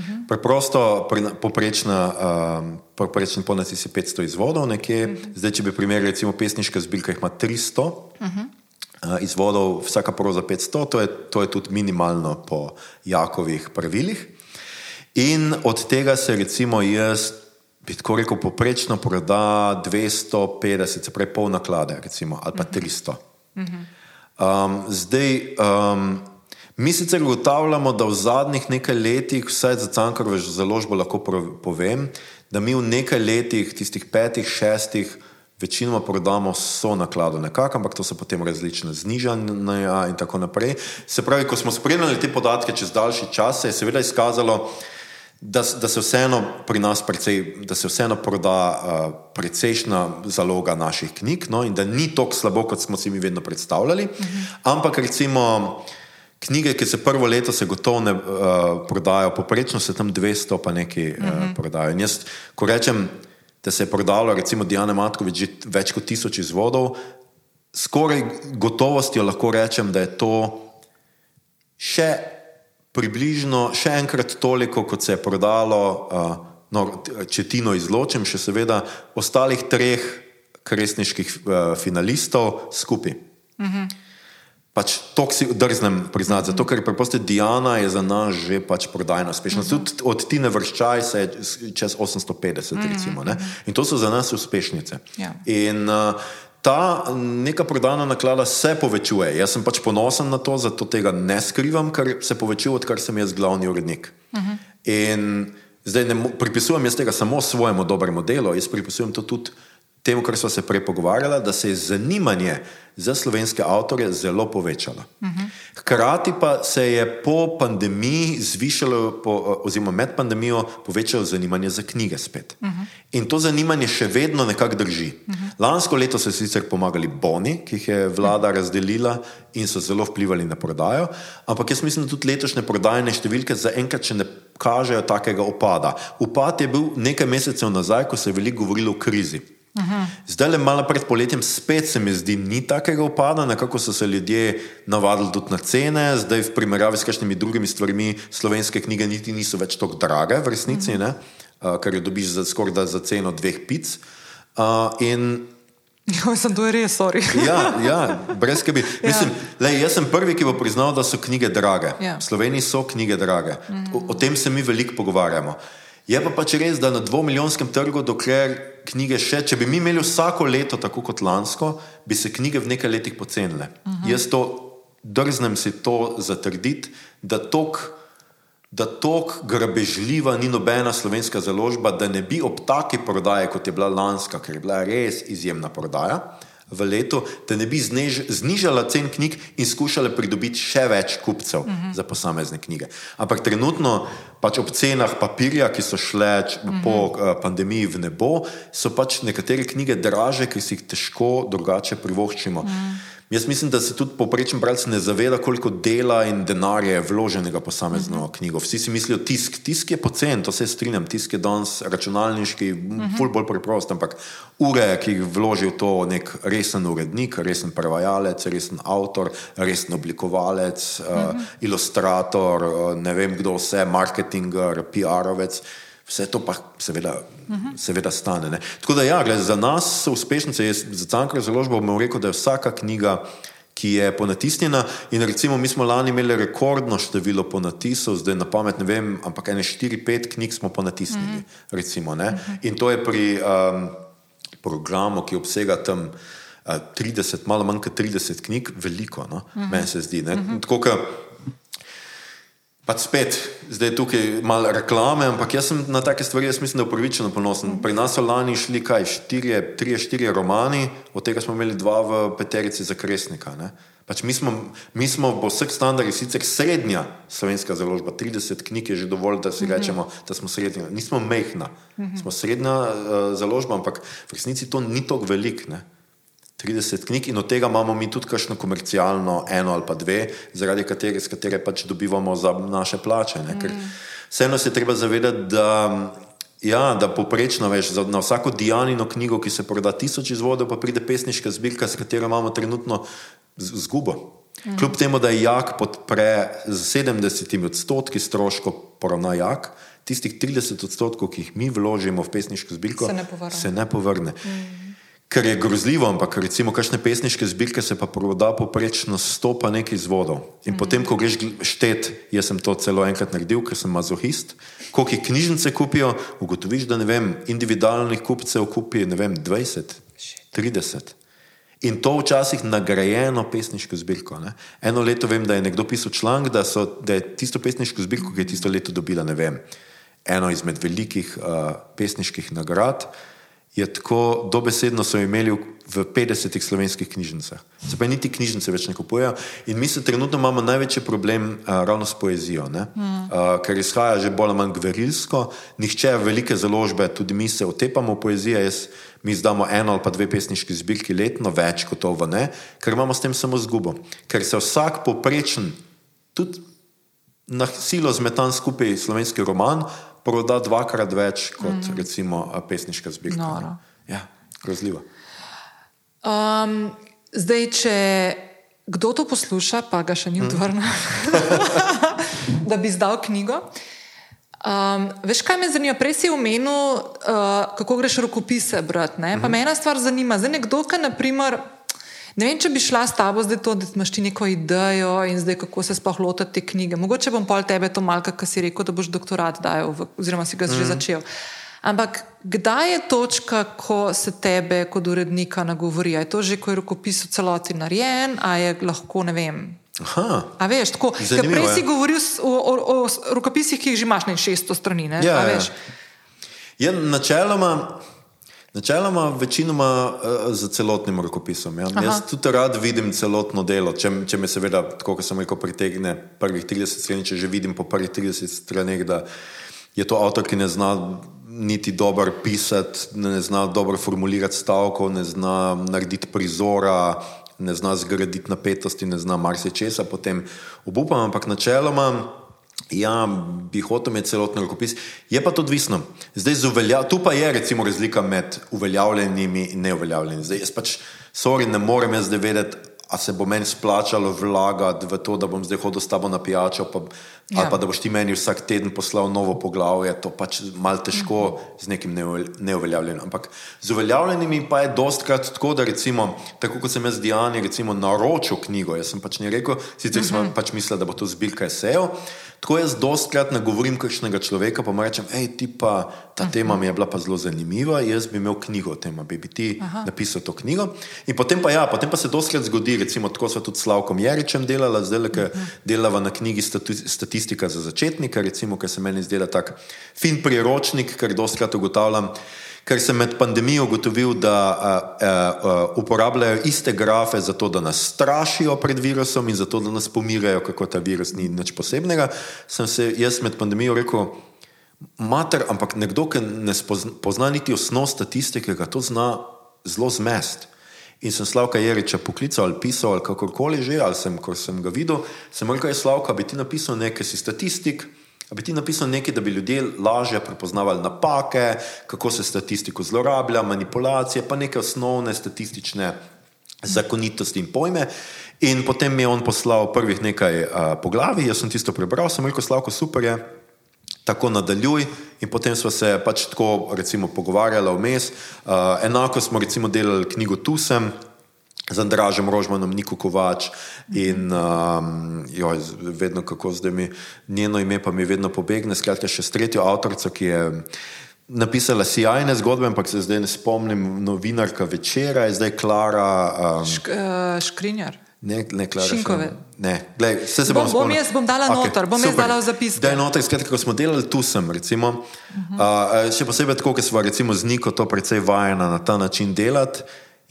-huh. Preprosto, poprečna, um, poprečen ponac je 500 izvodov, nekje. Uh -huh. Zdaj, če bi primerjali, recimo, pesniška zbirka ima 300 uh -huh. uh, izvodov, vsaka proza 500, to je, to je tudi minimalno po Jakovih pravilih. In od tega se, recimo, jaz, bi tako rekel, poprečno proda 250, se pravi, pol naklade, recimo, ali pa 300. Uh -huh. um, zdaj. Um, Mi sicer ugotavljamo, da v zadnjih nekaj letih, vsaj za Cankarove založbo lahko povem, da mi v nekaj letih, tistih petih, šestih, večinoma prodamo so naklado nekako, ampak to so potem različne znižanja in tako naprej. Se pravi, ko smo spremljali te podatke čez daljši čas, se je seveda izkazalo, da, da se vseeno pri nas precej, da se vseeno proda uh, precejšna zaloga naših knjig no, in da ni tako slabo, kot smo si mi vedno predstavljali. Uh -huh. Ampak recimo. Knjige, ki se prvo leto se gotovo ne uh, prodajo, poprečno se tam 200 pa nekaj uh, uh -huh. prodajo. In jaz, ko rečem, da se je prodalo, recimo Diana Matkovič, že več kot tisoč izvodov, skoraj gotovostjo lahko rečem, da je to še približno, še enkrat toliko, kot se je prodalo, uh, no, če tino izločim, še seveda ostalih treh kresniških uh, finalistov skupaj. Uh -huh. Pač to si drznem priznati, zato ker preprosto Diana je za nas že pač prodajna uspešnost. Uh -huh. Tudi od Tine vrščaj se je čez 850, uh -huh. recimo. Ne? In to so za nas uspešnice. Ja. In uh, ta neka prodajna naklada se povečuje. Jaz sem pač ponosen na to, zato tega ne skrivam, ker se povečuje, odkar sem jaz glavni urednik. Uh -huh. In zdaj ne pripisujem jaz tega samo svojemu dobremu delu, jaz pripisujem to tudi temu, kar smo se prej pogovarjali, da se je zanimanje za slovenske avtore zelo povečalo. Hkrati pa se je po pandemiji zvišalo, po, oziroma med pandemijo, povečalo zanimanje za knjige spet. In to zanimanje še vedno nekako drži. Lansko leto so sicer pomagali boni, ki jih je vlada razdelila in so zelo vplivali na prodajo, ampak jaz mislim, da tudi letošnje prodajne številke zaenkrat še ne kažejo takega opada. Upad je bil nekaj mesecev nazaj, ko se je veliko govorilo o krizi. Zdaj, le malo pred poletjem, spet se mi zdi, ni takega upada, nekako so se ljudje navadili tudi na cene, zdaj v primerjavi s kakšnimi drugimi stvarmi, slovenske knjige niti niso več tako drage, v resnici, uh, ker jo dobiš za skoraj za ceno dveh pic. Uh, in Jo, sem to res, sorry. ja, ja, brez skrbi. Mislim, ja. lej, jaz sem prvi, ki bo priznal, da so knjige drage. Ja. V Sloveniji so knjige drage. Mm o, o tem se mi veliko pogovarjamo. Je pa pač res, da na dvomilijonskem trgu, dokler knjige še, če bi mi imeli vsako leto, tako kot lansko, bi se knjige v nekaj letih pocenile. Mm -hmm. Jaz to drznem si to zatrditi, da tok da tako grabežljiva ni nobena slovenska založba, da ne bi ob taki prodaji, kot je bila lanska, ker je bila res izjemna prodaja v letu, da ne bi znež, znižala cen knjig in skušala pridobiti še več kupcev uh -huh. za posamezne knjige. Ampak trenutno, pač ob cenah papirja, ki so šle uh -huh. po uh, pandemiji v nebo, so pač nekatere knjige draže, ker si jih težko drugače privoščimo. Uh -huh. Jaz mislim, da se tudi poprečen bralec ne zaveda, koliko dela in denarja je vloženega v posamezno uh -huh. knjigo. Vsi si mislijo, tisk, tisk je pocen, to se strinjam, tisk je danes računalniški, uh -huh. ful bolj preprost, ampak ure, ki jih vloži v to nek resen urednik, resen prevajalec, resen avtor, resen oblikovalec, uh -huh. uh, ilustrator, uh, ne vem kdo vse, marketinger, PR-ovec. Vse to pa seveda, uh -huh. seveda stane. Ne? Tako da, ja, gled, za nas uspešnice, jaz, za Cankar založbo bom rekel, da je vsaka knjiga, ki je ponatisnjena. In recimo, mi smo lani imeli rekordno število ponatisov, zdaj na pamet ne vem, ampak ene 4-5 knjig smo ponatisnili. Uh -huh. recimo, uh -huh. In to je pri um, programu, ki obsega tam uh, 30, malo manj kot 30 knjig, veliko, no? uh -huh. meni se zdi. Uh -huh. Tako, Pač spet, zdaj je tukaj malo reklame, ampak jaz sem na take stvari, jaz mislim, da upravičeno ponosen. Pri nas so lani šli kaj, štirje, trije, štirje romani, od tega smo imeli dva v peterici za kresnika. Pač mi, smo, mi smo po vseh standardih sicer srednja slovenska založba, 30 knjig je že dovolj, da si rečemo, da smo srednja. Nismo mehna, smo srednja uh, založba, ampak v resnici to ni tako velik. Ne? 30 knjig in od tega imamo mi tudi kakšno komercialno, eno ali pa dve, zaradi katere, katere pač dobivamo za naše plače. Mm. Vseeno se je treba zavedati, da, ja, da poprečno veš, na vsako Dijanino knjigo, ki se proda tisoč izvodov, pa pride pesniška zbirka, s katero imamo trenutno zgubo. Mm. Kljub temu, da je jak podpre z 70 odstotki stroškov poravna jak, tistih 30 odstotkov, ki jih mi vložimo v pesniško zbirko, se ne povrne. Se ne povrne. Mm kar je grozljivo, ampak recimo, kakšne pesniške zbirke se pa proda poprečno stopa nekaj izvodov. In mm. potem, ko greš štet, jaz sem to celo enkrat naredil, ker sem mazohist, koliko knjižnice kupijo, ugotoviš, da ne vem, individualnih kupcev kupi, ne vem, 20, 30. In to včasih nagrajeno pesniško zbirko. Ne? Eno leto vem, da je nekdo pisal članek, da, da je tisto pesniško zbirko, ki je tisto leto dobila, ne vem, eno izmed velikih uh, pesniških nagrad je tako dobesedno so imeli v 50 slovenskih knjižnicah. Se pa niti knjižnice več ne kupujejo. In mi se trenutno imamo največji problem uh, ravno s poezijo, mm. uh, ker izhaja že bolj ali manj gverilsko. Nihče velike založbe, tudi mi se otepamo poezije. Jaz, mi izdamo eno ali pa dve pesniški zbirki letno, več kot ovo ne, ker imamo s tem samo zgubo. Ker se vsak poprečen, tudi na silo zmetan skupaj slovenski roman, proda dvakrat več kot mm. recimo pesniška zbirka. Ja, grozljivo. Um, zdaj, če kdo to posluša, pa ga še ni odvrnil, mm. da bi izdal knjigo. Um, veš, kaj me zanima? Prej si omenil, uh, kako greš rokopise brati. Mm -hmm. Pa mhm. me ena stvar zanima. Zdaj, nekdo, ki naprimer. Ne vem, če bi šla s tabo zdaj to, da imaš ti neko idejo in zdaj kako se sploh lotiti te knjige. Mogoče bom pol tebe to malka, kar si rekel, da boš doktorat dajal, oziroma si ga mm. že mhm. začel. Ampak kdaj je točka, ko se tebe kot urednika nagovori? Je to že, ko je rokopis v celoti narejen, a je lahko, ne vem. Aha, a veš, tako. Prej si govoril o, o, o rokopisih, ki jih že imaš na 600 strani. Ne? Ja, ja. ja, načeloma. Načeloma, večinoma uh, za celotnim rokopisom. Ja. Jaz tudi rad vidim celotno delo, če, če me seveda, tako kot sem rekel, pritegne prvih 30 strani, če že vidim po prvih 30 straneh, da je to avtor, ki ne zna niti dobro pisati, ne zna dobro formulirati stavkov, ne zna narediti prizora, ne zna zgraditi napetosti, ne zna marsikaj česa, potem obupam, ampak načeloma Ja, bi hotel imeti celotno rokopis. Je pa to odvisno. Zdaj, uvelja... Tu pa je recimo razlika med uveljavljenimi in neuveljavljenimi. Zdaj, jaz pač, sorry, ne morem jaz zdaj vedeti, a se bo meni splačalo vlagati v to, da bom zdaj hodil s tabo na pijačo, pa, ja. ali pa da boš ti meni vsak teden poslal novo poglavje. To pač malo težko -huh. z nekim neuveljavljenim. Ampak z uveljavljenimi pa je dostkrat tako, da recimo, tako kot sem jaz Diani, recimo naročil knjigo. Jaz sem pač ne rekel, sicer uh -huh. sem pač mislil, da bo to zbirka esejev. Tako jaz dostkrat nagovorim kakšnega človeka, pa mu rečem, hej, ti pa ta uh -huh. tema mi je bila pa zelo zanimiva, jaz bi imel knjigo o tem, bi, bi ti Aha. napisal to knjigo. In potem pa ja, potem pa se dostkrat zgodi, recimo tako smo tudi s Slavkom Jeričem delali, zdaj le, ker uh -huh. delava na knjigi Statistika za začetnika, recimo, ker se meni zdela tak fin priročnik, ker dostkrat ugotavljam, ker sem med pandemijo ugotovil, da a, a, uporabljajo iste grafe za to, da nas strašijo pred virusom in za to, da nas pomirajo, kako ta virus ni nič posebnega, sem se jaz med pandemijo rekel, mater, ampak nekdo, ki ne pozna niti osnov statistike, ga to zna zelo zmest. In sem Slavka Jeriča poklical ali pisal ali kakorkoli že, ali sem, ko sem ga videl, sem rekel, Slavka, bi ti napisal nekaj si statistik, Da bi ti napisal nekaj, da bi ljudje lažje prepoznavali napake, kako se statistiko zlorablja, manipulacije, pa neke osnovne statistične zakonitosti in pojme. In potem mi je on poslal prvih nekaj uh, poglavij, jaz sem tisto prebral, sem rekel, Slavko, super je, tako nadaljuj. In potem smo se pač tako, recimo, pogovarjali vmes. Uh, enako smo recimo delali knjigo Tu sem z Andražem Rožmanom, Niko Kovač in um, joj, vedno kako zdaj mi njeno ime pa mi vedno pobegne, skratka še s tretjo avtorico, ki je napisala sjajne zgodbe, ampak se zdaj ne spomnim, novinarka večera je zdaj Klara. Um, Šk, uh, škrinjar. Ne, ne, Klara. Šinkove. Ne, glej, vse se bom spomnil. Bom jaz bom dala okay, noter, bom super. jaz dala v zapis. Da je noter, skratka, ko smo delali tu sem, recimo, uh -huh. uh, še posebej tako, ker smo recimo z Niko to precej vajena na ta način delati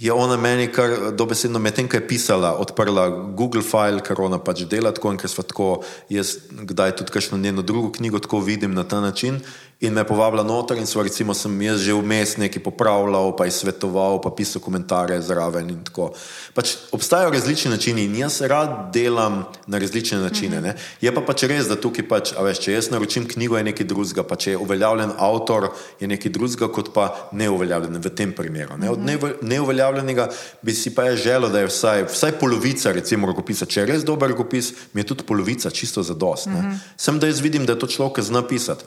je ona meni kar dobesedno medtem, ko je pisala, odprla Google file, ker ona pač dela tako in ker smo tako, jaz kdaj tudi kakšno njeno drugo knjigo tako vidim na ta način in me povabila noter in so recimo sem jaz že vmes nekaj popravljal, pa je svetoval, pa pisal komentarje zraven in tako. Pač obstajajo različni načini in jaz rad delam na različne načine. Mm -hmm. Je pa pač res, da tukaj pač, a veš, če jaz naročim knjigo, je nekaj drugega, pa če je uveljavljen avtor, je nekaj drugega kot pa neuveljavljen v tem primeru. Ne? Od mhm. neuveljavljenega bi si pa je želel, da je vsaj, vsaj polovica recimo rokopisa. Če je res dober rokopis, mi je tudi polovica čisto zadost. Mm -hmm. Sem da jaz vidim, da je to človek, ki zna pisati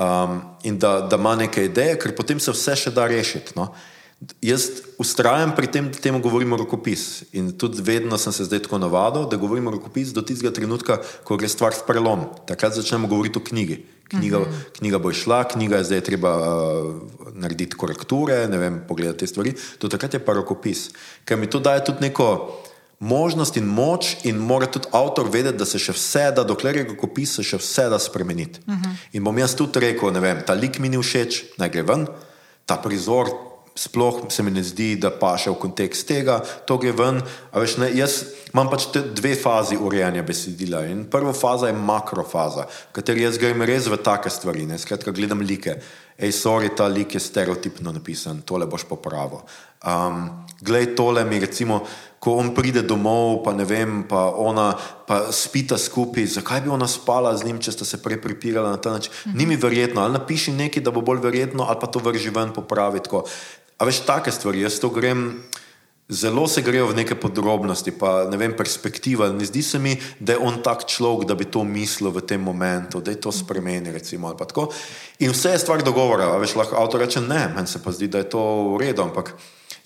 um, in da, da ima neke ideje, ker potem se vse še da rešiti. No? Jaz ustrajam pri tem, da temu govorimo rokopis. In tudi vedno sem se zdaj tako navadil, da govorimo rokopis do tistega trenutka, ko gre stvar v prelom. Takrat začnemo govoriti o knjigi. Knjiga, uh mhm. -huh. knjiga bo išla, knjiga je zdaj treba uh, narediti korekture, ne vem, pogledati te stvari. Do takrat je pa rokopis, ker mi to daje tudi neko možnost in moč, in mora tudi avtor vedeti, da se še vse da, dokler je rokopis, se še vse da spremeniti. Uh -huh. In bom jaz tudi rekel, ne vem, ta lik mi ni všeč, naj gre ven, ta prizor, sploh se mi ne zdi, da pa še v kontekst tega, to gre ven. Veš, ne, jaz imam pač dve fazi urejanja besedila. In prva faza je makrofaza, v kateri jaz grem res v take stvari, ne, skratka, gledam like. Ej, sorry, ta lik je stereotipno napisan, tole boš popravil. Um, glej, tole mi recimo ko on pride domov, pa ne vem, pa ona pa spita skupaj, zakaj bi ona spala z njim, če sta se prej pripirala na ta način. Mhm. Ni mi verjetno, ali napiši nekaj, da bo bolj verjetno, ali pa to vrži ven popraviti. A veš, take stvari, jaz to grem. Zelo se grejo v neke podrobnosti, pa ne vem, perspektiva. Ne zdi se mi, da je on tak človek, da bi to mislil v tem momentu, da je to spremenil. In vse je stvar dogovora. Veš, lahko avtor reče: Ne, meni se pa zdi, da je to v redu. Ampak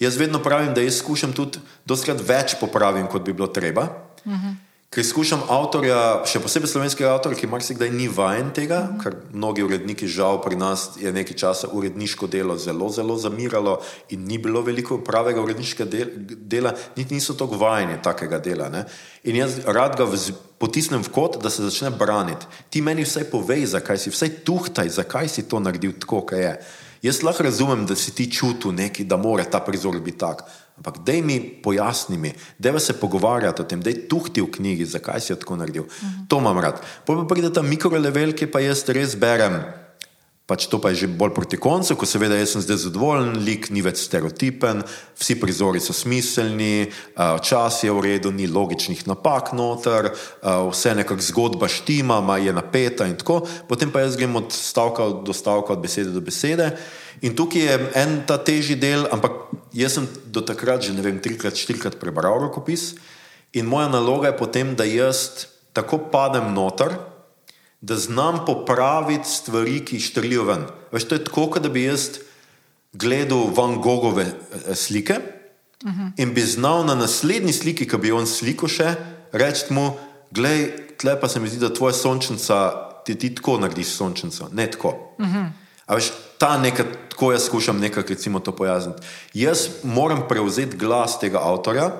Jaz vedno pravim, da jaz skušam tudi doskrat več popraviti, kot bi bilo treba. Uh. -huh. Ker skušam avtorja, še posebej slovenskega avtorja, ki marsikdaj ni vajen tega, uh. -huh. ker mnogi uredniki, žal, pri nas je nekaj časa uredniško delo zelo, zelo zamiralo in ni bilo veliko pravega uredniškega dela, niti niso tako vajeni takega dela. Ne? In jaz rad ga vz, potisnem v kot, da se začne braniti. Ti meni vsaj povej, zakaj si, vsaj tuhtaj, zakaj si to naredil tako, kot je. Jaz lahko razumem, da si ti čutil nekaj, da mora ta prizor biti tak. Ampak dej mi pojasni mi, da se pogovarjati o tem, da je tuhti v knjigi, zakaj si tako naredil. Uh -huh. To imam rad. Potem pa pride ta mikrolevel, ki pa jaz res berem. Pač to pa je že bolj proti koncu, ko seveda jaz sem zdaj zadovoljen, lik ni več stereotipen, vsi prizori so smiselni, uh, čas je v redu, ni logičnih napak noter, uh, vse nekako zgodba štima, ma je napeta in tako. Potem pa jaz grem od stavka do stavka, od besede do besede. In tukaj je en ta težji del, ampak jaz sem do takrat že ne vem, trikrat, štirikrat prebral rokopis in moja naloga je potem, da jaz tako padem noter da znam popraviti stvari, ki štrlijo ven. Veš, to je tako, da bi jaz gledal Van Gogove eh, slike uh -huh. in bi znal na naslednji sliki, ki bi on sliko še, reči mu, gledaj, tle pa se mi zdi, da tvoja sončnica ti, ti tako narediš sončnico, ne tako. Uh -huh. A veš, ta nekaj, tako jaz skušam nekako recimo to pojasniti. Jaz moram prevzeti glas tega avtorja,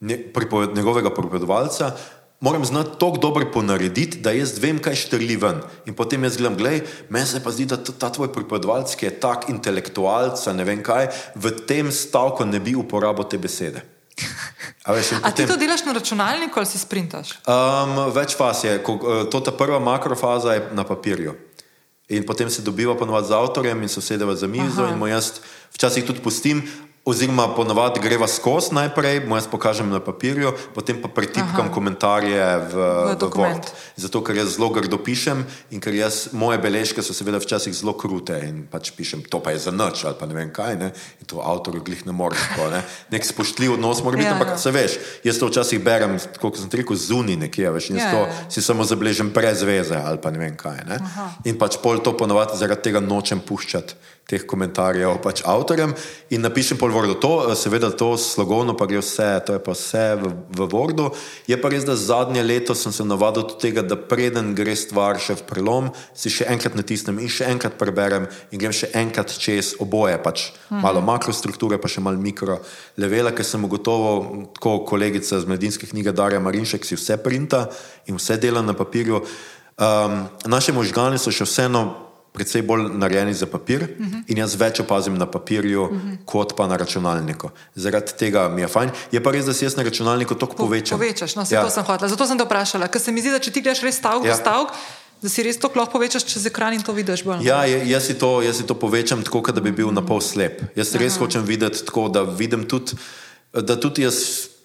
ne, pripoved, njegovega pripovedovalca, moram znati tako dobro ponarediti, da jaz vem, kaj štrli ven. In potem jaz gledam, gledaj, meni se pa zdi, da ta tvoj pripovedovalec, ki je tak intelektualec, ne vem kaj, v tem stavku ne bi uporabil te besede. A, veš, potem, A ti to delaš na računalniku ali si sprintaš? Um, več faz je. Ko, eh, to ta prva makrofaza je na papirju. In potem se dobiva ponovadi z avtorjem in se usedeva za mizo Aha. in mu jaz včasih tudi pustim, Oziroma, ponovadi greva skozi najprej, mu jaz pokažem na papirju, potem pa pretipkam Aha. komentarje v, v, v Word. Zato, ker jaz zelo grdo pišem in ker jaz, moje beležke so seveda včasih zelo krute in pač pišem, to pa je za noč ali pa ne vem kaj. Ne? In to avtor glih ne more. Tako, ne? Nek spoštljiv odnos mora biti, ja, ampak ja. se veš, jaz to včasih berem, kot sem rekel, zunaj nekje, veš, in ja, to ja. si samo zabeležim brez veze ali pa ne vem kaj. Ne? In pač pol to ponovadi zaradi tega nočem puščati teh komentarjev pač avtorjem in napišem pol Wordu. To, seveda, to slogovno pa gre vse, to je pa vse v, v Wordu. Je pa res, da zadnje leto sem se navadil do tega, da preden gre stvar še v prelom, si še enkrat natisnem in še enkrat preberem in grem še enkrat čez oboje, pač mhm. malo makrostrukture, pa še malo mikro levela, ker sem ugotovil, tako kolegica z medijske knjige Darja Marinšek si vse printa in vse dela na papirju. Um, naše možgane so še vseeno precej bolj narejeni za papir uh -huh. in jaz več opazim na papirju, uh -huh. kot pa na računalniku. Zaradi tega mi je fajn. Je pa res, da si jaz na računalniku toliko po, povečam. Povečaš, no, ja. to sem hotel. Zato sem te vprašala, ker se mi zdi, da če ti greš res stavek ja. v stavek. Da si res to lahko povečaš čez ekran in to vidiš bolj. Ja, jaz si to, jaz si to povečam tako, da bi bil na pol slep. Jaz res Aha. hočem videti tako, da vidim tudi, da tudi jaz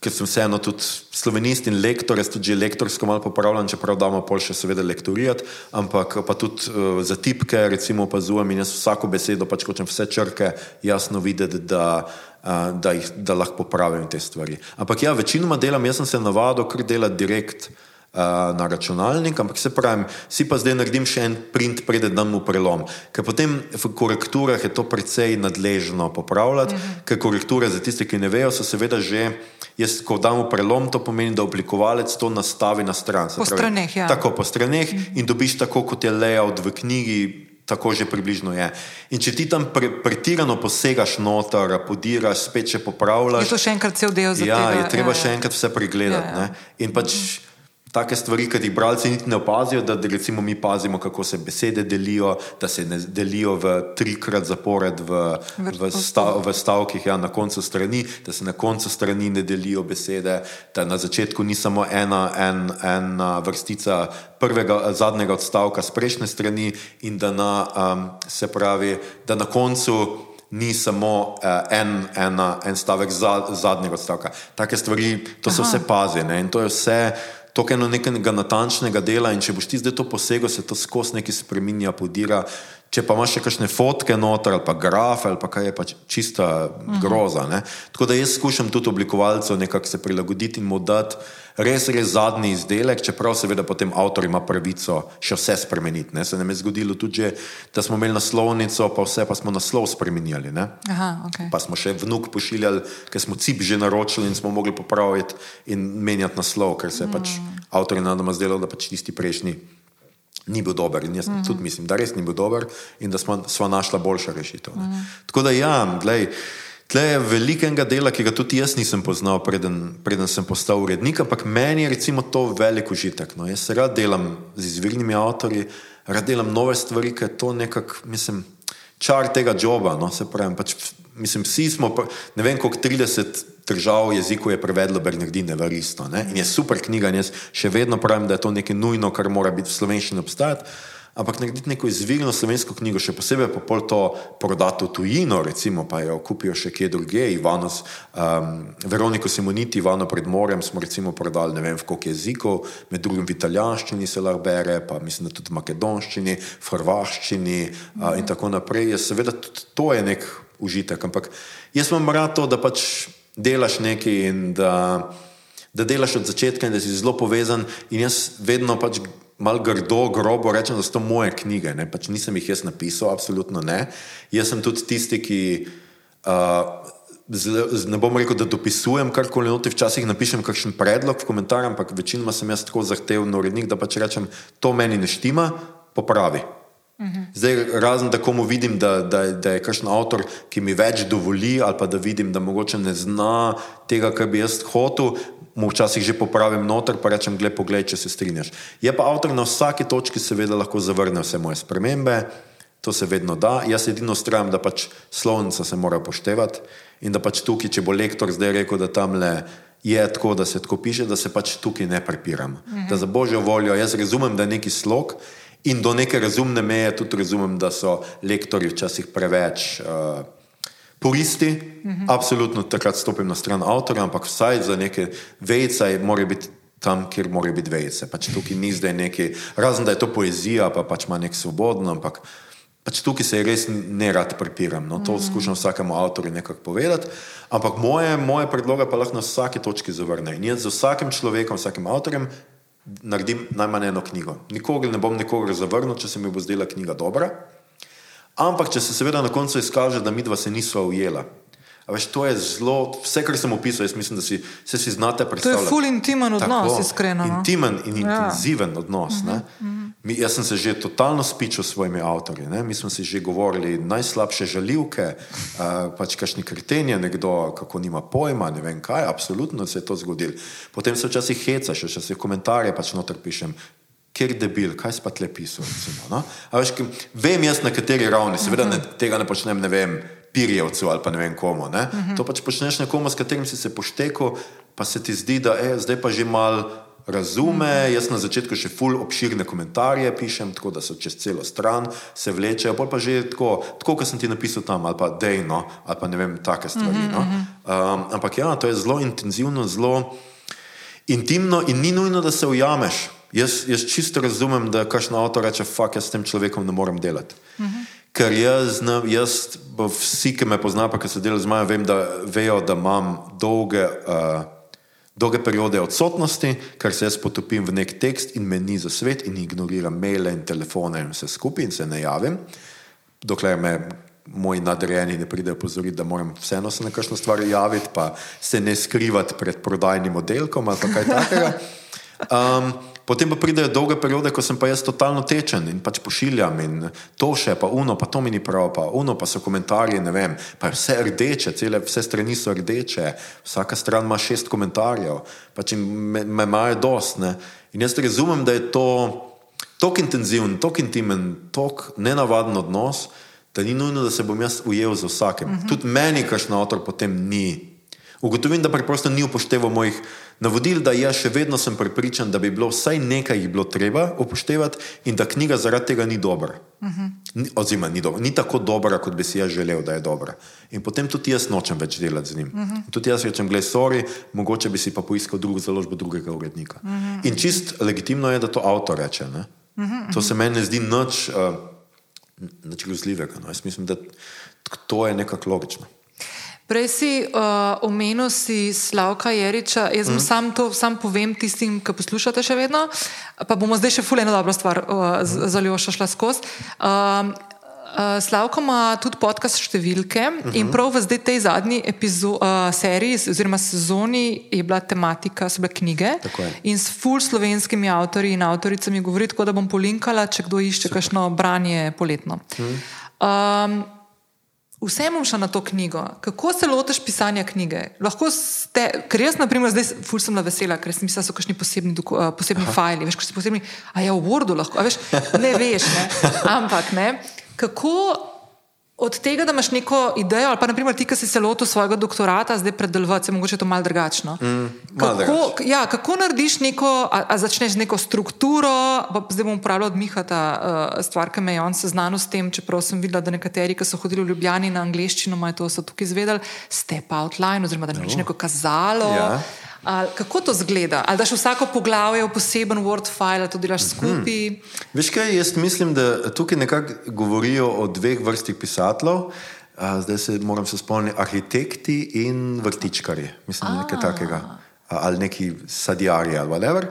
ker sem vseeno tudi slovenist in lektor, jaz tudi že lektorsko malo popravljam, čeprav damo pol še seveda lektorijati, ampak pa tudi uh, za tipke recimo opazujem in jaz vsako besedo pač hočem vse črke jasno videti, da, uh, da, jih, da lahko popravim te stvari. Ampak ja, večinoma delam, jaz sem se navadil kar delati direkt. Eh, na računalnik, ampak se pravi, si pa zdaj naredim še en print, preden dam v prelom. Ker potem v korekturah je to precej nadležno popravljati, mm -hmm. ker korekture za tiste, ki ne vejo, so seveda že, jaz ko dam v prelom, to pomeni, da oblikovalec to nastavi na stran. Po pravi, straneh, ja. Tako po straneh mm -hmm. in dobiš tako, kot je layout v knjigi. Tako že približno je. In če ti tam pre, pretirano posegaš noter, podiraš, spet še popravljaš. Je to še enkrat cel del za ja, tega? Ja, je treba ja, še enkrat vse pregledati. Ja, ja. In pač. Mm -hmm take stvari, ki jih bralci niti ne opazijo, da recimo mi pazimo, kako se besede delijo, da se ne delijo v trikrat zapored v, v, stav, v stavkih, ja, na koncu strani, da se na koncu strani ne delijo besede, da na začetku ni samo ena, en, ena vrstica prvega, zadnjega odstavka z prejšnje strani in da na, um, se pravi, da na koncu ni samo uh, en, ena, en stavek za, zadnjega odstavka. Take stvari, to so Aha. vse pazi ne? in to je vse to je eno nekega natančnega dela in če boš ti zdaj to posegel, se to skozi nekaj spremenja, podira. Če pa imaš še kakšne fotke noter ali pa grafe ali pa kaj je pač čista groza. Ne? Tako da jaz skušam tudi oblikovalcev nekako se prilagoditi in mu dati res, res zadnji izdelek, čeprav seveda potem avtor ima pravico še vse spremeniti. Ne? Se nam je zgodilo tudi, že, da smo imeli naslovnico, pa vse pa smo naslov spremenjali. Aha, okay. Pa smo še vnuk pošiljali, ker smo cip že naročili in smo mogli popraviti in menjati naslov, ker se je pač mm. pač avtor in nadoma zdelo, da pač tisti prejšnji. Ni bil dober, in jaz mm -hmm. tudi mislim, da res ni bil dober, in da smo, smo našli boljšo rešitev. Mm -hmm. Tako da, ja, gledaj, Tle je velikega dela, ki ga tudi jaz nisem poznal, preden, preden sem postal urednik, ampak meni je to velik užitek. No. Jaz se rad delam z izvirnimi avtorji, rad delam nove stvari, ker je to nekako, mislim, čar tega joba. No. Pravim, pač, mislim, vsi smo, ne vem, koliko 30 držav jezikov je prevedlo Bernardine v Risto. In je super knjiga in jaz še vedno pravim, da je to nekaj nujno, kar mora biti v slovenščini obstajati. Ampak narediti neko izvirno slovensko knjigo, še posebej pa pol to prodati v tujino, recimo pa jo kupijo še kje druge, Ivano, um, Veroniko Simoniti, Ivano pred morem smo recimo prodali ne vem v koliko jezikov, med drugim v italijanščini se lahko bere, pa mislim, da tudi v makedonščini, v hrvaščini uh, in tako naprej. Je, seveda tudi to je nek užitek, ampak jaz imam rad to, da pač delaš nekaj in da, da delaš od začetka in da si zelo povezan in jaz vedno pač malo grdo, grobo rečem, da so to moje knjige. Ne? Pač nisem jih jaz napisal, absolutno ne. Jaz sem tudi tisti, ki. Uh, Z, ne bom rekel, da dopisujem karkoli, noti včasih napišem kakšen predlog v komentar, ampak večinoma sem jaz tako zahteven urednik, da pač rečem, to meni ne štima, popravi. Uh -huh. Zdaj, razen da komu vidim, da, da, da je kakšen avtor, ki mi več dovoli, ali pa da vidim, da mogoče ne zna tega, kar bi jaz hotel, mu včasih že popravim noter, pa rečem, gledaj, poglej, če se strinjaš. Je pa avtor na vsaki točki seveda lahko zavrne vse moje spremembe, to se vedno da. Jaz edino strajam, da pač slovnica se mora poštevati in da pač tukaj, če bo lektor zdaj rekel, da tam le je tako, da se tako piše, da se pač tukaj ne prepiram. Mhm. Da za božjo voljo, jaz razumem, da je neki slog. In do neke razumne meje tudi razumem, da so lektori včasih preveč uh, puristi, uh mhm. -huh. absolutno takrat stopim na stran avtorja, ampak vsaj za neke vejce mora biti tam, kjer mora biti vejce. Pač tukaj ni zdaj neki, razen da je to poezija, pa pač ima nek svobodno, ampak pač tukaj se res ne rad prepiram. No, to uh mhm. -huh. skušam vsakemu avtorju nekako povedati, ampak moje, moje predloge pa lahko na vsaki točki zavrne. In jaz z vsakim človekom, vsakim avtorjem. Naredim najmanj eno knjigo. Nikogar ne bom nikogar zavrnil, če se mi bo zdela knjiga dobra. Ampak, če se seveda na koncu izkaže, da mi dva se nisva ujela. Veš, to je zelo, vse, kar sem opisal, jaz mislim, da si, se si znate predstavljati. To je ful intimen odnos, Tako, iskreno. No? Intimen in ja. intenziven odnos. Uh -huh, uh -huh. Mi, jaz sem se že totalno spičil s svojimi avtorji. Ne? Mi smo si že govorili najslabše žaljivke, uh, pač kakšni krtenje, nekdo, kako nima pojma, ne vem kaj, absolutno se je to zgodilo. Potem se včasih hecaš, še se komentarje pač noter pišem kjer debil, kaj spet le pisal. Recimo, no? veš, vem jaz na kateri ravni, seveda ne, tega ne počnem, ne vem, pirjevcu ali pa ne vem komu. Ne? Uh -huh. To pač počneš nekomu, s katerim si se poštekel, pa se ti zdi, da je zdaj pa že mal. Razume, uh -huh. jaz na začetku še ful obširne komentarje pišem, tako da so čez celo stran, se vlečejo, pa že tako, tako kot sem ti napisal tam, ali pa dejno, ali pa ne vem, take stvari. Uh -huh, no? um, ampak ja, to je zelo intenzivno, zelo intimno in ni nujno, da se ujameš. Jaz, jaz čisto razumem, da kakšno avto reče, fuck, jaz s tem človekom ne morem delati. Uh. -huh. Ker jaz, jaz, vsi, ki me poznajo, pa ki so delali z mano, vem, da vejo, da imam dolge, uh, dolge periode odsotnosti, ker se jaz potopim v nek tekst in me ni za svet in ignoriram maile in telefone in vse skupaj in se ne javim, dokler me moji nadrejeni ne pridejo pozoriti, da moram vseeno se na kakšno stvar javiti, pa se ne skrivati pred prodajnim oddelkom ali kaj takega. Um, Potem pa pridejo dolge periode, ko sem pa jaz totalno tečen in pač pošiljam in to še, pa uno, pa to mi ni prav, pa uno, pa so komentarji, ne vem, pa je vse rdeče, cele, vse strani so rdeče, vsaka stran ima šest komentarjev, pač me, me imajo dost. Ne? In jaz razumem, da je to tako intenziven, tako intimen, tako nenavaden odnos, da ni nujno, da se bom jaz ujel za vsakem. Uh mhm. -huh. Tudi meni, kakšen avtor potem ni. Ugotovim, da preprosto ni upošteval mojih navodil, da jaz še vedno sem prepričan, da bi bilo vsaj nekaj jih bilo treba upoštevati in da knjiga zaradi tega ni dobra. Uh -huh. oziroma, ni, dobra. ni tako dobra, kot bi si jaz želel, da je dobra. In potem tudi jaz nočem več delati z njim. Uh -huh. Tudi jaz rečem, gledaj, sorry, mogoče bi si pa poiskal drugo založbo drugega urednika. Uh -huh. In čist legitimno je, da to avtor reče. Uh -huh. To se meni ne zdi nič, uh, nič grozljivega. No? Jaz mislim, da to je nekako logično. Prej si uh, omenil si Slavka Jeriča, jaz mm. sam to sam povem tistim, ki poslušate še vedno, pa bomo zdaj še fuleno dobro stvar uh, mm. za Ljoša šla skozi. Uh, uh, Slavko ima tudi podcast številke mm -hmm. in prav v zdaj tej zadnji epizo, uh, seriji oziroma sezoni je bila tematika, so bile knjige in s ful slovenskimi avtori in avtoricami govori, tako da bom polinkala, če kdo išče kakšno branje poletno. Mm. Um, Vse bom šla na to knjigo. Kako se lotiš pisanja knjige? Ste, ker jaz, na primer, zdaj ful sem vesela, ker sem mislila, da so kakšni posebni, uh, posebni fajli. Veš, ko si posebni, a ja, v Wordu lahko, a veš, ne veš, ne. Ampak ne. Kako od tega, da imaš neko idejo, ali pa naprimer ti, ki si se lotil svojega doktorata, zdaj predelovati, je mogoče to malo drugačno. Mm, malo kako, ja, kako narediš neko, a, a začneš neko strukturo, pa zdaj bom uporabljal od Miha ta uh, stvar, ki me je on seznanil s tem, čeprav sem videla, da nekateri, ki so hodili v Ljubljani na angliščino, imajo to tukaj izvedeli, step outline, oziroma da narediš no. neko kazalo. Ja. Ali, kako to zgleda? Ali daš vsako poglavje v poseben Word file, to delaš mhm. skupaj? Hmm. Veš kaj, jaz mislim, da tukaj nekako govorijo o dveh vrstih pisateljev. Zdaj se moram se spomniti, arhitekti in vrtičkari. Mislim, da je nekaj takega. Ali neki sadjarji ali whatever.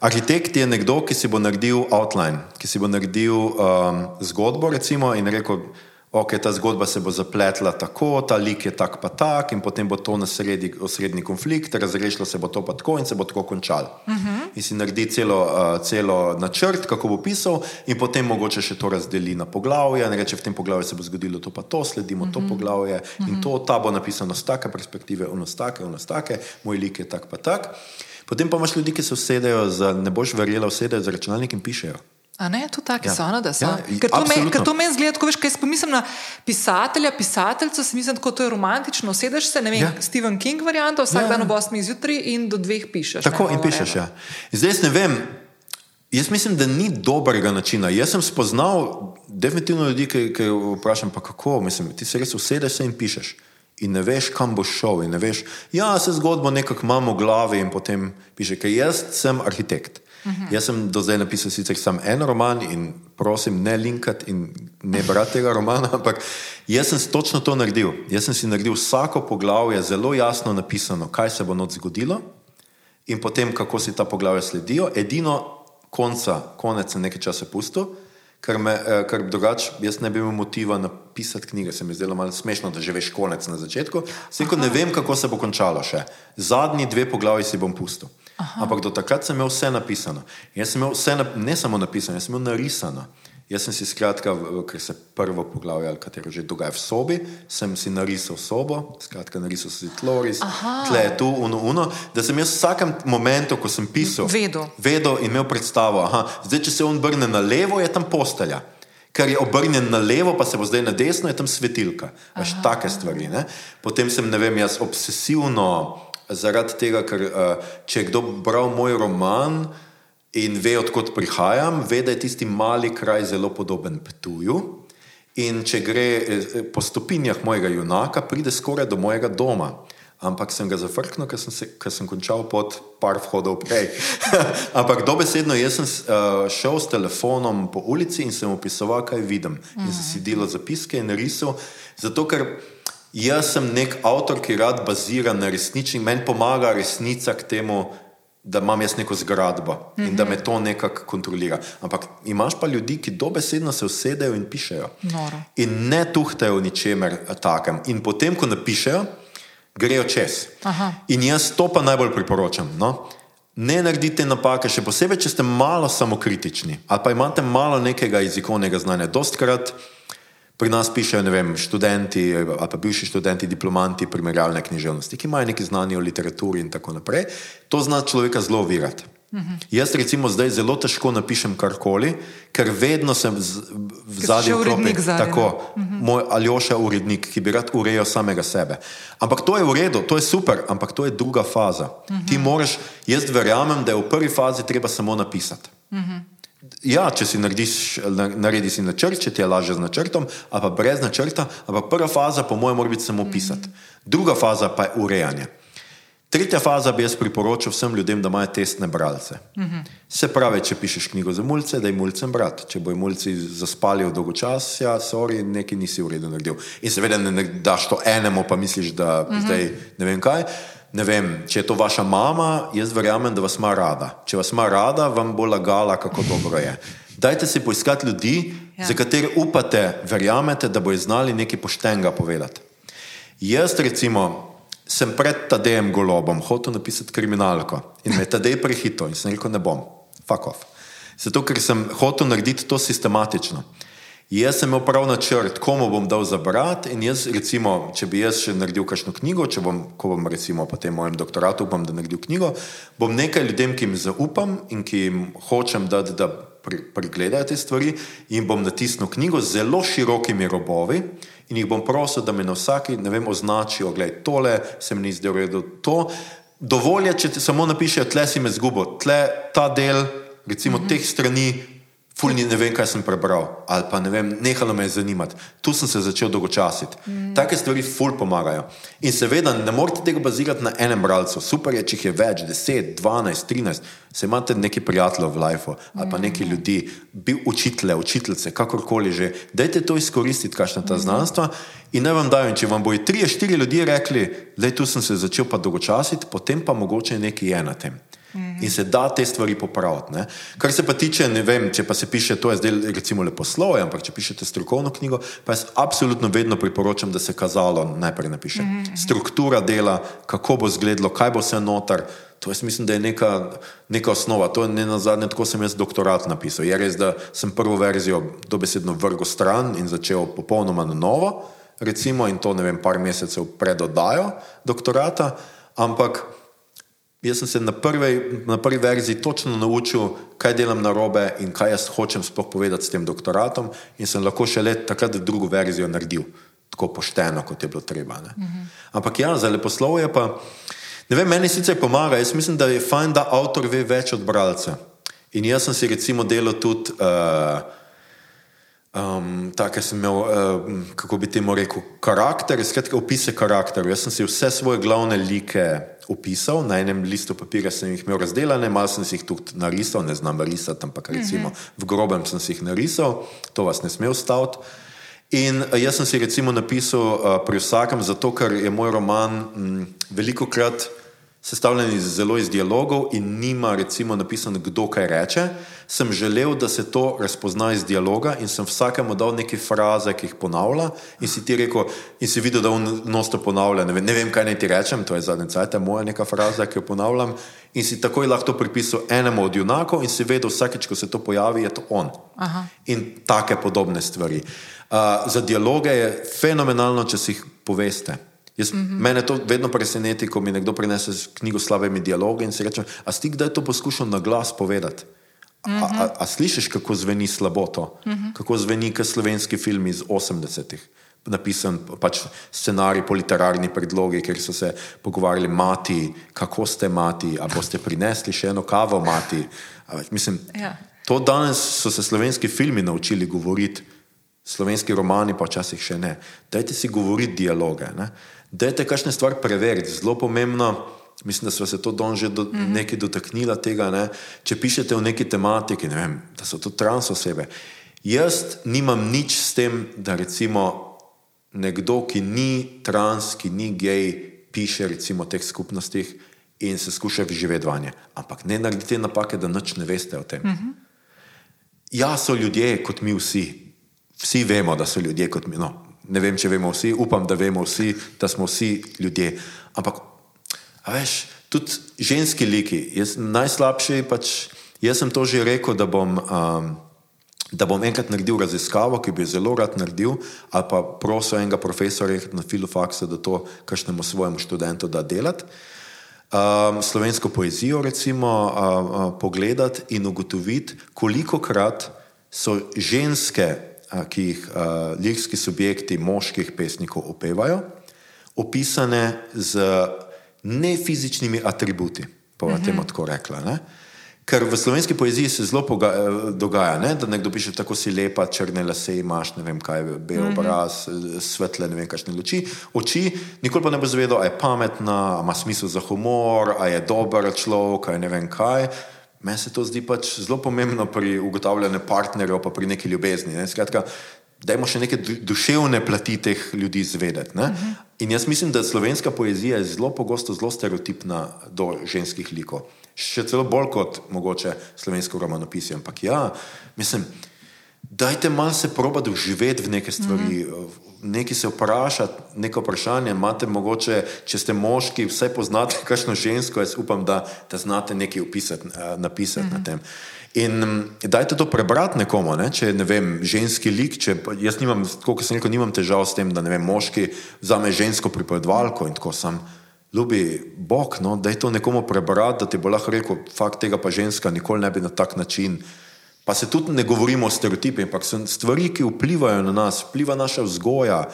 Arhitekt je nekdo, ki si bo naredil outline, ki si bo naredil um, zgodbo, recimo, in rekel ok, ta zgodba se bo zapletla tako, ta lik je tak pa tak, in potem bo to na sredi, osrednji konflikt, razrešilo se bo to pa tako in se bo tako končal. Uh. -huh. In si naredi celo, uh, celo načrt, kako bo pisal, in potem mogoče še to razdeli na poglavje. Reče, v tem poglavju se bo zgodilo to pa to, sledimo uh -huh. to mhm. poglavje uh -huh. in mhm. to, ta bo napisano z take perspektive, ono z take, ono z take, moj lik je tak pa tak. Potem pa imaš ljudi, ki se usedejo, za, ne boš verjela, usedejo za računalnik in pišejo. A ne, to tako ja. so, no, da so. Ja, ker to meni men zgleda, ko veš, kaj pomislim na pisatelja, pisateljico, si mislim, da je romantično. Sedeš se, ne vem, ja. Stephen King varianta, vsak ja. dan ob 8 zjutraj in do 2 pišeš. Tako ne, in pišeš, ja. Zdaj ne vem. Jaz mislim, da ni dobrega načina. Jaz sem spoznal definitivno ljudi, ki, ki vprašam, pa kako, mislim, ti se res usedeš in pišeš. In ne veš, kam boš šel. In ne veš, ja, se zgodbo nekako imamo v glavi in potem piše, ker jaz sem arhitekt. -huh. Jaz sem do zdaj napisal sicer samo en roman in prosim, ne linkati in ne brati tega romana, ampak jaz sem točno to naredil. Jaz sem si naredil vsako poglavje zelo jasno napisano, kaj se bo noč zgodilo in potem, kako si ta poglavja sledijo. Edino konca, konec sem nekaj časa pustil. Ker, me, eh, ker drugače jaz ne bi imel motiva napisati knjige, se mi zdelo malo smešno, da že veš konec na začetku. Sej, ne vem, kako se bo končalo še. Zadnji dve poglavji si bom pustil. Aha. Ampak do takrat sem imel vse napisano. Jaz sem imel vse, ne samo napisano, jaz sem imel narisano. Jaz sem si skratka, ker se prvo poglavje, ali katero že dogaja v sobi, sem si narisal sobo, skratka, narisal si tloris, tle je tu, uno, uno, da sem jaz v vsakem momentu, ko sem pisal, vedel, vedel in imel predstavo, aha, zdaj, če se on obrne na levo, je tam postelja. Ker je obrnjen na levo, pa se bo zdaj na desno, je tam svetilka. Veš, take stvari. Ne? Potem sem, ne vem, jaz obsesivno zaradi tega, ker uh, če je kdo bral moj roman in ve, odkot prihajam, ve, da je tisti mali kraj zelo podoben Ptuju. In če gre eh, po stopinjah mojega junaka, pride skoraj do mojega doma. Ampak sem ga zafrknil, ker sem, se, ker sem končal pod par vhodov prej. Ampak dobesedno jaz sem uh, šel s telefonom po ulici in sem opisoval, kaj vidim. In sem si delal zapiske in risal. Zato, ker jaz sem nek avtor, ki rad bazira na resnici, meni pomaga resnica k temu, da imam jaz neko zgradbo mm -hmm. in da me to nekako kontrolira. Ampak imaš pa ljudi, ki dobesedno se usedejo in pišejo. Noro. In ne tuhtajo v ničemer takem. In potem, ko napišejo, grejo čez. Aha. In jaz to pa najbolj priporočam. No? Ne naredite napake, še posebej, če ste malo samokritični ali pa imate malo nekega jezikovnega znanja. Dostkrat Pri nas pišejo vem, študenti ali pa bivši študenti, diplomanti primerjalne književnosti, ki imajo nekaj znanja o literaturi in tako naprej. To zna človeka zelo ovirati. Uh mhm. -huh. Jaz recimo zdaj zelo težko napišem karkoli, ker vedno sem v zadnji klopi tako, uh mhm. -huh. moj Aljoša urednik, ki bi rad urejal samega sebe. Ampak to je v redu, to je super, ampak to je druga faza. Uh mhm. -huh. Ti moraš, jaz verjamem, da je v prvi fazi treba samo napisati. Uh -huh. Ja, če si narediš, narediš načrt, če ti je lažje z načrtom, ali pa brez načrta, ampak prva faza, po mojem, mora biti samo pisati. Druga faza pa je urejanje. Tretja faza bi jaz priporočil vsem ljudem, da imajo testne bralce. Se pravi, če pišeš knjigo za mulce, da je mulcem brat. Če bojo mulci zaspali v dolgočasja, sorry, nekaj nisi v redu naredil. In seveda ne daš to enemu, pa misliš, da zdaj ne vem kaj ne vem, če je to vaša mama, jaz verjamem, da vas ima rada. Če vas ima rada, vam bo lagala, kako dobro je. Dajte si poiskati ljudi, ja. za katere upate, verjamete, da bojo znali nekaj poštenega povedati. Jaz, recimo, sem pred Tadejem Golobom hotel napisati kriminalko in me Tadej prehito in sem rekel, ne bom, fuck off. Zato, ker sem hotel narediti to sistematično. Jaz sem imel prav načrt, komu bom dal za brat. In jaz, recimo, če bi jaz še naredil kakšno knjigo, če bom, ko bom recimo po tem mojem doktoratu upam, da naredil knjigo, bom nekaj ljudem, ki jim zaupam in ki jim hočem dati, da pregledajo te stvari in bom natisnil knjigo z zelo širokimi robovi in jih bom prosil, da me na vsaki, ne vem, označijo, gledaj, tole se mi ni zdelo redo, to. Dovolj je, če samo napišejo, tle si me zgubo, tle ta del, recimo mm -hmm. teh strani, Fulni ne vem, kaj sem prebral, ali pa ne vem, nehalo me je zanimati. Tu sem se začel dolgočasiti. Mm. Take stvari ful pomagajo. In seveda ne morete tega bazirati na enem bralcu. Super je, če jih je več, 10, 12, 13, se imate neki prijatelji v lifeu ali pa neki mm. ljudi, bil učitelje, učiteljice, kakorkoli že. Dajte to izkoristiti, kakšna ta mm. znanstva. In naj vam dajo, če vam bojo tri, štiri ljudje rekli, da tu sem se začel pa dolgočasiti, potem pa mogoče nekaj je na tem. -hmm. in se da te stvari popraviti. Ne? Kar se pa tiče, ne vem, če pa se piše, to je zdaj recimo lepo slovo, ampak če pišete strokovno knjigo, pa jaz absolutno vedno priporočam, da se kazalo najprej napiše. Mm -hmm. Struktura dela, kako bo izgledalo, kaj bo vse noter. To jaz mislim, da je neka, neka osnova. To je ne na zadnje, tako sem jaz doktorat napisal. Je res, da sem prvo verzijo dobesedno vrgel stran in začel popolnoma na novo, recimo, in to ne vem, par mesecev pred oddajo doktorata, ampak Jaz sem se na, prve, na prvi verziji točno naučil, kaj delam na robe in kaj jaz hočem sploh povedati s tem doktoratom, in sem lahko še let takrat drugo verzijo naredil, tako pošteno, kot je bilo treba. -huh. Ampak ja, za leposlovje pa, ne vem, meni sicer pomaga. Jaz mislim, da je fajn, da avtor ve več od bralca. In jaz sem si recimo delal tudi. Uh, Um, Tako sem imel, uh, kako bi temu rekel, karakter, skratka, opise karakterov. Jaz sem si vse svoje glavne like opisal, na enem listu papirja sem jih imel razdeljene, malo sem si jih tudi narisal, ne znam risati, ampak recimo v grobem sem si jih narisal, to vas ne sme ustaviti. In uh, jaz sem si recimo napisal uh, pri vsakem, zato ker je moj roman m, veliko krat sestavljen iz zelo iz dialogov in nima recimo napisano, kdo kaj reče, sem želel, da se to razpozna iz dialoga in sem vsakemu dal neke fraze, ki jih ponavlja in si ti rekel, in si videl, da on nosto ponavlja, ne vem, ne vem kaj naj ti rečem, to je zadnja cajta moja neka fraza, ki jo ponavljam in si takoj lahko pripisal enemu od junakov in si vedel, vsakeč, ko se to pojavi, je to on. Aha. In take podobne stvari. Uh, za dialoge je fenomenalno, če si jih poveste. Jaz, mm -hmm. Mene to vedno preseneti, ko mi nekdo prinese knjigo s slabimi dialogi in si reče: A si kdaj to poskušal na glas povedati? A, mm -hmm. a, a slišiš, kako zveni slabo to, mm -hmm. kako zveni kot slovenski film iz 80-ih, napisan pač scenarij po literarni predlogi, kjer so se pogovarjali, mati, kako ste mati, a boste prinesli še eno kavo, mati. A, mislim, ja. To danes so se slovenski filmi naučili govoriti, slovenski romani pa včasih še ne. Dajte si govoriti dialoge. Ne? Dajte kakšne stvari preveriti, zelo pomembno. Mislim, da smo se to danes že do, mm -hmm. nekaj dotaknili tega. Ne? Če pišete o neki tematiki, ne vem, da so to trans osebe. Jaz nimam nič s tem, da recimo nekdo, ki ni trans, ki ni gej, piše recimo o teh skupnostih in se skuša živeti vanje. Ampak ne naredite napake, da nič ne veste o tem. Mm -hmm. Ja, so ljudje kot mi vsi. Vsi vemo, da so ljudje kot mi. No, ne vem, če vemo vsi, upam, da vemo vsi, da smo vsi ljudje. Ampak, veš, tudi ženski liki, jaz najslabši pač. Jaz sem to že rekel, da bom, um, da bom enkrat naredil raziskavo, ki bi jo zelo rad naredil, ali pa prosil enega profesorja na filofaksu, da to kažnemu svojemu študentu da delati. Um, slovensko poezijo, recimo, uh, uh, pogledati in ugotoviti, koliko krat so ženske ki jih lirski subjekti moških pesnikov opevajo, opisane z nefizičnimi atributi, pa bomo temu tako rekla. Ne? Ker v slovenski poeziji se zelo dogaja, ne? da nekdo piše tako si lepa, črne lase imaš, ne vem kaj, bel mhm. obraz, svetle, ne vem kakšne luči, oči, nikoli pa ne bo zvedel, a je pametna, ima smisel za humor, a je dober človek, a je ne vem kaj. Meni se to zdi pač zelo pomembno pri ugotavljanju partnerjev, pa pri neki ljubezni. Ne? Skratka, dajmo še neke duševne plati teh ljudi zvedeti. Uh mhm. -huh. In jaz mislim, da slovenska poezija je zelo pogosto zelo stereotipna do ženskih likov. Še celo bolj kot mogoče slovensko romanopisje. Ampak ja, mislim, dajte malo se proba doživeti v neke stvari. Uh -huh nekaj se vprašati, neko vprašanje. Imate mogoče, če ste moški, vse poznate, kakšno žensko, jaz upam, da, da znate nekaj upisati, uh, napisati mm -hmm. na mhm. tem. In um, dajte to prebrati nekomu, ne? če ne vem, ženski lik. Če, jaz nimam, kot sem rekel, nimam težav s tem, da ne vem, moški vzame žensko pripovedovalko in tako sem. Ljubi Bog, no, da je to nekomu prebrati, da ti bo lahko rekel, fakt tega pa ženska nikoli ne bi na tak način Pa se tudi ne govorimo o stereotipih, ampak so stvari, ki vplivajo na nas, vpliva naša vzgoja,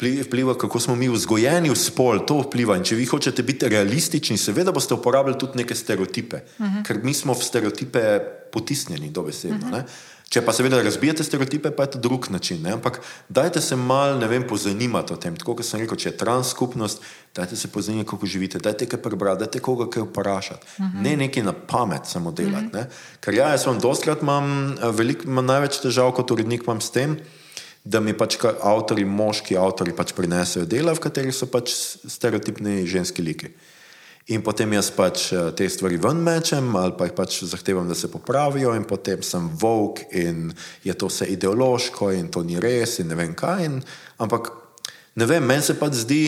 vpliva, kako smo mi vzgojeni v spol, to vpliva. In če vi hočete biti realistični, seveda boste uporabljali tudi neke stereotipe, uh -huh. ker mi smo v stereotipe potisnjeni, dobesedno. Uh -huh. Če pa seveda razbijate stereotipe, pa je to drug način. Ne? Ampak dajte se mal, ne vem, pozanimati o tem. Tako kot sem rekel, če je trans skupnost, dajte se pozanimati, kako živite, dajte kaj prebrati, dajte koga kaj vprašati. Uh -huh. Ne nekaj na pamet samo delati. Uh -huh. Ker ja, jaz vam dostkrat imam, eh, velik, imam največ težav kot urednik imam s tem, da mi pač avtori, moški avtori pač prinesejo dela, v katerih so pač stereotipni ženski liki. In potem jaz pač eh, te stvari ven mečem, ali pa jih pač zahtevam, da se popravijo, in potem sem vok, in je to vse ideološko, in to ni res, in ne vem kaj. In, ampak ne vem, meni se pač zdi,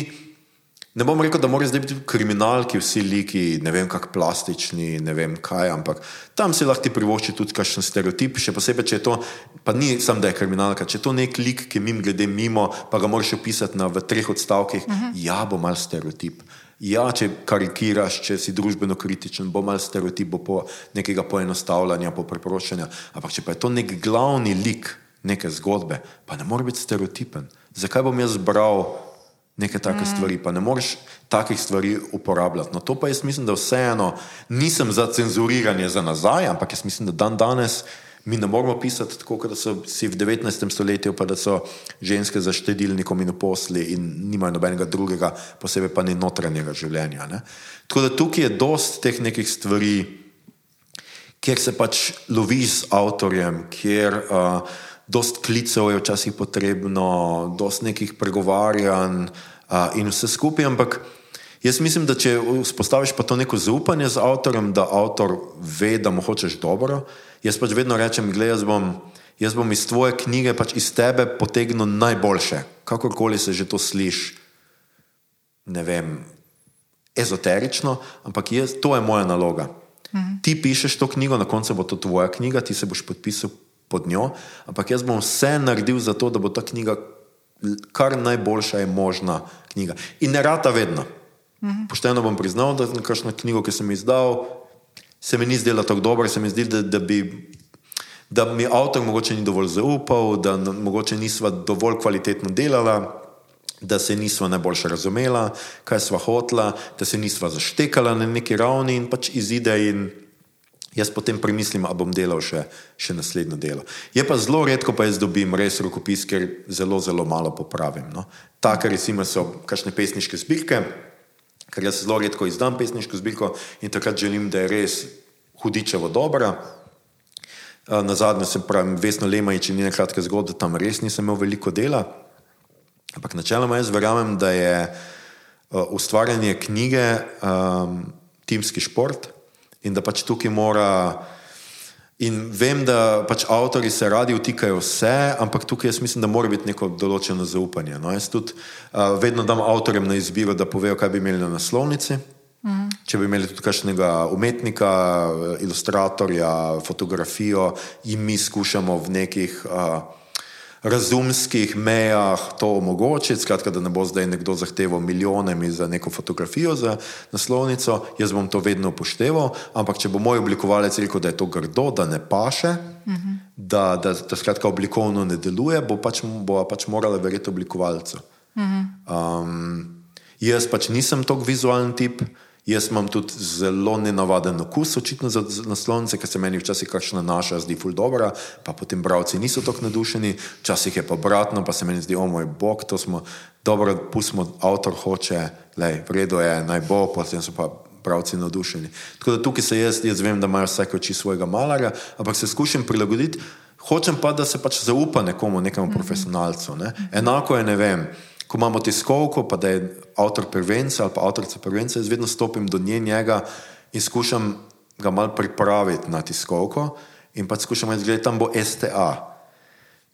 ne bom rekel, da morajo zdaj biti kriminalki, vsi liki, ne vem, kako plastični, ne vem kaj, ampak tam si lahko privošči tudi kakšen stereotip, še posebej, če je to, pa ni sam, da je kriminalka, če je to nek lik, ki mim glede mimo, pa ga moraš opisati na, v treh odstavkih, uh -huh. ja, bo mal stereotip. Ja, če karikiraš, če si družbeno kritičen, bo malo stereotip, bo po nekega poenostavljanja, po preproščanja. Ampak če pa je to nek glavni lik neke zgodbe, pa ne more biti stereotipen. Zakaj bom jaz bral neke take mm. stvari, pa ne moreš takih stvari uporabljati? No, to pa jaz mislim, da vseeno nisem za cenzuriranje za nazaj, ampak jaz mislim, da dan danes mi ne moramo pisati tako, kot so si v 19. stoletju, pa da so ženske za štedilnikom in uposli in nimajo nobenega drugega, posebej pa ni notranjega življenja. Ne? Tako da tukaj je dost teh nekih stvari, kjer se pač loviš z avtorjem, kjer uh, dost klicev je včasih potrebno, dost nekih pregovarjanj uh, in vse skupaj, ampak Jaz mislim, da če vzpostaviš pa to neko zaupanje z avtorjem, da avtor ve, da mu hočeš dobro, jaz pač vedno rečem, gledaj, jaz bom, jaz bom iz tvoje knjige, pač iz tebe potegnil najboljše, kakorkoli se že to sliši, ne vem, ezoterično, ampak jaz, to je moja naloga. Mhm. Ti pišeš to knjigo, na koncu bo to tvoja knjiga, ti se boš podpisal pod njo, ampak jaz bom vse naredil za to, da bo ta knjiga kar najboljša je možna knjiga. In ne rata vedno. -hmm. Pošteno bom priznal, da je kakšna knjiga, ki sem izdal, se mi ni zdela tako dobra, se mi zdi, da, da, bi, da mi avtor mogoče ni dovolj zaupal, da mogoče nisva dovolj kvalitetno delala. Da se nismo najboljše razumela, kaj smo hotla, da se nismo zaštekala na neki ravni in pač izide. In jaz potem premislim, ali bom delal še, še naslednjo delo. Je pa zelo redko, pa jaz dobim res rokopis, ker zelo, zelo malo popravim. No. Take, recimo, so kakšne pesniške zbirke, ker jaz zelo redko izdam pesniško zbirko in takrat želim, da je res hudičevo dobra. Na zadnje se pravi, vesno Lema je, če ni nekratke zgodbe, tam res nisem imel veliko dela. Ampak načeloma jaz verjamem, da je ustvarjanje knjige um, timski šport in da pač tukaj mora. In vem, da pač avtori se radi vtikajo vse, ampak tukaj jaz mislim, da mora biti neko določeno zaupanje. No, jaz tudi uh, vedno dam avtorjem na izbiro, da povejo, kaj bi imeli na naslovnici. Mm. Če bi imeli tudi kakšnega umetnika, ilustratorja, fotografijo, in mi skušamo v nekih. Uh, razumskih mejah to omogočiti, skratka, da ne bo zdaj nekdo zahteval milijone za neko fotografijo za naslovnico, jaz bom to vedno upošteval, ampak če bo moj oblikovalec rekel, da je to grdo, da ne paše, uh -huh. da, da, da skratka oblikovno ne deluje, bo pač, bo pač morala verjeti oblikovalcu. Uh -huh. um, jaz pač nisem tok vizualen tip. Jaz imam tudi zelo nenavaden okus, očitno za naslovnice, ker se meni včasih kakšna naša zdi ful dobra, pa potem bravci niso tako nadušeni, včasih je pa obratno, pa se meni zdi, o moj bog, to smo dobro, pustimo, avtor hoče, le, vredo je, naj bo, potem so pa bravci nadušeni. Tako da tukaj se jaz, jaz vem, da imajo vsake oči svojega malarja, ampak se skušam prilagoditi, hočem pa, da se pač zaupa nekomu, nekemu mm -hmm. profesionalcu. Ne? Enako je, ne vem ko imamo tiskovko, pa da je avtor prvenca ali pa avtorica prvenca, jaz vedno stopim do nje, njega in skušam ga mal pripraviti na tiskovko in pa skušam reči, da tam bo STA.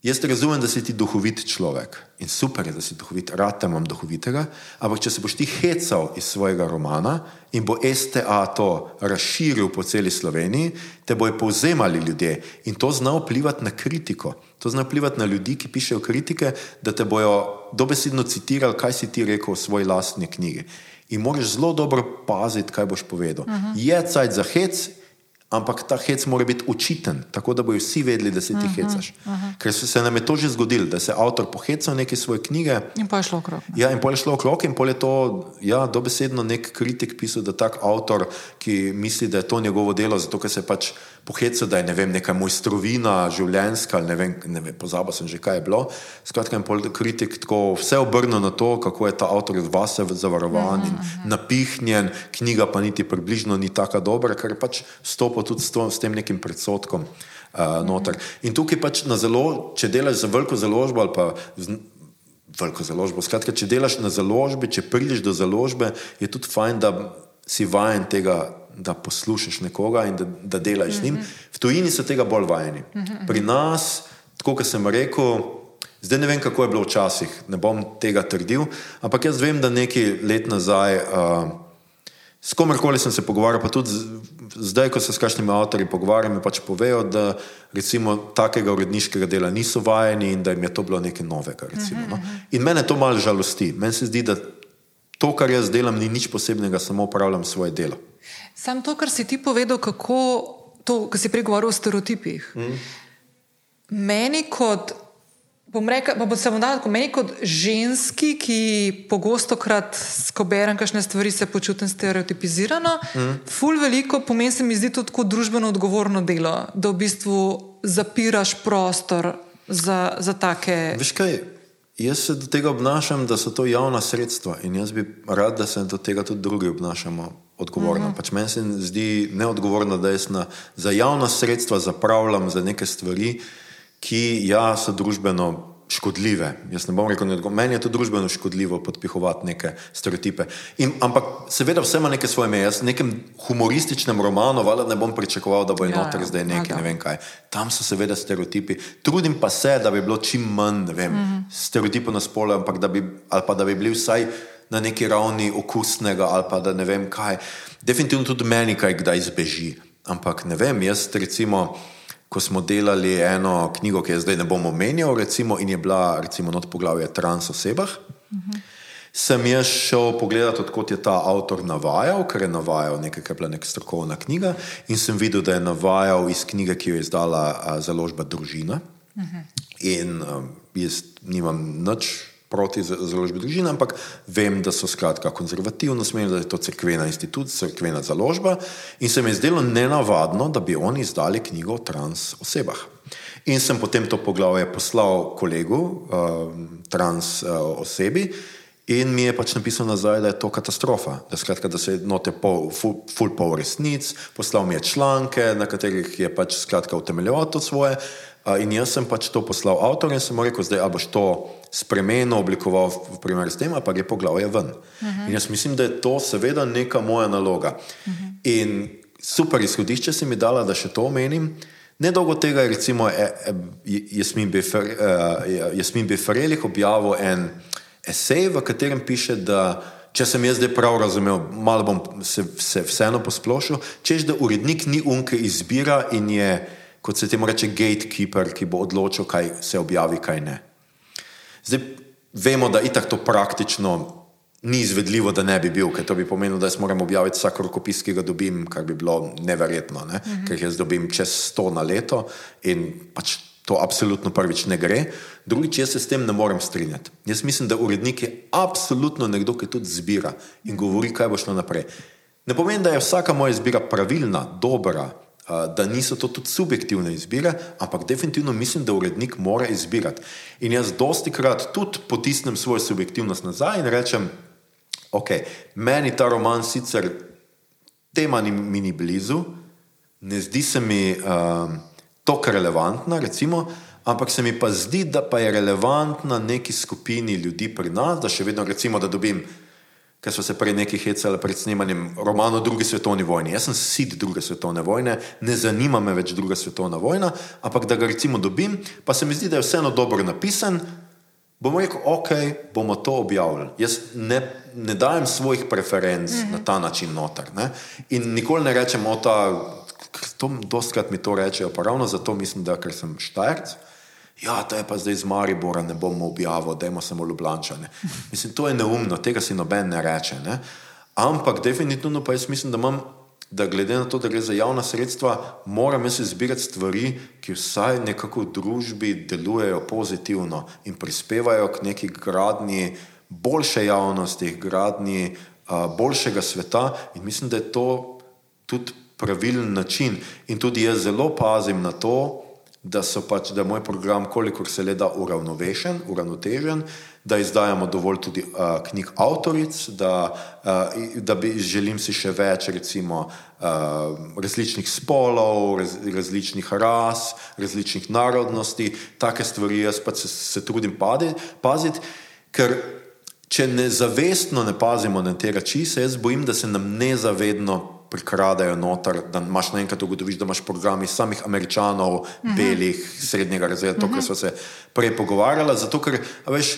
Jaz razumem, da si ti duhovit človek in super je, da si duhovit, rad te imam duhovitega, ampak če se boš ti hecal iz svojega romana in bo STA to razširil po celi Sloveniji, te bojo povzemali ljudje in to zna vplivati na kritiko. To zna vplivati na ljudi, ki pišejo kritike, da te bojo dobesedno citirali, kaj si ti rekel v svoji lastni knjigi. In moraš zelo dobro paziti, kaj boš povedal. Uh -huh. Je cajt za hec, Ampak ta hec mora biti učiten, tako da bojo vsi vedeli, da se ti hecaš. Ker se, se nam je to že zgodilo, da se je avtor pohecal neke svoje knjige. In pa je šlo okrog. Ja, in pol je šlo okrog, in pol je to ja, dobesedno nek kritik pisal, da tak avtor, ki misli, da je to njegovo delo, zato ker se pač pohecal, da je ne vem, neka mojstrovina, življenjska, ne vem, ne vem pozabil sem že, kaj je bilo. Skratka, pol kritik tako vse obrnil na to, kako je ta avtor od vas zavarovan in napihnjen, knjiga pa niti približno ni tako dobra, ker pač stopa tudi s, to, s tem nekim predsotkom. Uh, noter. in tukaj pač na zelo, če delaš za veliko založbo ali pa z, veliko založbo, skratka, če delaš na založbi, če prideš do založbe, je tudi fajn, da si vajen tega, da poslušaš nekoga in da, da delaš mm -hmm. z njim. V tujini so tega bolj vajeni. Mm -hmm. Pri nas, tako kot sem rekel, zdaj ne vem, kako je bilo včasih, ne bom tega trdil, ampak jaz vem, da nekaj let nazaj. Uh, S komerkoli sem se pogovarjal, pa tudi zdaj, ko se s kakšnimi avtorji pogovarjam, mi pač povejo, da recimo takega uredniškega dela niso vajeni in da jim je to bilo nekaj novega. Recimo, no? In mene to malo žalosti. Meni se zdi, da to, kar jaz delam, ni nič posebnega, samo upravljam svoje delo. Sam to, kar si ti povedal, kako to, kar si pregovoril o stereotipih. Mm. Meni kot bom rekel, pa bom dal, meni kot ženski, ki pogosto krat, ko berem kakšne stvari, se počutim stereotipizirano, mm. ful veliko pomeni se mi zdi to tako družbeno odgovorno delo, da v bistvu zapiraš prostor za, za take. Veš kaj? Jaz se do tega obnašam, da so to javna sredstva in jaz bi rad, da se do tega tudi drugi obnašamo odgovorno. Mm -hmm. pač meni se zdi neodgovorno, da jaz na, za javna sredstva zapravljam za neke stvari, ki ja, so družbeno škodljive. Jaz ne bom rekel, da meni je to družbeno škodljivo podpihovati neke stereotipe. In, ampak seveda vse ima neke svoje meje. Jaz v nekem humorističnem romanu valjda ne bom pričakoval, da bo ja, ja, zdaj nekaj, ne vem kaj. Tam so seveda stereotipi. Trudim pa se, da bi bilo čim manj vem, mm -hmm. stereotipov na spolu, ampak da bi, ali pa da bi bili vsaj na neki ravni okusnega ali pa da ne vem kaj. Definitivno tudi meni kaj kdaj izbeži. Ampak ne vem, jaz recimo ko smo delali eno knjigo, ki je zdaj ne bom omenjal, recimo, in je bila recimo not poglavje trans osebah. Uh -huh. Sem jaz šel pogledati, odkot je ta avtor navajal, ker je navajal nekaj, kar je bila neka strokovna knjiga, in sem videl, da je navajal iz knjige, ki jo je izdala a, založba Družina. Uh -huh. In a, jaz nimam nič proti založbi družine, ampak vem, da so skratka konzervativno smerni, da je to crkvena institucija, crkvena založba in se mi je zdelo nenavadno, da bi oni izdali knjigo o trans osebah. In sem potem to poglavje poslal kolegu, uh, trans uh, osebi, in mi je pač napisal nazaj, da je to katastrofa, da, skratka, da se note pol, full, full pol resnic, poslal mi je članke, na katerih je pač skratka utemeljeval to svoje. Uh, in jaz sem pač to poslal avtorjem in sem rekel, zdaj boš to spremenil, oblikoval v primer s tem, pa je poglavje ven. Uh -huh. In jaz mislim, da je to seveda neka moja naloga. Uh -huh. In super izhodišče si mi dala, da še to omenim. Nedolgo tega je recimo e, e, Jasmin e, Beferelih objavil en esej, v katerem piše, da če sem jaz zdaj prav razumel, malo bom se, se vseeno posplošil, češ da urednik ni unke izbira in je, kot se temu reče, gatekeeper, ki bo odločil, kaj se objavi, kaj ne. Zdaj vemo, da itak to praktično ni izvedljivo, da ne bi bil, ker to bi pomenilo, da jaz moram objaviti vsak rokopis, ki ga dobim, kar bi bilo neverjetno, ne? uh -huh. ker jaz dobim čez sto na leto in pač to absolutno prvič ne gre. Drugič, jaz se s tem ne morem strinjati. Jaz mislim, da urednik je absolutno nekdo, ki tudi zbira in govori, kaj bo šlo naprej. Ne pomeni, da je vsaka moja izbira pravilna, dobra, da niso to tudi subjektivne izbire, ampak definitivno mislim, da urednik mora izbirati. In jaz dosti krat tudi potisnem svojo subjektivnost nazaj in rečem, ok, meni ta roman sicer tema ni, mi ni blizu, ne zdi se mi um, tako relevantna, recimo, ampak se mi pa zdi, da pa je relevantna neki skupini ljudi pri nas, da še vedno recimo, da dobim ker so se prej neki hecali pred snemanjem romana o drugi svetovni vojni. Jaz sem sid druge svetovne vojne, ne zanima me več druga svetovna vojna, ampak da ga recimo dobim, pa se mi zdi, da je vseeno dobro napisan. Bomo rekel, ok, bomo to objavili. Jaz ne, ne dajem svojih preferenc mm -hmm. na ta način noter. Ne? In nikoli ne rečem, da to dostkrat mi to rečejo, pa ravno zato mislim, da ker sem štajrc. Ja, to je pa zdaj iz Maribora, ne bomo objavili, da imamo samo Ljubljane. Mislim, to je neumno, tega si noben ne reče. Ne? Ampak definitivno pa jaz mislim, da imam da glede na to, da gre za javna sredstva, moram jaz izbirati stvari, ki vsaj nekako v družbi delujejo pozitivno in prispevajo k neki gradnji boljše javnosti, gradnji uh, boljšega sveta. In mislim, da je to tudi pravilen način. In tudi jaz zelo pazim na to, da, pač, da je moj program, kolikor se le da, uravnovešen, uravnotežen, da izdajamo dovolj tudi uh, knjig avtoric, da, uh, da bi želim si še več, recimo, uh, različnih spolov, raz, različnih ras, različnih narodnosti, take stvari jaz pa se, se trudim paziti, ker če nezavestno ne pazimo na te reči, se jaz bojim, da se nam nezavedno prikradajo noter, da imaš naenkrat ugotoviš, da imaš programi samih američanov, uh mhm. -huh. belih, srednjega razreda, to, uh -huh. kar smo se prej pogovarjali. Zato, ker veš,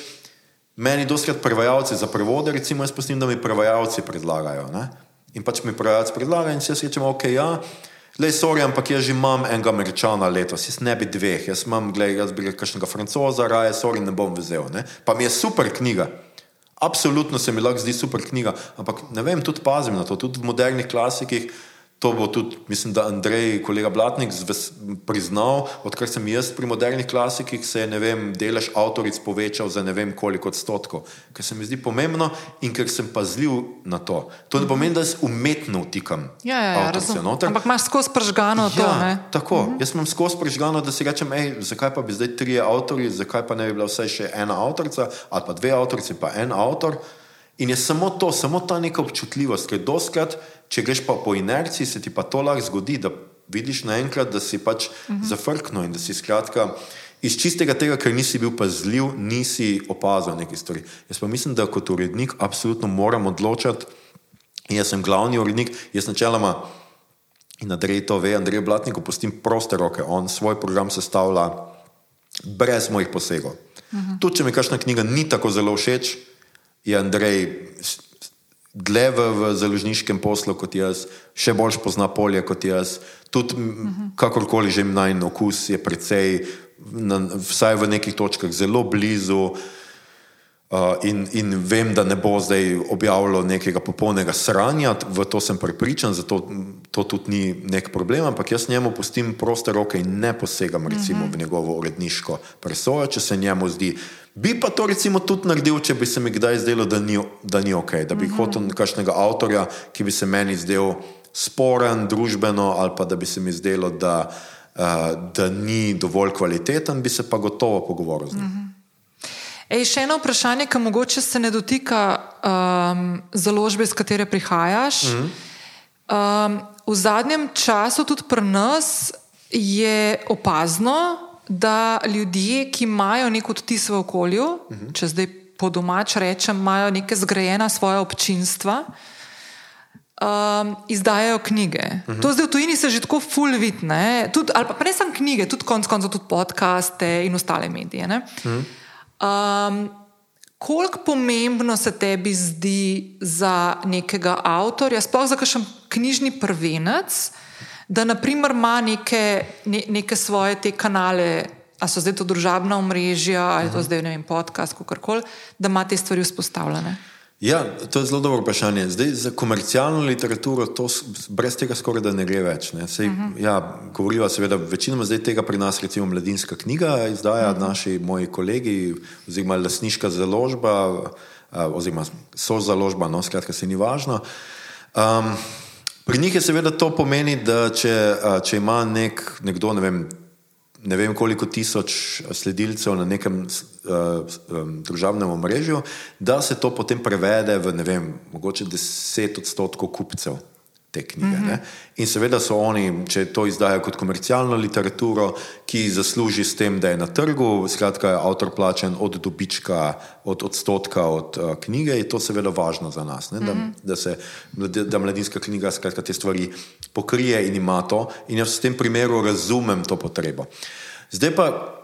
meni doskrat prevajalci za prevode, recimo, jaz postim, da mi prevajalci predlagajo. Ne? In pač mi prevajalci predlagajo in si jaz rečem, ok, ja. Le, sorry, ampak jaz že imam enega američana letos, jaz ne bi dveh, jaz imam, gledaj, jaz bi rekel, kakšnega francoza, raje, sorry, ne bom vzel. Ne? Pa mi je super knjiga. Absolutno se mi lahko zdi super knjiga, ampak ne vem, tudi pazim na to, tudi v modernih klasikih. To bo tudi, mislim, da Andrej, kolega Blatnik, priznal, odkar sem jaz pri modernih klasikih, se je vem, delež avtoric povečal za ne vem koliko odstotkov, kar se mi zdi pomembno in ker sem pazljiv na to. To ne pomeni, da jaz umetno vtikam. Ja, ja, ja Ampak imaš skozi pržgano to. Ja, tako, mhm. jaz imam skozi pržgano, da si rečem, hej, zakaj pa bi zdaj trije avtori, zakaj pa ne bi bila vsaj še ena avtorica ali pa dve avtorici, pa en avtor. In je samo to, samo ta neka občutljivost, ker doskrat, če greš pa po inerciji, se ti pa to lahko zgodi, da vidiš naenkrat, da si pač uh mhm. -huh. zafrknil in da si skratka. Iz čistega tega, ker nisi bil pazljiv, nisi opazil nekaj stvari. Jaz pa mislim, da kot urednik absolutno moram odločati, in jaz sem glavni urednik, jaz načeloma in Andrej to ve, Andrej Blatnik, opustim proste roke, on svoj program sestavlja brez mojih posegov. Uh mhm. -huh. Tudi če mi kakšna knjiga ni tako zelo všeč, je Andrej dlje v, v založniškem poslu kot jaz, še bolj pozna polje kot jaz. Tudi, uh -huh. kakorkoli že naj okus je precej, na, vsaj v nekih točkah, zelo blizu. Uh, in, in vem, da ne bo zdaj objavilo nekega popolnega sranja, v to sem prepričan, zato to tudi ni nek problem, ampak jaz njemu pustim proste roke in ne posegam recimo, uh -huh. v njegovo uredniško presojo, če se njemu zdi. Bi pa to recimo tudi naredil, če bi se mi kdaj zdelo, da ni, da ni ok, da bi uh -huh. hotel nekakšnega avtorja, ki bi se meni zdel sporen, družbeno, ali pa da bi se mi zdelo, da, uh, da ni dovolj kvaliteten, bi se pa gotovo pogovoril z njim. Uh -huh. Ej, še eno vprašanje, ki mogoče se ne dotika um, založbe, iz katere prihajaš. Mm -hmm. um, v zadnjem času, tudi pri nas, je opazno, da ljudje, ki imajo nek odtis v okolju, mm -hmm. če zdaj po domač rečem, imajo neke zgrajena svoje občinstva. Um, izdajajo knjige. Uh mhm. -huh. To zdaj v tujini se že tako fulvitne, ali pa ne samo knjige, tudi konec koncev, tudi podcaste in ostale medije. Uh mhm. -huh. Um, koliko pomembno se tebi zdi za nekega avtorja, sploh za kakšen knjižni prvenec, da naprimer ima neke, ne, neke svoje te kanale, a so zdaj to družabna omrežja, ali je to mhm. zdaj ne vem, podcast, kako koli, da ima te stvari vzpostavljene. Ja, to je zelo dobro vprašanje. Zdaj, za komercialno literaturo to brez tega skoraj da ne gre več. Ne. Sej, uh mhm. -huh. ja, govoriva seveda večinoma zdaj tega pri nas, recimo mladinska knjiga, izdaja uh mhm. -huh. naši moji kolegi, oziroma lasniška založba, oziroma so založba, no skratka se ni važno. Um, pri njih je seveda to pomeni, da če, če ima nek, nekdo, ne vem, ne vem koliko tisoč sledilcev na nekem uh, družabnem omrežju, da se to potem prevede v ne vem, mogoče deset odstotkov kupcev te knjige. Mm -hmm. In seveda so oni, če to izdajo kot komercialno literaturo, ki zasluži s tem, da je na trgu, skratka, je avtor plačen od dobička, od odstotka od uh, knjige, je to seveda važno za nas, da, mm -hmm. da se da mladinska knjiga skratka, te stvari pokrije in ima to. In jaz v tem primeru razumem to potrebo. Zdaj pa,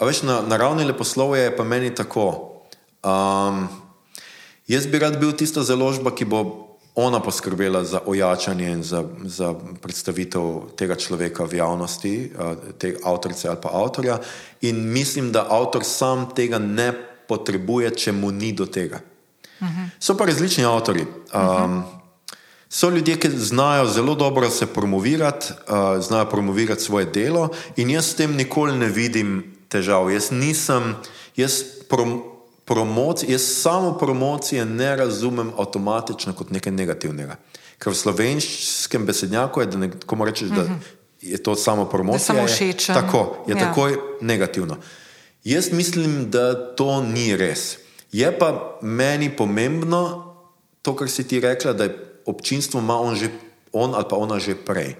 veš, na, na ravni leposlovja je pa meni tako. Um, jaz bi rad bil tista založba, ki bo ona poskrbela za ojačanje in za, za predstavitev tega človeka v javnosti, te avtorice ali pa avtorja. In mislim, da avtor sam tega ne potrebuje, če mu ni do tega. Uh -huh. So pa različni avtori. Um, uh -huh. So ljudje, ki znajo zelo dobro se promovirati, uh, znajo promovirati svoje delo, in jaz s tem nikoli ne vidim težav. Jaz nisem, jaz, prom, promoci, jaz samo promocije ne razumem avtomatično kot nekaj negativnega. Ker v slovenškem besednjaku je, da nekomu rečeš, da je to samo promocija. samo všečen. Je, tako, je Ja. takoj negativno. Jaz mislim, da to ni res. Je pa meni pomembno to, kar si ti rekla, da je občinstvo ima on, že, on ali pa ona že prej.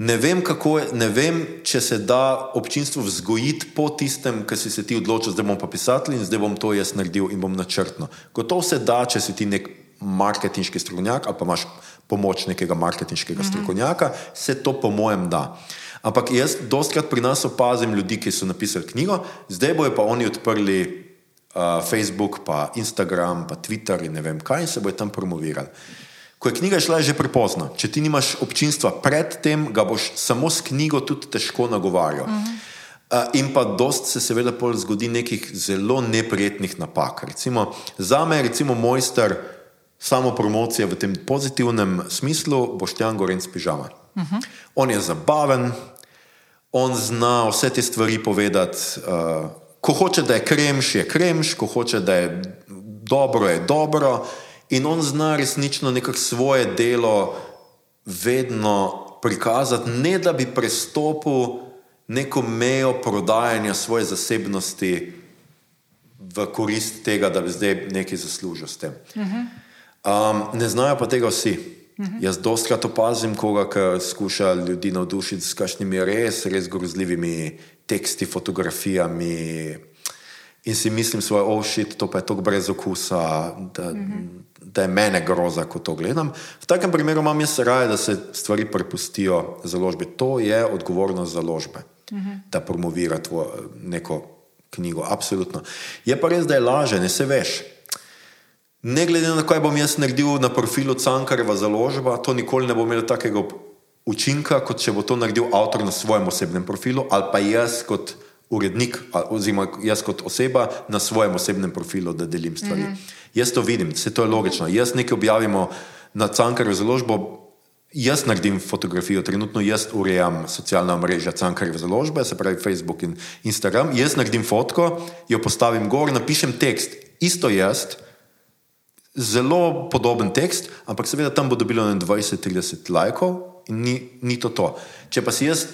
Ne vem, kako je, ne vem, če se da občinstvo vzgojiti po tistem, kar si se ti odločil, zdaj bom pa pisatelj in zdaj bom to jaz naredil in bom načrtno. Gotovo se da, če si ti nek marketinški strokovnjak ali pa imaš pomoč nekega marketinškega strokovnjaka, se to po mojem da. Ampak jaz dostkrat pri nas opazim ljudi, ki so napisali knjigo, zdaj bojo pa oni odprli uh, Facebook, pa Instagram, pa Twitter in ne vem kaj in se bojo tam promovirali. Ko je knjiga šla, je že prepozno. Če ti nimaš občinstva predtem, ga boš samo s knjigo tudi težko nagovarjal. Uh -huh. Uh, in pa dost se seveda pol zgodi nekih zelo neprijetnih napak. Recimo, za me je recimo mojster samo promocije v tem pozitivnem smislu Boštjan Gorenc Pižama. Uh -huh. On je zabaven, on zna vse te stvari povedati. Uh, ko hoče, da je kremš, je kremš, ko hoče, da je dobro, je dobro. In on zna resnično nekako svoje delo vedno prikazati, ne da bi prestopil neko mejo prodajanja svoje zasebnosti v korist tega, da bi zdaj nekaj zaslužil s tem. Um, ne znajo pa tega vsi. Jaz dostkrat opazim koga, ki skuša ljudi navdušiti s kakšnimi res, res grozljivimi teksti, fotografijami. In si mislim, svoje ošit, to pa je tako brez okusa, da, da je mene groza, ko to gledam. V takem primeru imam jaz raje, da se stvari prepustijo založbi. To je odgovornost založbe, da promovira tvojo neko knjigo. Absolutno. Je pa res, da je laže, ne se veš. Ne glede na to, kaj bom jaz naredil na profilu Cankareva založba, to nikoli ne bo imelo takega učinka, kot če bo to naredil avtor na svojem osebnem profilu ali pa jaz kot urednik, oziroma jaz kot oseba na svojem osebnem profilu, da delim stvari. Mm -hmm. Jaz to vidim, vse to je logično. Jaz nekaj objavimo na Cankarjevo založbo, jaz naredim fotografijo, trenutno jaz urejam socialna mreža Cankarjeve založbe, se pravi Facebook in Instagram, jaz naredim fotko, jo postavim gor, napišem tekst, isto jaz, zelo podoben tekst, ampak seveda tam bo dobilo ne 20-30 lajkov in ni, ni to to. Če pa si jaz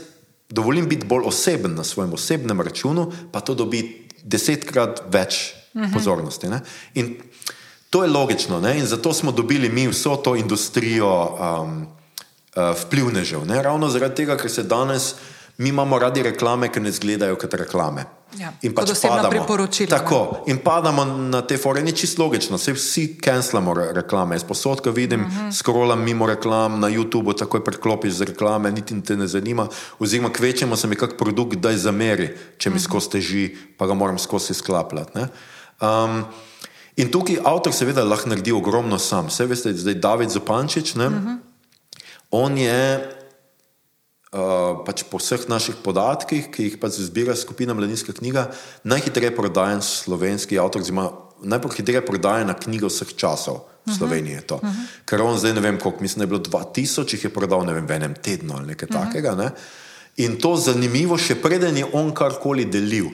dovolim biti bolj oseben na svojem osebnem računu, pa to dobi desetkrat več uh -huh. pozornosti. Ne? In to je logično ne? in zato smo dobili mi vso to industrijo um, uh, vplivnežev. Ne? Ravno zaradi tega, ker se danes. Mi imamo radi reklame, ki ne izgledajo kot reklame. Ja, In pač padamo. Tako, in padamo na te fore, ni čisto logično, vse vsi cancelamo re- reklame. Jaz posod, ko vidim, uh -huh. scrollam mimo reklam na YouTubu, takoj preklopiš z reklame, niti te ne zanima. Oziroma, kvečemo se mi kak produkt, da je zameri, če mi skozi teži, pa ga moram skozi sklapljati. ne. Um, in tukaj avtor seveda lahko naredi ogromno sam. Vse veste, zdaj David Zupančič, ne, uh -huh. on je Uh, pač po vseh naših podatkih, ki jih pač zbira skupina Mladinska knjiga, najhitreje prodajen slovenski avtor, oziroma najhitreje prodajena knjiga vseh časov v Sloveniji. je to. Uh -huh. Ker on zdaj ne vem, koliko, mislim, da je bilo 2000, jih je prodal vem, v enem tednu ali nekaj uh -huh. takega. Ne? In to zanimivo, še preden je on karkoli delil.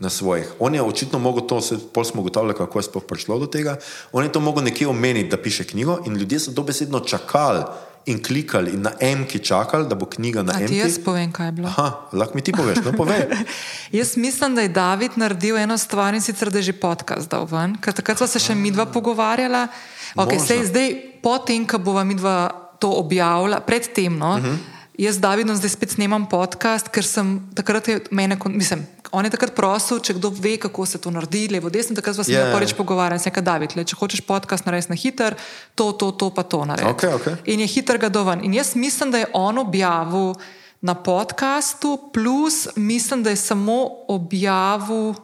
Na svojih. On je očitno mogel to, se, pol smo ugotavljali, kako je sploh prišlo do tega. On je to mogel nekje omeniti, da piše knjigo, in ljudje so dobesedno čakali in klikali in na emki čakali, da bo knjiga na emki. jaz povem, kaj je bilo? Aha, lahko mi ti poveš, no povej. Jaz mislim, da je David naredil eno stvar in sicer, da je že podcast dal ven, ker takrat sva se še midva pogovarjala. Okay, sej, zdaj, potem, ko bova midva to objavila, predtem, no, uh -huh. jaz z Davidom zdaj spet snemam podcast, ker sem takrat mene, mislim, on je takrat prosil, če kdo ve, kako se to naredi, levo, desno, takrat se Ja, yeah. ja. prvič pogovarjala. Sem rekel, David, le, če hočeš podcast narediti na hiter, to, to, to, pa to naredi. Okej, okej. In je hiter ga doven. In jaz mislim, da je on objavil na podkastu, plus mislim, da je samo objavil.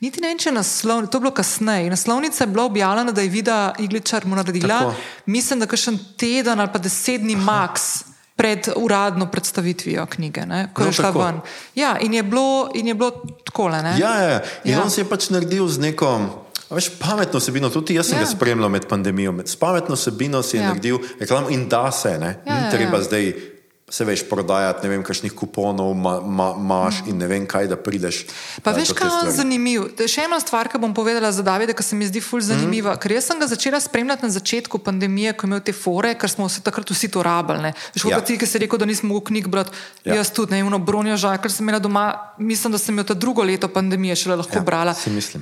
Niti ne vem, če je naslov, to je bilo kasneje. Naslovnica je bila objavljena, da je Vida Igličar mu naredila, Tako. mislim, da še en teden ali pa deset dni max. Pred uradno predstavitvijo knjige, ne, ko No, je šla tako. ven. Ja, in je bilo, in je bilo tako. Ne? Ja, ja. In Ja. on se je pač naredil z neko Veš, pametno vsebino, tudi jaz sem Ja. ga spremljal med pandemijo. Med- S pametno vsebino si je Ja. naredil reklamo in da se, ne? Ja, ja, treba ja. zdaj se veš prodajati, ne vem, kakšnih kuponov ma, ma, imaš in ne vem kaj, da prideš. Pa eh, veš, kaj je zanimivo? Še ena stvar, ki bom povedala za Davida, ki se mi zdi ful zanimiva. Mm. Ker jaz sem ga začela spremljati na začetku pandemije, ko je imel te fore, ker smo se takrat vsi to rabljali. Veš, Ja. ja. ti, ki si rekel, da nisem mogel knjig brati, Ja. ja. jaz tudi, ne, eno bronijo žal, ker sem imela doma, mislim, da sem jo ta drugo leto pandemije šele lahko Ja, brala.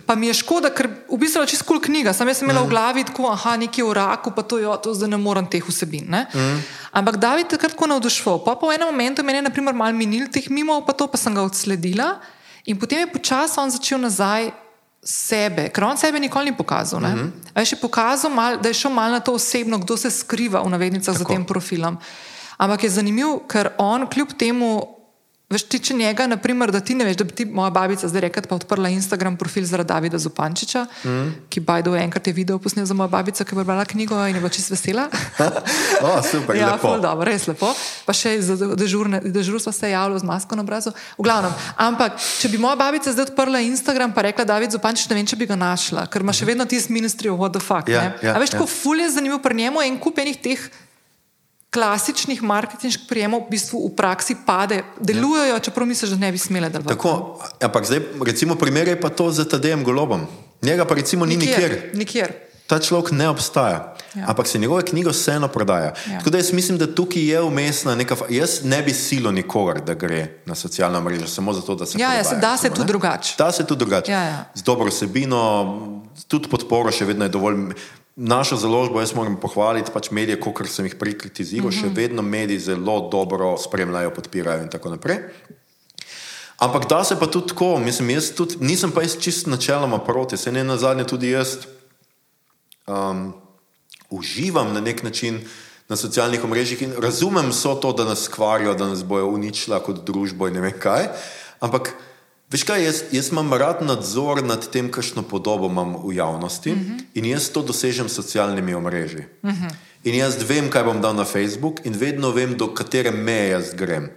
Pa mi je škoda, ker v bistvu je čist kul cool knjiga, sam jaz sem imela mm. v glavi tako, aha, nekje v raku, pa to je, to zdaj ne morem teh vsebin. Ne? Mm. Ampak David je takrat tako navduševal. Pa po enem momentu meni je naprimer mal minil teh mimo, pa to pa sem ga odsledila in potem je počasi on začel nazaj sebe, ker on sebe nikoli ni pokazal. Mm -hmm. Je še pokazal, mal, da je šel malo na to osebno, kdo se skriva v navednicah za Tako. tem profilom. Ampak je zanimiv, ker on kljub temu. Veš, ti če njega, naprimer, da ti ne veš, da bi ti moja babica zdaj rekla, pa odprla Instagram profil zaradi Davida Zupančiča, mm. ki bajdo enkrat je video posnel za mojo babico, ki je prebrala knjigo in je bila čisto vesela. O, super, ja, lepo. ful dobro, res lepo. Pa še za dežurne, dežurstvo se je javilo z masko na obrazu. V glavnem, ampak če bi moja babica zdaj odprla Instagram pa rekla David Zupančič, ne vem, če bi ga našla, ker ima še vedno tisti ministry of what the fuck. Ja, ne? ja, A veš, ja. kako ful je zanimivo pri njemu en kup enih teh klasičnih marketinških prijemov v bistvu v praksi pade, delujejo, čeprav misliš, da ne bi smele delovati. Tako, ampak zdaj, recimo, primerjaj pa to z Tadejem Golobom. Njega pa recimo ni nikjer. Nikjer. Ta človek ne obstaja, ja. Ja. ampak se njegove knjige vseeno prodaja. Ja. Ja. Tako da jaz mislim, da tukaj je umestna neka. Jaz ne bi silo nikogar, da gre na socialna mreža samo zato, da se. Ja, ja, prodaja, se- da se ne. drugače. Da se tudi drugače. Ja, ja. Z dobro vsebino, tudi podporo še vedno je dovolj. Našo založbo jaz moram pohvaliti, pač medije, kot sem jih prej kritiziral, uh -huh. še Mhm. vedno mediji zelo dobro spremljajo, podpirajo in tako naprej. Ampak da se pa tudi tako, mislim, jaz tudi nisem pa jaz čist načeloma proti, se ne na zadnje tudi jaz um, uživam na nek način na socialnih omrežjih in razumem so to, da nas kvarijo, da nas bojo uničila kot družbo in ne vem kaj. Ampak, veš kaj, jaz, jaz imam rad nadzor nad tem, kakšno podobo imam v javnosti uh -huh. in jaz to dosežem s socialnimi omrežji. Uh -huh. In jaz vem, kaj bom dal na Facebook in vedno vem, do katere meje jaz grem.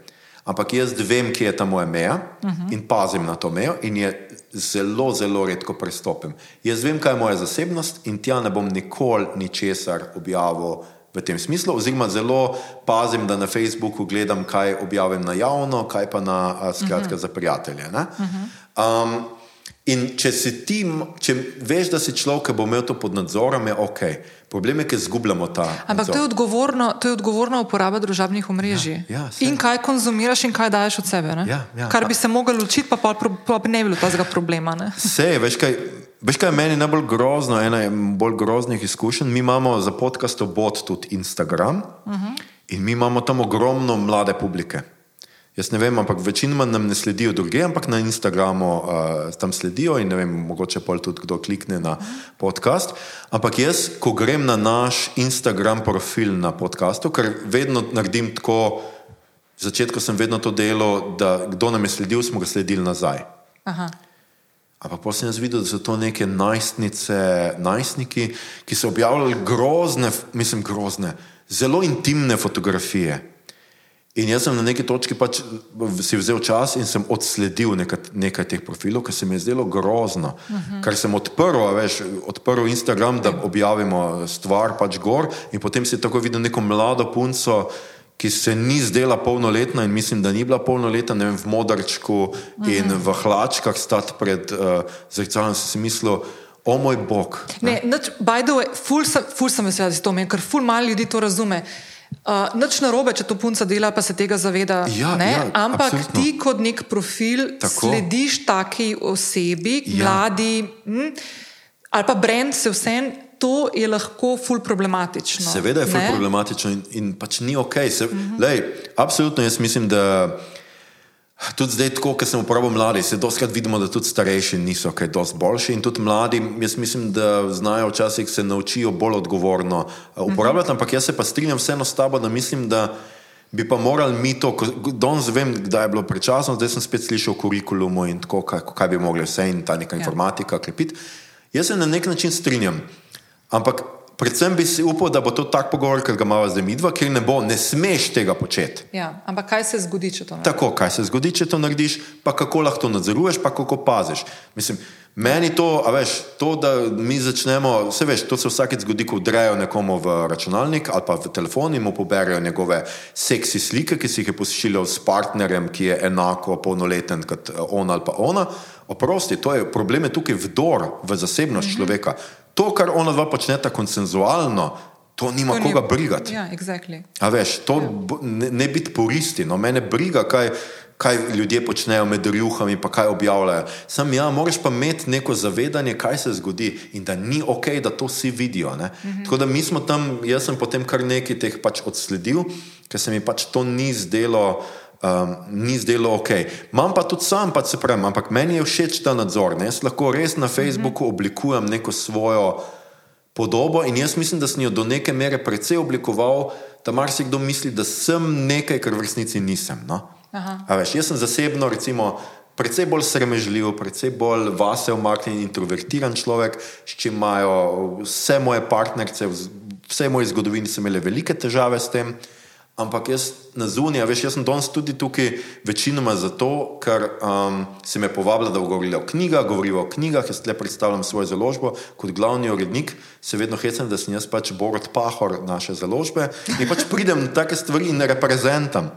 Ampak jaz vem, kje je ta moja meja uh -huh. in pazim na to mejo in je zelo, zelo redko prestopim. Jaz vem, kaj je moja zasebnost in tja ne bom nikoli ničesar objavil v tem smislu, oziroma zelo pazim, da na Facebooku gledam, kaj objavim na javno, kaj pa na skratka uh -huh. za prijatelje. ne. Um, In če si ti, če veš, da si človek, ki bo imel to pod nadzorom, je ok. Problem je, ker izgubljamo ta. Ampak nadzor. to je, odgovorno, to je odgovorna uporaba družabnih omrežij. Ja, ja, in kaj konzumiraš, in kaj daješ od sebe. ne? Ja, ja. Kar bi se mogel učiti, pa, pa bi ne bilo tega problema. Ne? Vse, veš kaj, veš kaj je meni najbolj grozno, ena je bolj groznih izkušenj. Mi imamo za podcast obot tudi Instagram uh -huh. in mi imamo tam ogromno mlade publike. Jaz ne vem, ampak večinoma nam ne sledijo druge, ampak na Instagramu uh, tam sledijo in ne vem, mogoče pol tudi kdo klikne na podcast. Ampak jaz, ko grem na naš Instagram profil na podkastu, ker vedno naredim tako, v začetku sem vedno to delal, da kdo nam je sledil, smo ga sledili nazaj. Aha. Ampak potem sem jaz videl, da so to neke najstnice, najstniki, ki so objavljali grozne, mislim, grozne, zelo intimne fotografije. In jaz sem na neki točki pač si vzel čas in sem odsledil nekaj, nekaj teh profilov, ker se mi je zdelo grozno. Uh -huh. Ker sem odprl, veš, odprl Instagram, da objavimo stvar pač gor in potem si tako videl neko mlado punco, ki se ni zdela polnoletna in mislim, da ni bila polnoletna, ne vem, v modrčku -huh. in v hlačkah stati pred uh, zrcalom, sem si mislil, o moj bog. Ne, nič, by the way, ful sem, ful sem vesela, da si to omenil, ker ful malo ljudi to razume. Uh, nič narobe, če to punca dela, pa se tega zaveda. Ja, ne? ja, Ampak absolutno. ti kot nek profil Tako. slediš taki osebi, Ja. mladi, hm, ali pa brand se vsem, to je lahko ful problematično. Seveda je ful ne? problematično in, in pač ni ok. Se, uh -huh. lej, absolutno jaz mislim, da tudi zdaj, tako, ker sem uporabil mladi, se doskrat vidimo, da tudi starejši niso kaj dosti boljši in tudi mladi, jaz mislim, da znajo včasih se naučijo bolj odgovorno uh, uporabljati, uh -huh. ampak jaz se pa strinjam vseeno s tabo, da mislim, da bi pa morali mi to, ko- danes vem, kdaj je bilo prečasno, zdaj sem spet slišal o kurikulumu in tako, kaj, kaj bi mogli vse in ta neka Ja. informatika krepiti. Jaz se na nek način strinjam, ampak predvsem bi si upal, da bo to tak pogovor, kot ga imamo zdaj midva, ker ne bo, ne smeš tega početi. Ja, ampak kaj se zgodi, če to ne? Tako, kaj se zgodi, če to narediš, pa kako lahko to nadzoruješ, pa kako paziš. Mislim, Meni to, a veš, to, da mi začnemo, vse veš, to se vsakeč zgodi, ko vdrejo nekomu v računalnik ali pa v telefon in mu poberajo njegove seksi slike, ki si jih je posiljal s partnerjem, ki je enako polnoleten kot eh, on ali pa ona. Oprosti, to je problem je tukaj vdor v zasebnost mm -hmm. človeka. To, kar ona dva počneta konsenzualno, to nima to koga ni... brigati. Ja, exactly. A veš, to ja. ne, ne biti poristi, no mene briga, kaj kaj ljudje počnejo med rjuhami, pa kaj objavljajo. Sam ja, moraš pa imeti neko zavedanje, kaj se zgodi in da ni ok, da to vsi vidijo. Mm -hmm. Tako da mi smo tam, jaz sem potem kar nekaj teh pač odsledil, ker se mi pač to ni zdelo. Um, ni zdelo ok. Imam pa tudi sam, pa se pravim, ampak meni je všeč ta nadzor. Ne? Jaz lahko res na Facebooku oblikujem neko svojo podobo in jaz mislim, da sem jo do neke mere precej oblikoval, da marsikdo misli, da sem nekaj, kar v resnici nisem. No? Veš, jaz sem zasebno, recimo, precej bolj sramežljiv, precej bolj vase umaknjen, introvertiran človek, s čim imajo vse moje partnerice, vse moje zgodovine, so imele velike težave s tem. Ampak jaz na zunaj, veš, jaz sem danes tudi tukaj večinoma zato, ker um, se me povabila, da govorim o knjigah, govorim o knjigah, jaz le predstavljam svojo založbo kot glavni urednik, se vedno hecam, da sem jaz pač Borod Pahor naše založbe in pač pridem na take stvari in ne reprezentam.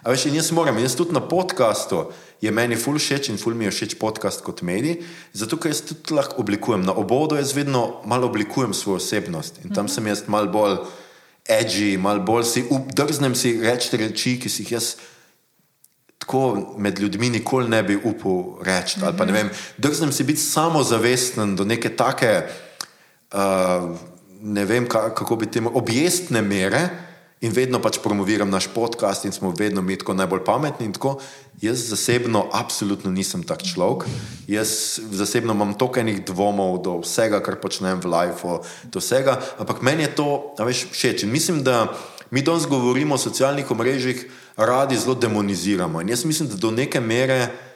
A veš, in jaz moram, jaz tudi na podkastu je meni ful všeč in ful mi je všeč podcast kot medij, zato ker jaz tudi lahko oblikujem. Na obodu jaz vedno malo oblikujem svojo osebnost in tam sem jaz mal bolj edgy, mal bolj si uprznem si reči reči, ki si jih jaz tako med ljudmi nikoli ne bi upal reči. Ali pa ne vem, drznem si biti samozavesten do neke take, uh, ne vem kako bi temu, objestne mere, in vedno pač promoviram naš podcast, in smo vedno mi tako najbolj pametni. Tako. Jaz zasebno, absolutno nisem tak človek. Jaz zasebno imam toliko enih dvomov do vsega, kar počnem v lifeu, do vsega, ampak meni je to, veš, všeč. In mislim, da mi danes govorimo o socialnih omrežjih, radi zelo demoniziramo. In jaz mislim, da do neke mere.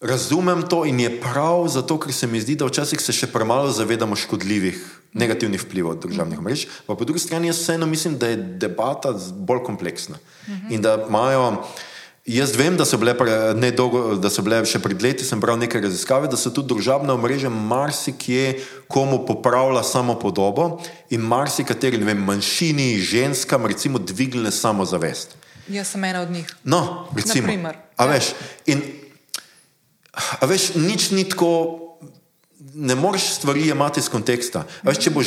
Razumem to in je prav zato, ker se mi zdi, da včasih se še premalo zavedamo škodljivih, negativnih vplivov državnih mrež. Pa po drugi strani jaz vseeno mislim, da je debata bolj kompleksna. In da imajo, jaz vem, da so bile, nedolgo, da so bile še pred leti, sem bral neke raziskave, da so tudi državne mreže marsikje komu popravila samo podobo in marsikateri, ne vem, manjšini, ženskam, recimo, dvignile samozavest. Jaz sem ena od njih. No, recimo. A veš, in A veš, nič ni tako, ne moreš stvari imati iz konteksta. Veš, če, bo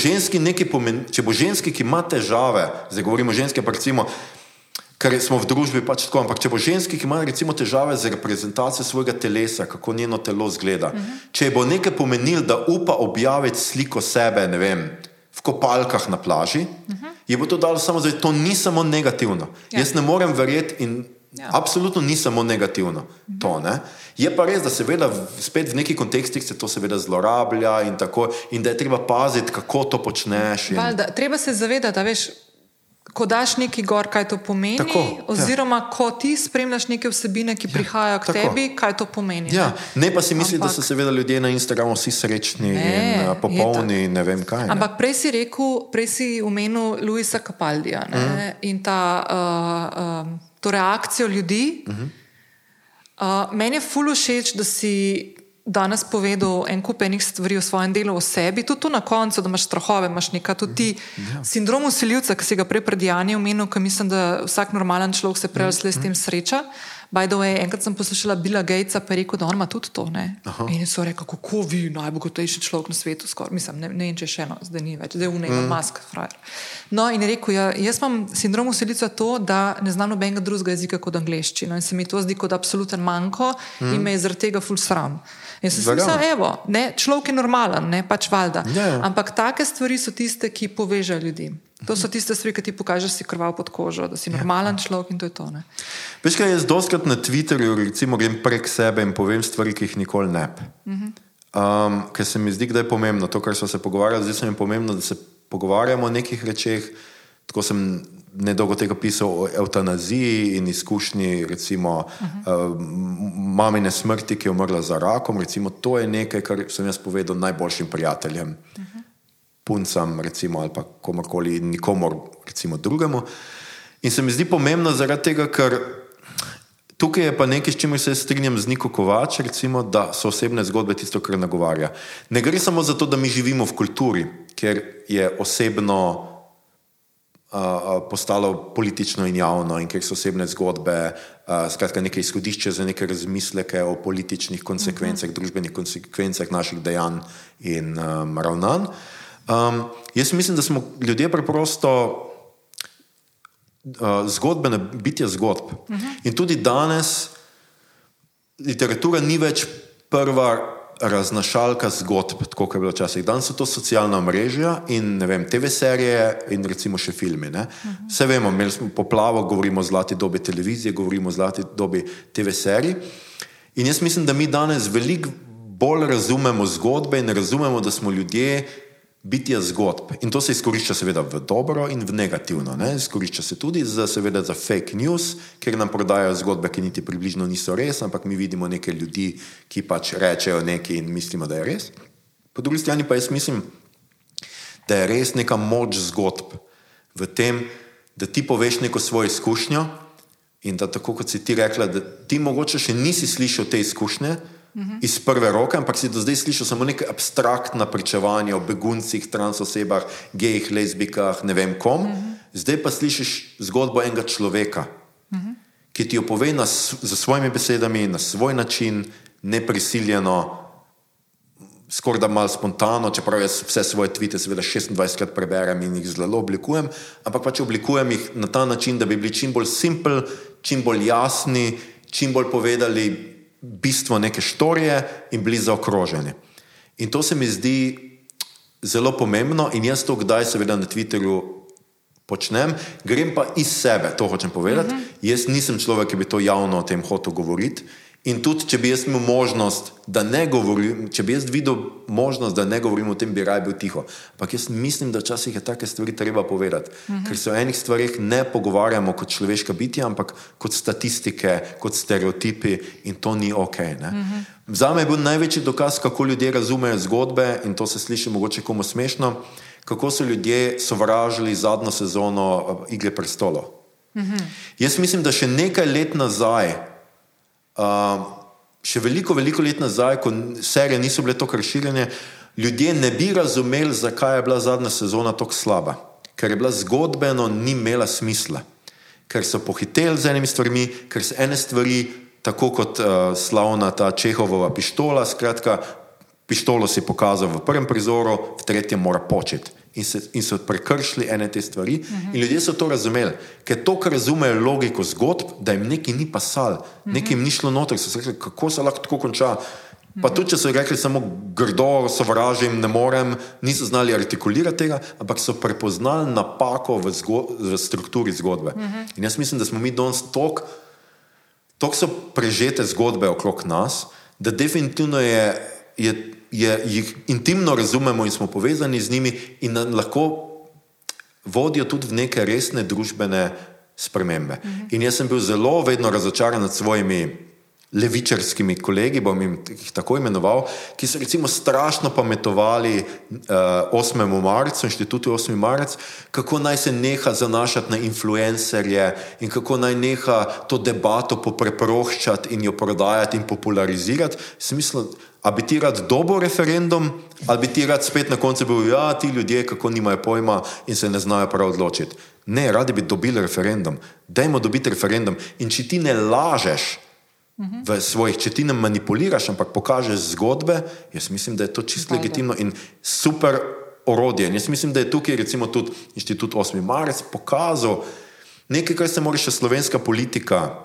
pomen, če bo ženski, ki ima težave, zdaj govorimo o ženski, recimo, ker smo v družbi pač tako, ampak če bo ženski, ki ima recimo težave z reprezentacijo svojega telesa, kako njeno telo zgleda, uh -huh. če bo nekaj pomenil, da upa objaviti sliko sebe, ne vem, v kopalkah na plaži, uh -huh. je bo to dalo samo zato, to ni samo negativno. Ja. Jaz ne morem verjeti in Ja. Absolutno ni samo negativno. To, ne? Je pa res, da se seveda spet v nekih kontekstih se to seveda zlorablja in, tako, in da je treba paziti, kako to počneš. In... Valda, treba se zavedati, da veš. Ko daš neki gor, kaj to pomeni, tako, ja. oziroma ja. ko ti spremljaš neke vsebine, ki ja, prihajajo k tako. tebi, kaj to pomeni. Ja. Ne? ne pa si misli, Ampak, da so seveda ljudje na Instagramu vsi srečni ne, in uh, popolni in ne vem kaj. Ne? Ampak prej si rekel, prej si omenil Luisa Capaldija mm. in ta. Uh, uh, to reakcijo ljudi. Uh -huh. uh, meni je fully všeč, da si danes povedal en kup enih stvari o svojem delu, o sebi, tudi na koncu, da imaš strahove, imaš nekaj tudi ti uh -huh. sindrom usiljivca, ki si ga prej pred Jani omenil, ki mislim, da vsak normalen človek se prej uh -huh. s tem sreča. Uh, By the way, enkrat sem poslušala Billa Gatesa, pa je rekel, da on ima tudi to. In so rekli, kako vi, najbogatejši človek na svetu, skoraj. Mislim, ne, ne vem, če še eno, zdaj ni več, zdaj je unaj, mm. mask, frajer. No, in je rekel, ja, jaz imam sindrom usilica to, da ne znam nobenega drugega jezika kot angliščino. In se mi to zdi kot absoluten manjko mm. in me je zaradi tega ful sram. In sem si mislila, evo, ne, človek je normalen, ne pač valjda. Yeah. Ja. Ampak take stvari so tiste, ki povežejo ljudi. To so tiste stvari, ki ti pokažeš, da si krval pod kožo, da si ja. normalen človek in to je to. Ne? Veš kaj, jaz doskrat na Twitterju recimo, grem prek sebe in povem stvari, ki jih nikoli ne. Um, ker se mi zdi, da je pomembno to, kar smo se pogovarjali, zdaj se mi je pomembno, da se pogovarjamo o nekih rečeh. Tako sem nedolgo tega pisal o eutanaziji in izkušnji, recimo, uh -huh. uh, mamine smrti, ki je umrla za rakom. Recimo, to je nekaj, kar sem jaz povedal najboljšim prijateljem. Uh -huh puncam, recimo, ali pa komorkoli, nikomor, recimo, drugemu. In se mi zdi pomembno zaradi tega, ker Tukaj je pa nekaj, s čimer se strinjam z Niko Kovač, recimo, da so osebne zgodbe tisto, kar nagovarja. Ne gre samo za to, da mi živimo v kulturi, ker je osebno uh, postalo politično in javno in ker so osebne zgodbe uh, skratka neke izhodišče za neke razmisleke o političnih konsekvencah, uh -huh. družbenih konsekvencah naših dejanj in um, ravnanj. Um, jaz mislim, da smo ljudje preprosto uh, zgodbene bitje zgodb. Uh -huh. In tudi danes literatura ni več prva raznašalka zgodb, tako kot je bilo včasih. Danes so to socialna mreža in vem, TV serije in recimo še filmi. Uh -huh. Vse vemo, imeli smo poplavo, govorimo o zlati dobi televizije, govorimo o zlati dobi TV serij. In jaz mislim, da mi danes veliko bolj razumemo zgodbe in razumemo, da smo ljudje bitja zgodb. In to se izkorišča seveda v dobro in v negativno. Ne? Izkorišča se tudi za, seveda, za fake news, ker nam prodajajo zgodbe, ki niti približno niso res, ampak mi vidimo neke ljudi, ki pač rečejo nekaj in mislimo, da je res. Po drugi strani pa jaz mislim, da je res neka moč zgodb v tem, da ti poveš neko svojo izkušnjo in da tako kot si ti rekla, da ti mogoče še nisi slišal te izkušnje, -hmm. iz prve roke, ampak si do zdaj slišal samo nekaj abstraktna pričevanja o beguncih, transosebah, gejih, lezbikah, ne vem kom. Mm -hmm. Zdaj pa slišiš zgodbo enega človeka, mm -hmm. ki ti jo pove na, z svojimi besedami, na svoj način, neprisiljeno. Skoraj da malo spontano, čeprav jaz vse svoje tvite, seveda 26krat preberem in jih zelo oblikujem, ampak pač oblikujem jih na ta način, da bi bili čim bolj simpel, čim bolj jasni, čim bolj povedali bistvo neke štorije in bili zaokroženi. In to se mi zdi zelo pomembno, in jaz to kdaj, seveda, na Twitterju počnem, grem pa iz sebe, to hočem povedati. Uh mhm. -huh. Jaz nisem človek, ki bi to javno o tem hotel govoriti. In tudi, če bi jaz imel možnost, da ne govorim, če bi jaz videl možnost, da ne govorim o tem, bi raje bil tiho. Ampak jaz mislim, da včasih je take stvari treba povedati, uh -huh. ker se o enih stvarih ne pogovarjamo kot človeška bitja, ampak kot statistike, kot stereotipi in to ni ok. Uh -huh. Za me je bil največji dokaz, kako ljudje razumejo zgodbe in to se sliši mogoče komu smešno, kako so ljudje sovražili zadnjo sezono eh, Igre prestolov. Uh -huh. Jaz mislim, da še nekaj let nazaj še veliko, veliko let nazaj, ko serije niso bile tako razširjene, ljudje ne bi razumeli, zakaj je bila zadnja sezona tako slaba. Ker je bila zgodbeno, ni imela smisla. Ker so pohiteli z enimi stvarmi, ker so ene stvari, tako kot uh, slavna ta Čehovova pištola, skratka, pištolo si pokazal v prvem prizoru, v tretjem mora početi in, se, in so prekršili ene te stvari. Uh -huh. In ljudje so to razumeli, ker to, kar razumejo logiko zgodb, da jim nekaj ni pasal, uh -huh. nekaj jim ni šlo noter, so rekli, kako se lahko tako konča. Pa tudi, če so rekli samo grdo, sovražim, ne morem, niso znali artikulirati tega, ampak so prepoznali napako v, v strukturi zgodbe. Uh -huh. In jaz mislim, da smo mi danes toliko, toliko so prežete zgodbe okrog nas, da definitivno je. je je, jih intimno razumemo in smo povezani z njimi, in lahko vodijo tudi v neke resne družbene spremembe. Mhm. In jaz sem bil zelo vedno razočaran nad svojimi levičarskimi kolegi, bom jih tako imenoval, ki so recimo strašno pametovali uh, 8. marcu, inštitutu 8. marec, kako naj se neha zanašati na influencerje in kako naj neha to debato popreproščati in jo prodajati in popularizirati. Smisel, A bi ti rad dobo referendum, ali bi ti rad spet na koncu bil, ja, ti ljudje, kako nimajo pojma in se ne znajo prav odločiti. Ne, radi bi dobili referendum. Dajmo dobiti referendum. In če ti ne lažeš v svojih, če ti ne manipuliraš, ampak pokažeš zgodbe, jaz mislim, da je to čisto legitimno in super orodje. In jaz mislim, da je tukaj recimo tudi inštitut 8. marec pokazal nekaj, kar se mora še slovenska politika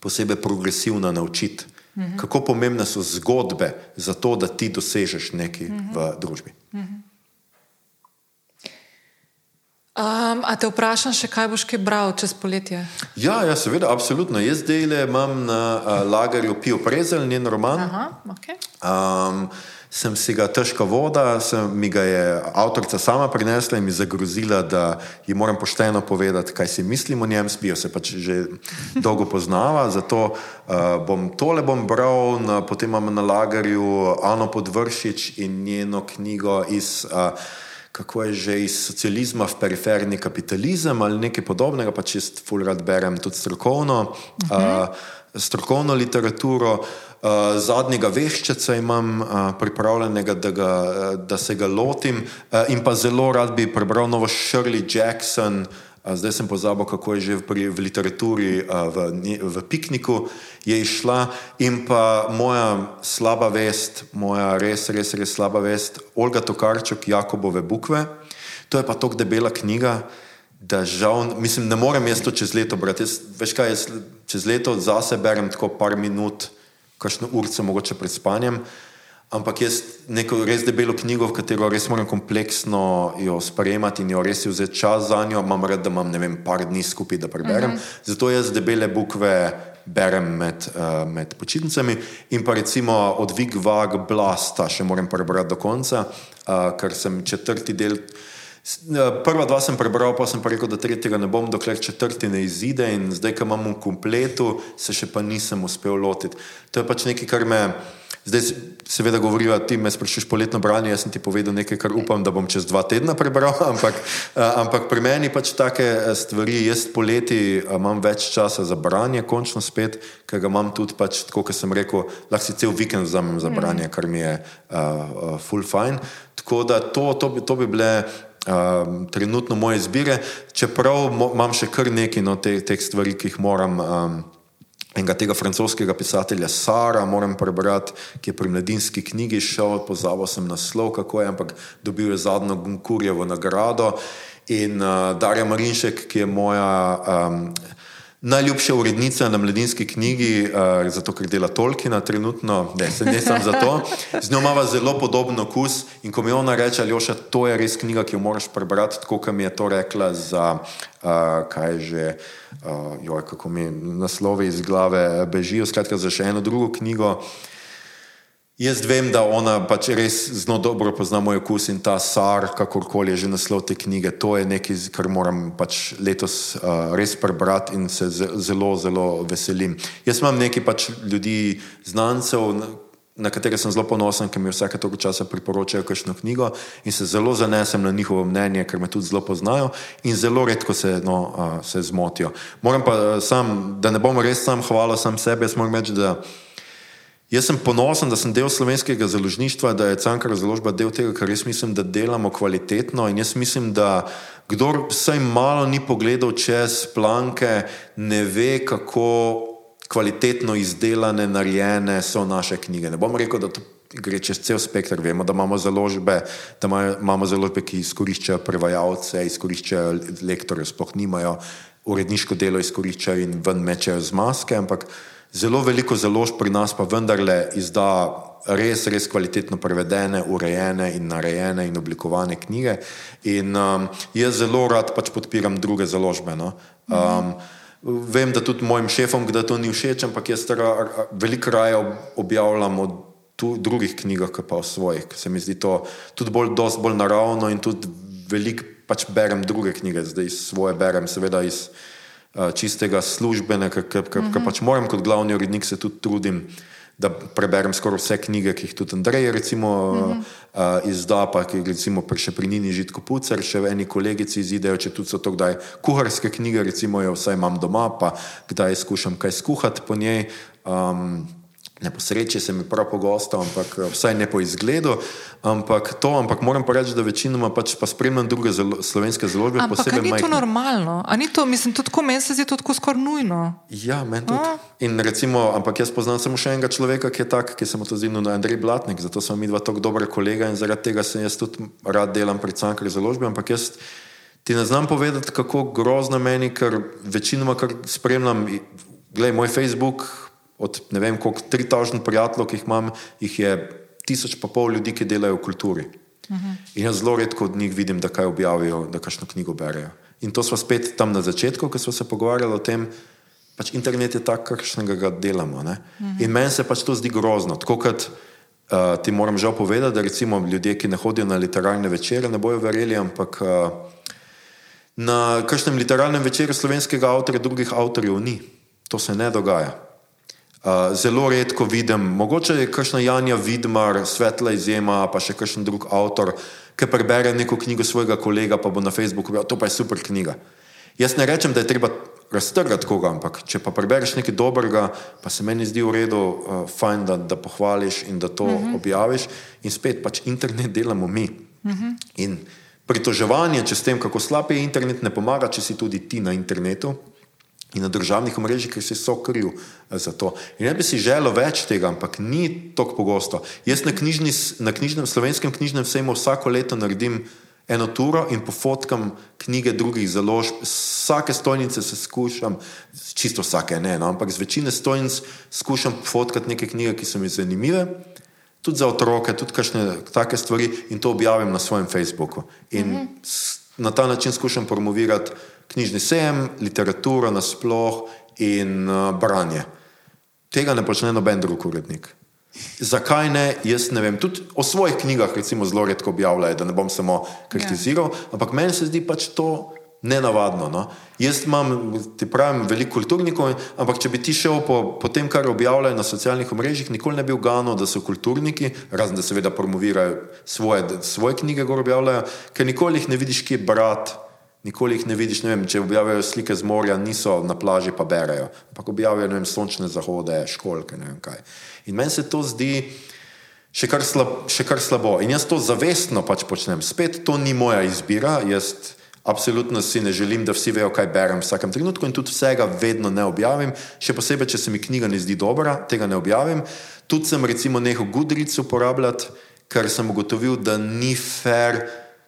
posebej progresivno naučiti. -hmm. Kako pomembne so zgodbe za to, da ti dosežeš nekaj mm -hmm. v družbi. Mm -hmm. Um, a te vprašam, še kaj boš kaj bral čez poletje? Ja, ja seveda, absolutno. Jaz zdaj le imam na uh, lagerju Pijo Prezel, njen roman. Aha, okay. um, sem si ga težko voda, sem, mi ga je avtorica sama prinesla in mi zagrozila, da ji moram pošteno povedati, kaj si mislim o njem, spijo se pač že dolgo poznava, zato uh, bom tole bom bral, na, potem imam na lagarju Ano Podvršič in njeno knjigo iz uh, kako je že iz socializma v periferni kapitalizem ali nekaj podobnega, pač jaz ful rad berem tudi strokovno. Uh -huh. uh, strokovno literaturo. Uh, zadnjega veščeca imam uh, pripravljenega, da, ga, uh, da se ga lotim, uh, in pa zelo rad bi prebral novo Shirley Jackson, uh, zdaj sem pozabil, kako je že v, v literaturi, v, v pikniku je išla in pa moja slaba vest, moja res, res, res slaba vest, Olga Tokarčuk, Jakobove bukve. To je pa tako debela knjiga, da žal, mislim, ne morem jaz to čez leto brati. Jaz, veš kaj, jaz čez leto zase berem tako par minut, kakšno urco mogoče pred spanjem. Ampak jaz neko res debelo knjigo, v katero res moram kompleksno jo sprejemati in jo res vzeti čas za njo, imam rad, da imam ne vem, par dni skupaj, da preberem. Uh mhm. -huh. Zato jaz debele bukve berem med, uh, med počitnicami in pa recimo odvig vag blasta še moram prebrati do konca, uh, ker sem četrti del. Prva dva sem prebral, pa sem pa rekel, da tretjega ne bom, dokler četrti ne izide, in zdaj, ko imam v kompletu, se še pa nisem uspel lotiti. To je pač nekaj, kar me. Zdaj, seveda, govorijo, ti me sprašuješ poletno branje. Jaz sem ti povedal nekaj, kar upam, da bom čez dva tedna prebral. Ampak, ampak pri meni pač take stvari, jaz poleti imam več časa za branje, končno spet, ker ga imam tudi, pač, tako kot sem rekel, lahko si cel vikend vzamem za branje, kar mi je uh, uh, full fine. Tako da to, to, bi, to bi bile. Um, trenutno moje izbire, čeprav imam še kar nekaj no, teh te stvari, ki jih moram um, enega tega francoskega pisatelja Sara, moram prebrati, ki je pri mladinski knjigi šel, pozabil sem naslov, kako je, ampak dobil je zadnjo Gunkurjevo nagrado. In uh, Darja Marinšek, ki je moja um, najljubša urednica na mladinski knjigi, uh, zato ker dela Tolkiena trenutno, ne, ne sem za to. Z njo ima zelo podoben okus in ko mi ona reče, Aljoša, to je res knjiga, ki jo moraš prebrati, tako kot mi je to rekla za, uh, kaj že, uh, joj, kako mi naslovi iz glave bežijo, skratka za še eno drugo knjigo. Jaz vem, da ona pač res zelo dobro pozna moj okus in ta sar, kakorkoli je že naslov te knjige, to je nekaj, kar moram pač letos uh, res prebrati in se zelo, zelo veselim. Jaz imam nekaj pač ljudi, znancev, na katere sem zelo ponosen, ki mi vsake toliko časa priporočajo kakšno knjigo in se zelo zanesem na njihovo mnenje, ker me tudi zelo poznajo in zelo redko se, no, uh, se zmotijo. Moram pa uh, sam, da ne bom res sam hvala sam sebe, jaz moram reči, da Jaz sem ponosen, da sem del slovenskega založništva, da je Cankar založba del tega, kar jaz mislim, da delamo kvalitetno. In jaz mislim, da kdor vsaj malo ni pogledal čez planke, ne ve, kako kvalitetno izdelane, narejene so naše knjige. Ne bom rekel, da to gre čez cel spektr. Vemo, da imamo založbe, da imamo založbe, ki izkoriščajo prevajalce, izkoriščajo lektorje, sploh nimajo uredniško delo, izkoriščajo in ven mečejo z maske. Ampak Zelo veliko založb pri nas pa vendarle izda res, res kvalitetno prevedene, urejene in narejene in oblikovane knjige. In um, jaz zelo rad pač podpiram druge založbe. No? Um, vem, da tudi mojim šefom, da to ni všeč, ampak jaz veliko raje objavljam o drugih knjigah, pa o svojih. Se mi zdi to tudi bolj, bolj naravno in tudi veliko pač berem druge knjige, zdaj svoje berem, seveda iz čistega službenega, ker mm -hmm. pač moram kot glavni urednik se tudi trudim. Da preberem skoraj vse knjige, ki jih tudi Andrej recimo, mm -hmm. uh, izda, pa recimo še pri Nini Žitko Pucer, še v eni kolegici izidejo, če tudi so to kdaj kuharske knjige, recimo jo vsaj imam doma, pa kdaj skušam kaj skuhati po njej. Um, Ne po sreči se mi prav pogosto, ampak eh, vsaj ne po izgledu. Ampak to, ampak moram pa reči, da večinoma pač pa spremljam druge zelo, slovenske založbe. Ampak ni to majhne. normalno, a ni to, mislim, tudi ko meni se zdi to tako skoraj nujno. Ja, meni tudi. In recimo, ampak jaz poznam samo še enega človeka, ki je tak, ki se mu to zdi, no, Andrej Blatnik, zato smo mi dva tako dobra kolega in zaradi tega sem jaz tudi rad delam pri Cankari založbi, ampak jaz ti ne znam povedati, kako grozno meni, ker večinoma, kar spremljam, gledaj, moj Facebook, od ne vem, koliko 3000 prijateljev, ki jih imam, jih je tisoč pa pol ljudi, ki delajo v kulturi. Uh -huh. In jaz zelo redko od njih vidim, da kaj objavijo, da kakšno knjigo berejo. In to smo spet tam na začetku, ko smo se pogovarjali o tem, pač internet je tak, kakšnega ga delamo. Uh -huh. In meni se pač to zdi grozno. Tako kot uh, ti moram žal povedati, da recimo ljudje, ki ne hodijo na literarne večere, ne bojo verjeli, ampak uh, na kakšnem literarnem večeru slovenskega avtorja drugih avtorjev ni. To se ne dogaja zelo redko vidim, mogoče je kakšna Janja Vidmar, svetla izjema, pa še kakšen drug avtor, ki prebere neko knjigo svojega kolega, pa bo na Facebooku rekel: To pa je super knjiga. Jaz ne rečem, da je treba raztrgati koga, ampak če pa prebereš nekaj dobrega, pa se meni zdi v redu, uh, fajn, da, da pohvališ in da to uh -huh. objaviš. In spet pač internet delamo mi. Uh -huh. Pritoževanje čez tem, kako slab je internet, ne pomaga, če si tudi ti na internetu in na državnih omrežjih, ker si so kriv eh, za to. In ne bi si želel več tega, ampak ni tako pogosto. Jaz na, knjižni, na knjižnem, slovenskem knjižnem sejmu vsako leto naredim eno turo in pofotkam knjige drugih založb. Vsake stojnice se skušam, čisto vsake ne, no, ampak z večine stojnic skušam pofotkati neke knjige, ki so mi zanimive. Tudi za otroke, tudi kakšne take stvari, in to objavim na svojem Facebooku. In mm -hmm. na ta način skušam promovirati knjižni sejem, literaturo nasploh in uh, branje. Tega ne počne noben drug urednik. Zakaj ne, jaz ne vem. Tudi o svojih knjigah, recimo, zelo redko objavljajo, da ne bom samo kritiziral, ja. ampak meni se zdi pač to nenavadno. No? Jaz imam, ti pravim, veliko kulturnikov, ampak če bi ti šel po, po tem, kar objavljajo na socialnih omrežjih, nikoli ne bi uganil, da so kulturniki, razen da seveda promovirajo svoje, svoje knjige, gor objavljajo, ker nikoli jih ne vidiš, kje brati. Nikoli jih ne vidiš, ne vem, če objavljajo slike z morja, niso na plaži, pa berajo. Ampak objavljajo vem, sončne zahode, školke, ne vem kaj. In meni se to zdi še kar, slab, še kar slabo. In jaz to zavestno pač počnem. Spet to ni moja izbira. Jaz absolutno si ne želim, da vsi vejo, kaj berem v vsakem trenutku in tudi vsega vedno ne objavim. Še posebej, če se mi knjiga ne zdi dobra, tega ne objavim. Tudi sem recimo nehal Goodreads uporabljati, ker sem ugotovil, da ni fair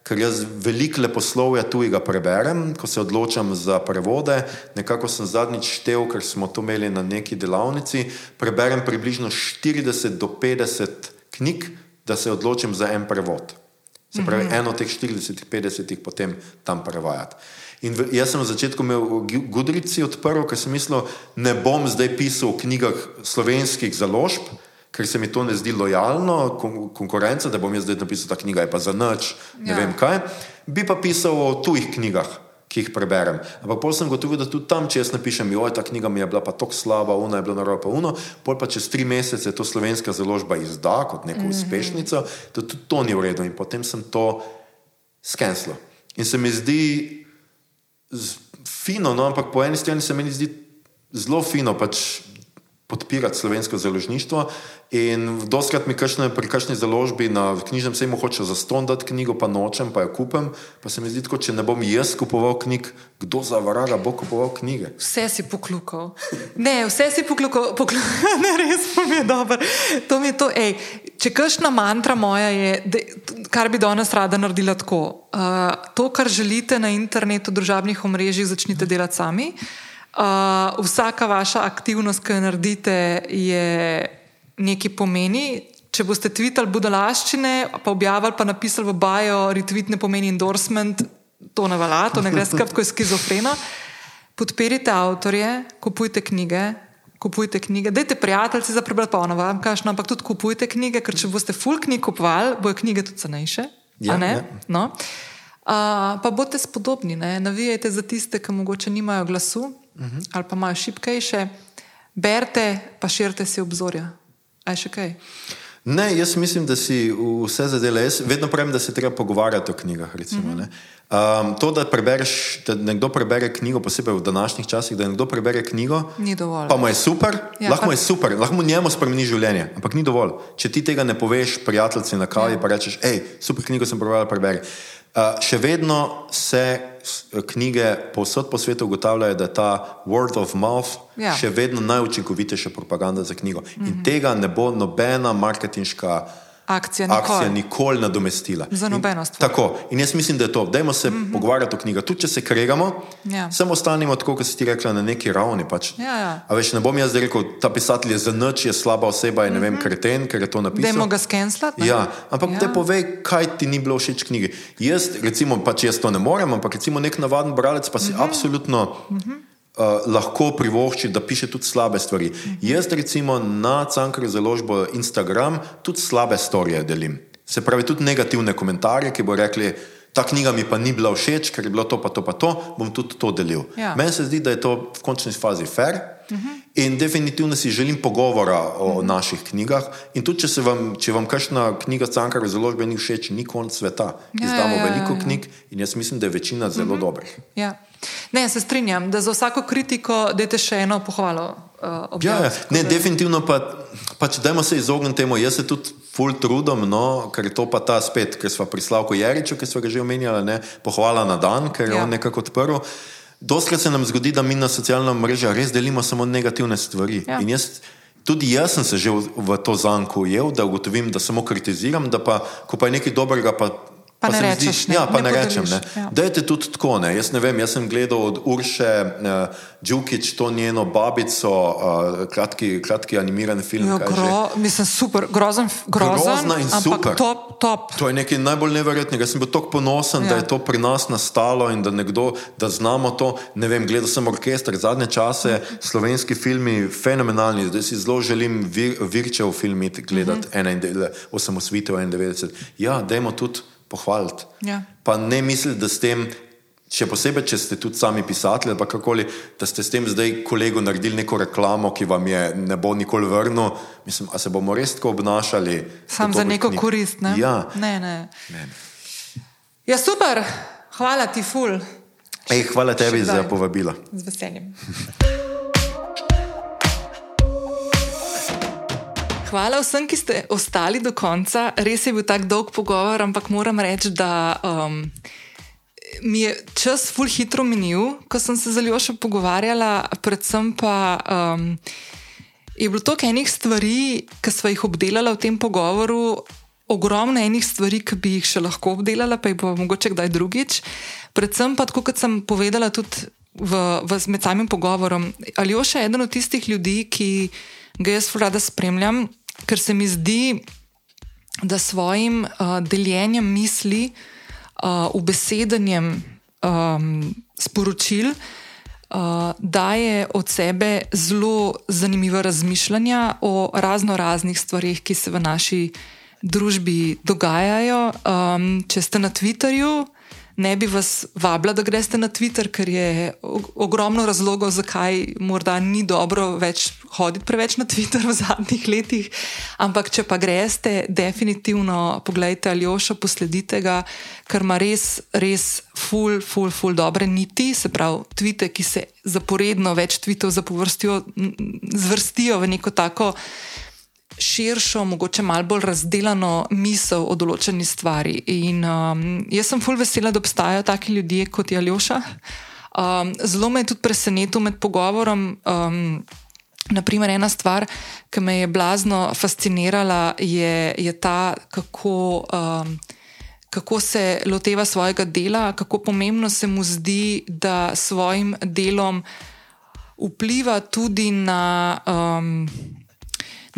ker jaz veliko leposlovja tujega preberem, ko se odločam za prevode. Nekako sem zadnjič štev, ker smo to imeli na neki delavnici, preberem približno 40 do 50 knjig, da se odločim za en prevod. Se pravi, mm -hmm. eno od teh 40-50 jih potem tam prevajati. In v, jaz sem na začetku imel Gudrici odprl, ker sem mislil, ne bom zdaj pisal v knjigah slovenskih založb, ker se mi to ne zdi lojalno, kon konkurenca, da bom jaz zdaj napisal ta knjiga, je pa za noč, ne ja. vem kaj. Bi pa pisal o tujih knjigah, ki jih preberem. Ampak potem sem gotovil, da tudi tam, če jaz napišem, oj, ta knjiga mi je bila pa tako slaba, una je bila narobe, pa uno, pol pa čez tri mesece to slovenska založba izda kot neko mm -hmm. uspešnico, da tudi to ni v redu. In potem sem to skenslo. In se mi zdi fino, no, ampak po eni strani se mi zdi zelo fino, pač podpirati slovensko založništvo. In doskrat mi kašne, pri kakšni založbi na knjižnem sejmu hoče zaston dati knjigo, pa nočem, pa jo kupem. Pa se mi zdi, tako, če ne bom jaz kupoval knjig, kdo za vraga bo kupoval knjige? Vse si poklukal. Ne, vse si poklukal, poklukal. ne, res pa mi je dobro. To mi je to, ej, če kakšna mantra moja je, de, kar bi danes rada naredila tako. Uh, to, kar želite na internetu, družabnih omrežjih, začnite delati sami. Uh, vsaka vaša aktivnost, ki jo naredite, je nekaj pomeni. Če boste tvitali budalaščine, pa objavili, pa napisali v bio, retweet ne pomeni endorsement, to ne velja, to ne gre skrbko iz skizofrena. Podperite avtorje, kupujte knjige. Kupujte knjige, dajte prijatelji za prebrati, pa ono vam kažem, ampak tudi kupujte knjige, ker če boste full knjig kupovali, bojo knjige tudi cenejše. Ja, ja. No? Uh, pa boste spodobni, ne? navijajte za tiste, ki mogoče nimajo glasu, -huh. ali pa imajo šipkejše, berite, pa širite si obzorja. Aj še kaj? Ne, jaz mislim, da si vse zadele. Jaz vedno pravim, da se treba pogovarjati o knjigah. Recimo, uh -huh. um, to, da, prebereš, da nekdo prebere knjigo, posebej v današnjih časih, da nekdo prebere knjigo, ni dovolj. Pa mu je super, ja, lahko pa... je super, lahko mu njemu spremeni življenje, ampak ni dovolj. Če ti tega ne poveš, prijatelji na kavi, ja. pa rečeš, hej, super knjigo sem prebral, preberi. Uh, še vedno se knjige povsod po svetu ugotavljajo, da je ta word of mouth ja. še vedno najučinkovitejša propaganda za knjigo. Mm -hmm. In tega ne bo nobena marketinška akcija nikoli, akcija nikoli nadomestila. Za nobeno stvar. Tako. In jaz mislim, da je to. Dajmo se mm -hmm. pogovarjati o knjigah. Tudi če se kregamo, ja. samo ostanimo tako, kot si ti rekla, na neki ravni. Pač. Ja, ja. A veš, ne bom jaz rekel, ta pisatelj je za noč, je slaba oseba in ne mm -hmm. vem, kreten, ker je to napisal. Dajmo ga skenslati. Ja, ampak ja. te povej, kaj ti ni bilo všeč knjigi. Jaz, recimo, pač jaz to ne morem, ampak recimo nek navaden bralec pa si mm -hmm. absolutno. Mm -hmm. Uh, lahko privošči, da piše tudi slabe stvari. Jaz, recimo, na Cankarju založbo Instagram tudi slabe storije delim. Se pravi, tudi negativne komentarje, ki bo rekli, ta knjiga mi pa ni bila všeč, ker je bilo to, pa to, pa to, bom tudi to delil. Ja. Meni se zdi, da je to v končni fazi fair. Uh -huh. In definitivno si želim pogovora o uh -huh. naših knjigah. In tudi, če, vam, če vam kakšna knjiga Cankara zelo ni všeč, ni konc sveta. Ja, Izdamo ja, ja, veliko ja, ja. knjig in jaz mislim, da je večina zelo uh -huh. dobrih. Ja. Ne, se strinjam, da za vsako kritiko dajte še eno pohvalo. Uh, ja, ja. Ne, definitivno pa, pač dajmo se izogniti temu. Jaz se tudi ful trudim, no, ker je to pa ta spet, ker smo pri Slavku Jeriču, ki smo ga že omenjali, ne, pohvala na dan, ker je ja. on nekako odprl. Doskrat se nam zgodi, da mi na socialna mreža res delimo samo negativne stvari. Ja. In jaz, tudi jaz sem se že v, v to zanko ujel, da ugotovim, da samo kritiziram, da pa, ko pa je nekaj dobrega, pa Pa, pa ne rečeš, zdi, ne, ja, pa ne, ne rečem. Ne. Ja. Da je tudi tako. Ne. Jaz ne vem, jaz sem gledal od Urše uh, Džukič, to njeno babico, uh, kratki, kratki animiran film. Jo, gro, mislim, super, grozen, grozen, grozna in super. Top, top. To je nekaj najbolj neverjetnega. Jaz sem bil tako ponosen, ja. da je to pri nas nastalo in da, nekdo, da znamo to. Ne vem, gledal sem orkester zadnje čase, mm. slovenski filmi, fenomenalni. Zdaj si zelo želim vir, Virčev film gledati, mm -hmm. osamosvitev 91. Ja, dajmo tudi pohvaliti. Ja. Pa ne misliti, da s tem, še posebej, če ste tudi sami pisatelji, kakoli, da ste s tem zdaj kolegu naredili neko reklamo, ki vam je ne bo nikoli vrnil. Mislim, a se bomo res tako obnašali? Sam za neko knjig... korist. Ne? Ja. Ne, ne. ne. Ja, super, hvala ti, ful. Ej, hvala tebi za povabilo. Z veseljem. Hvala vsem, ki ste ostali do konca. Res je bil tak dolg pogovor, ampak moram reči, da um, mi je čas ful hitro minil, ko sem se z Ljošo pogovarjala. Predvsem pa um, je bilo toliko enih stvari, ki smo jih obdelali v tem pogovoru. Ogromno enih stvari, ki bi jih še lahko obdelala, pa jih bo mogoče kdaj drugič. Predvsem pa, kot sem povedala tudi v, v, med samim pogovorom, ali je še eden od tistih ljudi, ki ga jaz rada spremljam, ker se mi zdi, da s svojim uh, deljenjem misli, uh, ubesedanjem um, sporočil, uh, daje od sebe zelo zanimiva razmišljanja o razno raznih stvarih, ki se v naši družbi dogajajo. Um, če ste na Twitterju, ne bi vas vabila, da greste na Twitter, ker je ogromno razlogov, zakaj morda ni dobro več hoditi preveč na Twitter v zadnjih letih. Ampak, če pa greste, definitivno pogledajte Aljoša, posledite ga, ker ima res, res full, full, full dobre niti, se pravi, tvite, ki se zaporedno več tvitev zapovrstijo, zvrstijo v neko tako širšo, mogoče malo bolj razdeljeno misel o določeni stvari. In um, jaz sem fulj vesela, da obstajajo taki ljudje kot je Aljoša. Um, zelo me je tudi presenetilo med pogovorom. Um, Naprimer, ena stvar, ki me je blazno fascinirala, je, je ta, kako, um, kako se loteva svojega dela, kako pomembno se mu zdi, da s svojim delom vpliva tudi na. Um,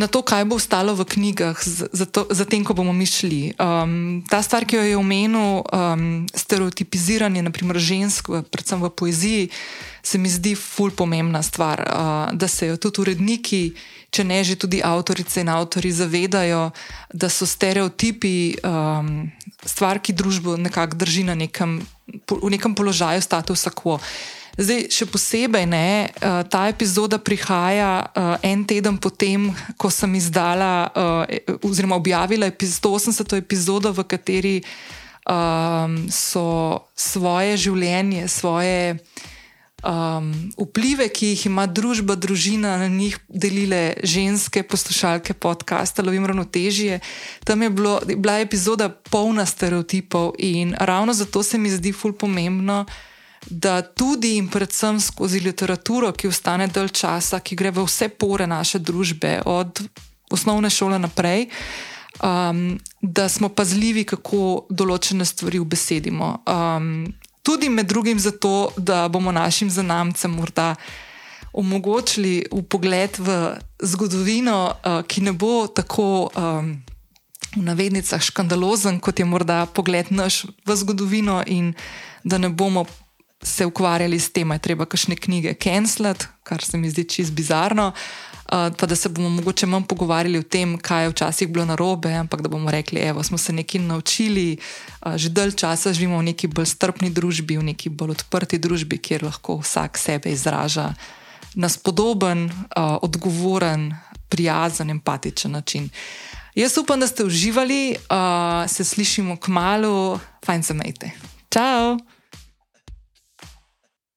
na to, kaj bo ostalo v knjigah, zatem, ko bomo mi šli. Um, ta stvar, ki jo je omenil, um, stereotipiziranje, naprimer žensk, predvsem v poeziji, se mi zdi ful pomembna stvar, uh, da se jo tudi uredniki, če ne že tudi avtorice in avtori, zavedajo, da so stereotipi um, stvar, ki družbo nekako drži na nekem, v nekem položaju, statusa quo. Zdaj, še posebej ne, eh, ta epizoda prihaja uh, en teden potem, ko sem izdala uh, oziroma objavila 180. epizodo, v kateri um, so svoje življenje, svoje um, vplive, ki jih ima družba, družina na njih, delile ženske poslušalke podcasta Lovim ravnotežje. Tam je bilo, bila epizoda polna stereotipov in ravno zato se mi zdi ful pomembno da tudi in predvsem skozi literaturo, ki ostane dalj časa, ki gre v vse pore naše družbe, od osnovne šole naprej, um, da smo pazljivi, kako določene stvari ubesedimo. Um, tudi med drugim zato, da bomo našim zanamcem morda. Omogočili v pogled v zgodovino, uh, ki ne bo tako, um, v navednicah, škandalozen, kot je morda pogled naš v zgodovino, in da ne bomo se ukvarjali s tem, je treba kakšne knjige cancelati, kar se mi zdi čist bizarno. Uh, pa da se bomo mogoče manj pogovarjali o tem, kaj je včasih bilo narobe, ampak da bomo rekli, da smo se nekaj naučili, uh, že dalj časa živimo v neki bolj strpni družbi, v neki bolj odprti družbi, kjer lahko vsak sebe izraža na spodoben, uh, odgovoren, prijazen, empatičen način. Jaz upam, da ste uživali, uh, se slišimo k malu, fajn se majte. Ciao!